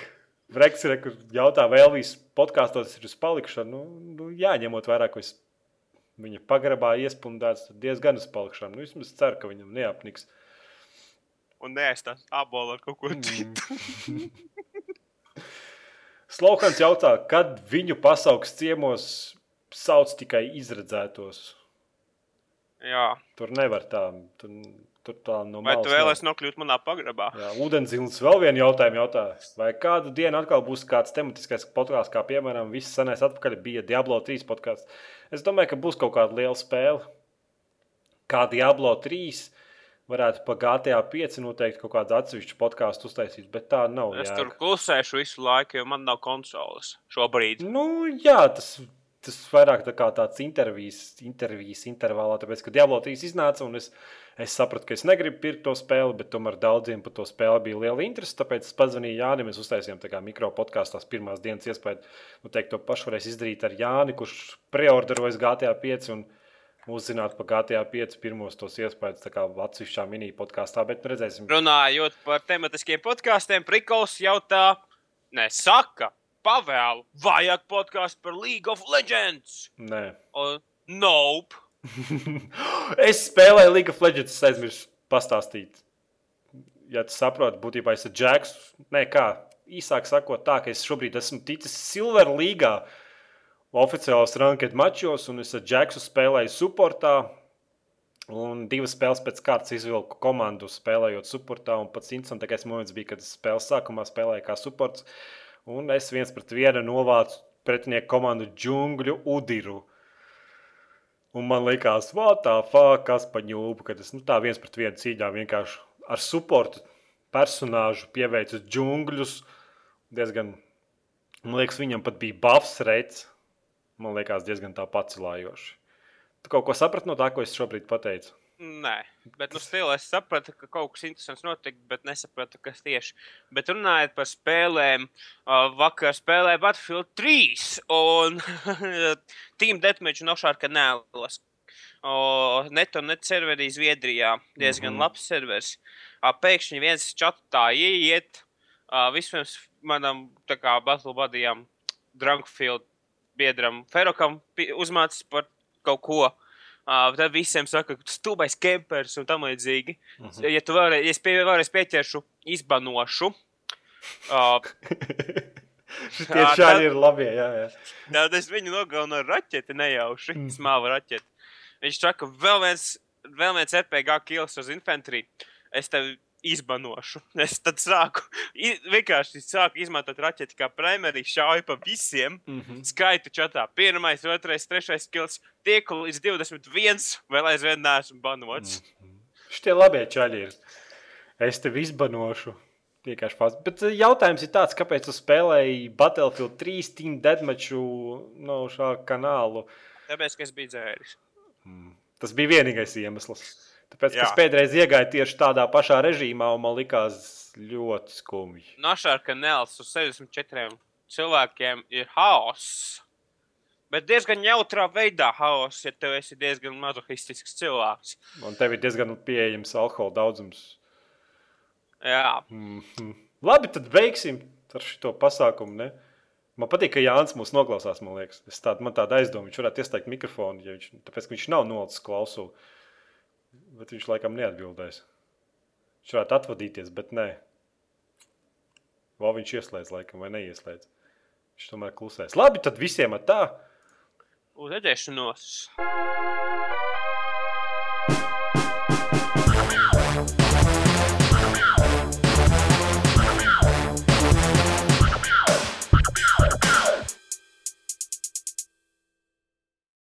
Vreks ir, kur jautā, vai Elvis podkāstos ir uz palikšanu. Nu, nu, jā, ņemot vērā, ka es viņa pagrabā iespundēts, tad diezgan uz palikšanu. Nu, vismaz ceru, ka viņam neapniks. Un neaizstās abolu ar kaut ko citu. *laughs* Slaukans jautā, kad viņu pasaules ciemos sauc tikai izredzētos. Jā, Tur nevar tā, tur, tur tā no vai tu vēlēsies nokļūt manā pagrabā? Jā, Ūdenzils vēl vienu jautājumu jautā. Vai kādu dienu atkal būs kāds tematiskais podkāsts, kā piemēram, viss senais atpakaļ bija Diablo 3 podkāsts? Es domāju, ka būs kaut kāda liela spēle. Kā Diablo 3 varētu pa GTA 5 noteikti kaut kādu atsevišķu podkāstu uztaisīt, bet tā nav. Es jēga. tur klusēšu visu laiku, jo man nav konsoles šobrīd. Nu, jā, tas, tas vairāk tā kā tāds intervijas, intervijas intervālā, tāpēc, ka Diablo 3 iznāca un es, es sapratu, ka es negribu pirkt to spēli, bet tomēr daudziem par to spēli bija liela interese. Tāpēc es pazvanīju Jānim, mēs uztaisījām tā kā mikro podkāstu tās pirmās dienas iespēju. Nu, teikt, to pašu varēs izdarīt ar Jāni, kurš preorderojas GTA 5 un uzzināt par GTA 5 pirmos tos iespējas kā atsevišķā mini podkāstā, bet nu, redzēsim. Runājot par tematiskiem podkāstiem, Prikols jautā, nesaka, pavēlu, vajag podkāstu par League of Legends. Nē. Un, nope. *laughs* es spēlēju League of Legends, es aizmirsu pastāstīt. Ja tu saproti, būtībā es esmu Džeks. Nē, kā īsāk sakot, tā ka es šobrīd esmu ticis Silver līgā, oficiālos ranked mačos, un es ar Džeksu spēlēju supportā. Un divas spēles pēc kārtas izvilku komandu, spēlējot supportā. Un pats interesantākais moments bija, kad es spēles sākumā spēlēju kā supports. Un es viens pret vienu novācu pretinieku komandu džungļu udiru. Un man liekas, vātā, kas pa ņūpu, kad es nu, tā viens pret vienu cīņā vienkārši ar supportu personāžu pieveicu džungļus. Diezgan, man liekas, viņam pat bija buffs reids. Man liekas, diezgan tā pacilājoši. Tu kaut ko saprati no tā, ko es šobrīd pateicu? Nē, bet nu, stilā es sapratu, ka kaut kas interesants notika, bet nesapratu, kas tieši. Bet runājot par spēlēm, uh, vakar spēlēja Battlefield 3 un *laughs* Team Deathmatch un Ošāra kanālas. Net un net serverī Zviedrijā. Diezgan mm. -hmm. labs servers. Pēkšņi viens čatā ieiet. Vispirms manam tā kā Battle Buddyam, Drunkfield biedram Ferokam uzmācis par kaut ko. Uh, tad visiem saka, ka stulbais kempers un tam līdzīgi. Uh -huh. Ja tu vēlreiz, ja es pie, vēlreiz pieķeršu, izbanošu. Uh, Jā, *laughs* šādi tad- ir labi. Jā, jā. tad es viņu nogalinu ar raķeti nejauši. Mm. Smāvu raķeti. Viņš saka, vēl viens, vēl viens RPG kills uz infantry. Es tev izbanošu. *laughs* Es tad sāku vienkārši sāku izmantot raķeti kā primāriju, šauju pa visiem. Mm. -hmm. Skaitu čatā. Pirmais, otrais, trešais skills. Tieku līdz 21. Vēl aizvien neesmu banots. Mm. Šitie labie čaļi ir. Es tevi izbanošu. Vienkārši faz. Bet eh, jautājums ir tāds, kāpēc tu spēlēji Battlefield 3 Team Deadmatchu no šā kanālu? Tāpēc, ka es biju dzēris. Tas bija vienīgais iemesls. Tāpēc, es pēdējais iegāju tieši tādā pašā režīmā, un man likās ļoti skumji. Nošāra kanāls uz 64 cilvēkiem ir haoss. Bet diezgan jautrā veidā haoss, ja tev esi diezgan mazohistisks cilvēks. Un tev ir diezgan pieejams alkohola daudzums. Jā, Mhm. Labi, tad beigsim ar šo pasākumu. Ne? Man patīk, ka Jānis mūs noklausās. Man, liekas. es tādu, man tāda aizdomā, viņš varētu ieslēgt mikrofonu, ja viņš, tāpēc, ka viņš nav nolicis klausulu. Bet viņš laikam neatbildēs. Viņš varētu atvadīties, bet nē. Vai viņš ieslēdz, laikam, vai neieslēdz. Viņš tomēr klusēs. Labi, tad visiem ar tā. uz redzēšanos!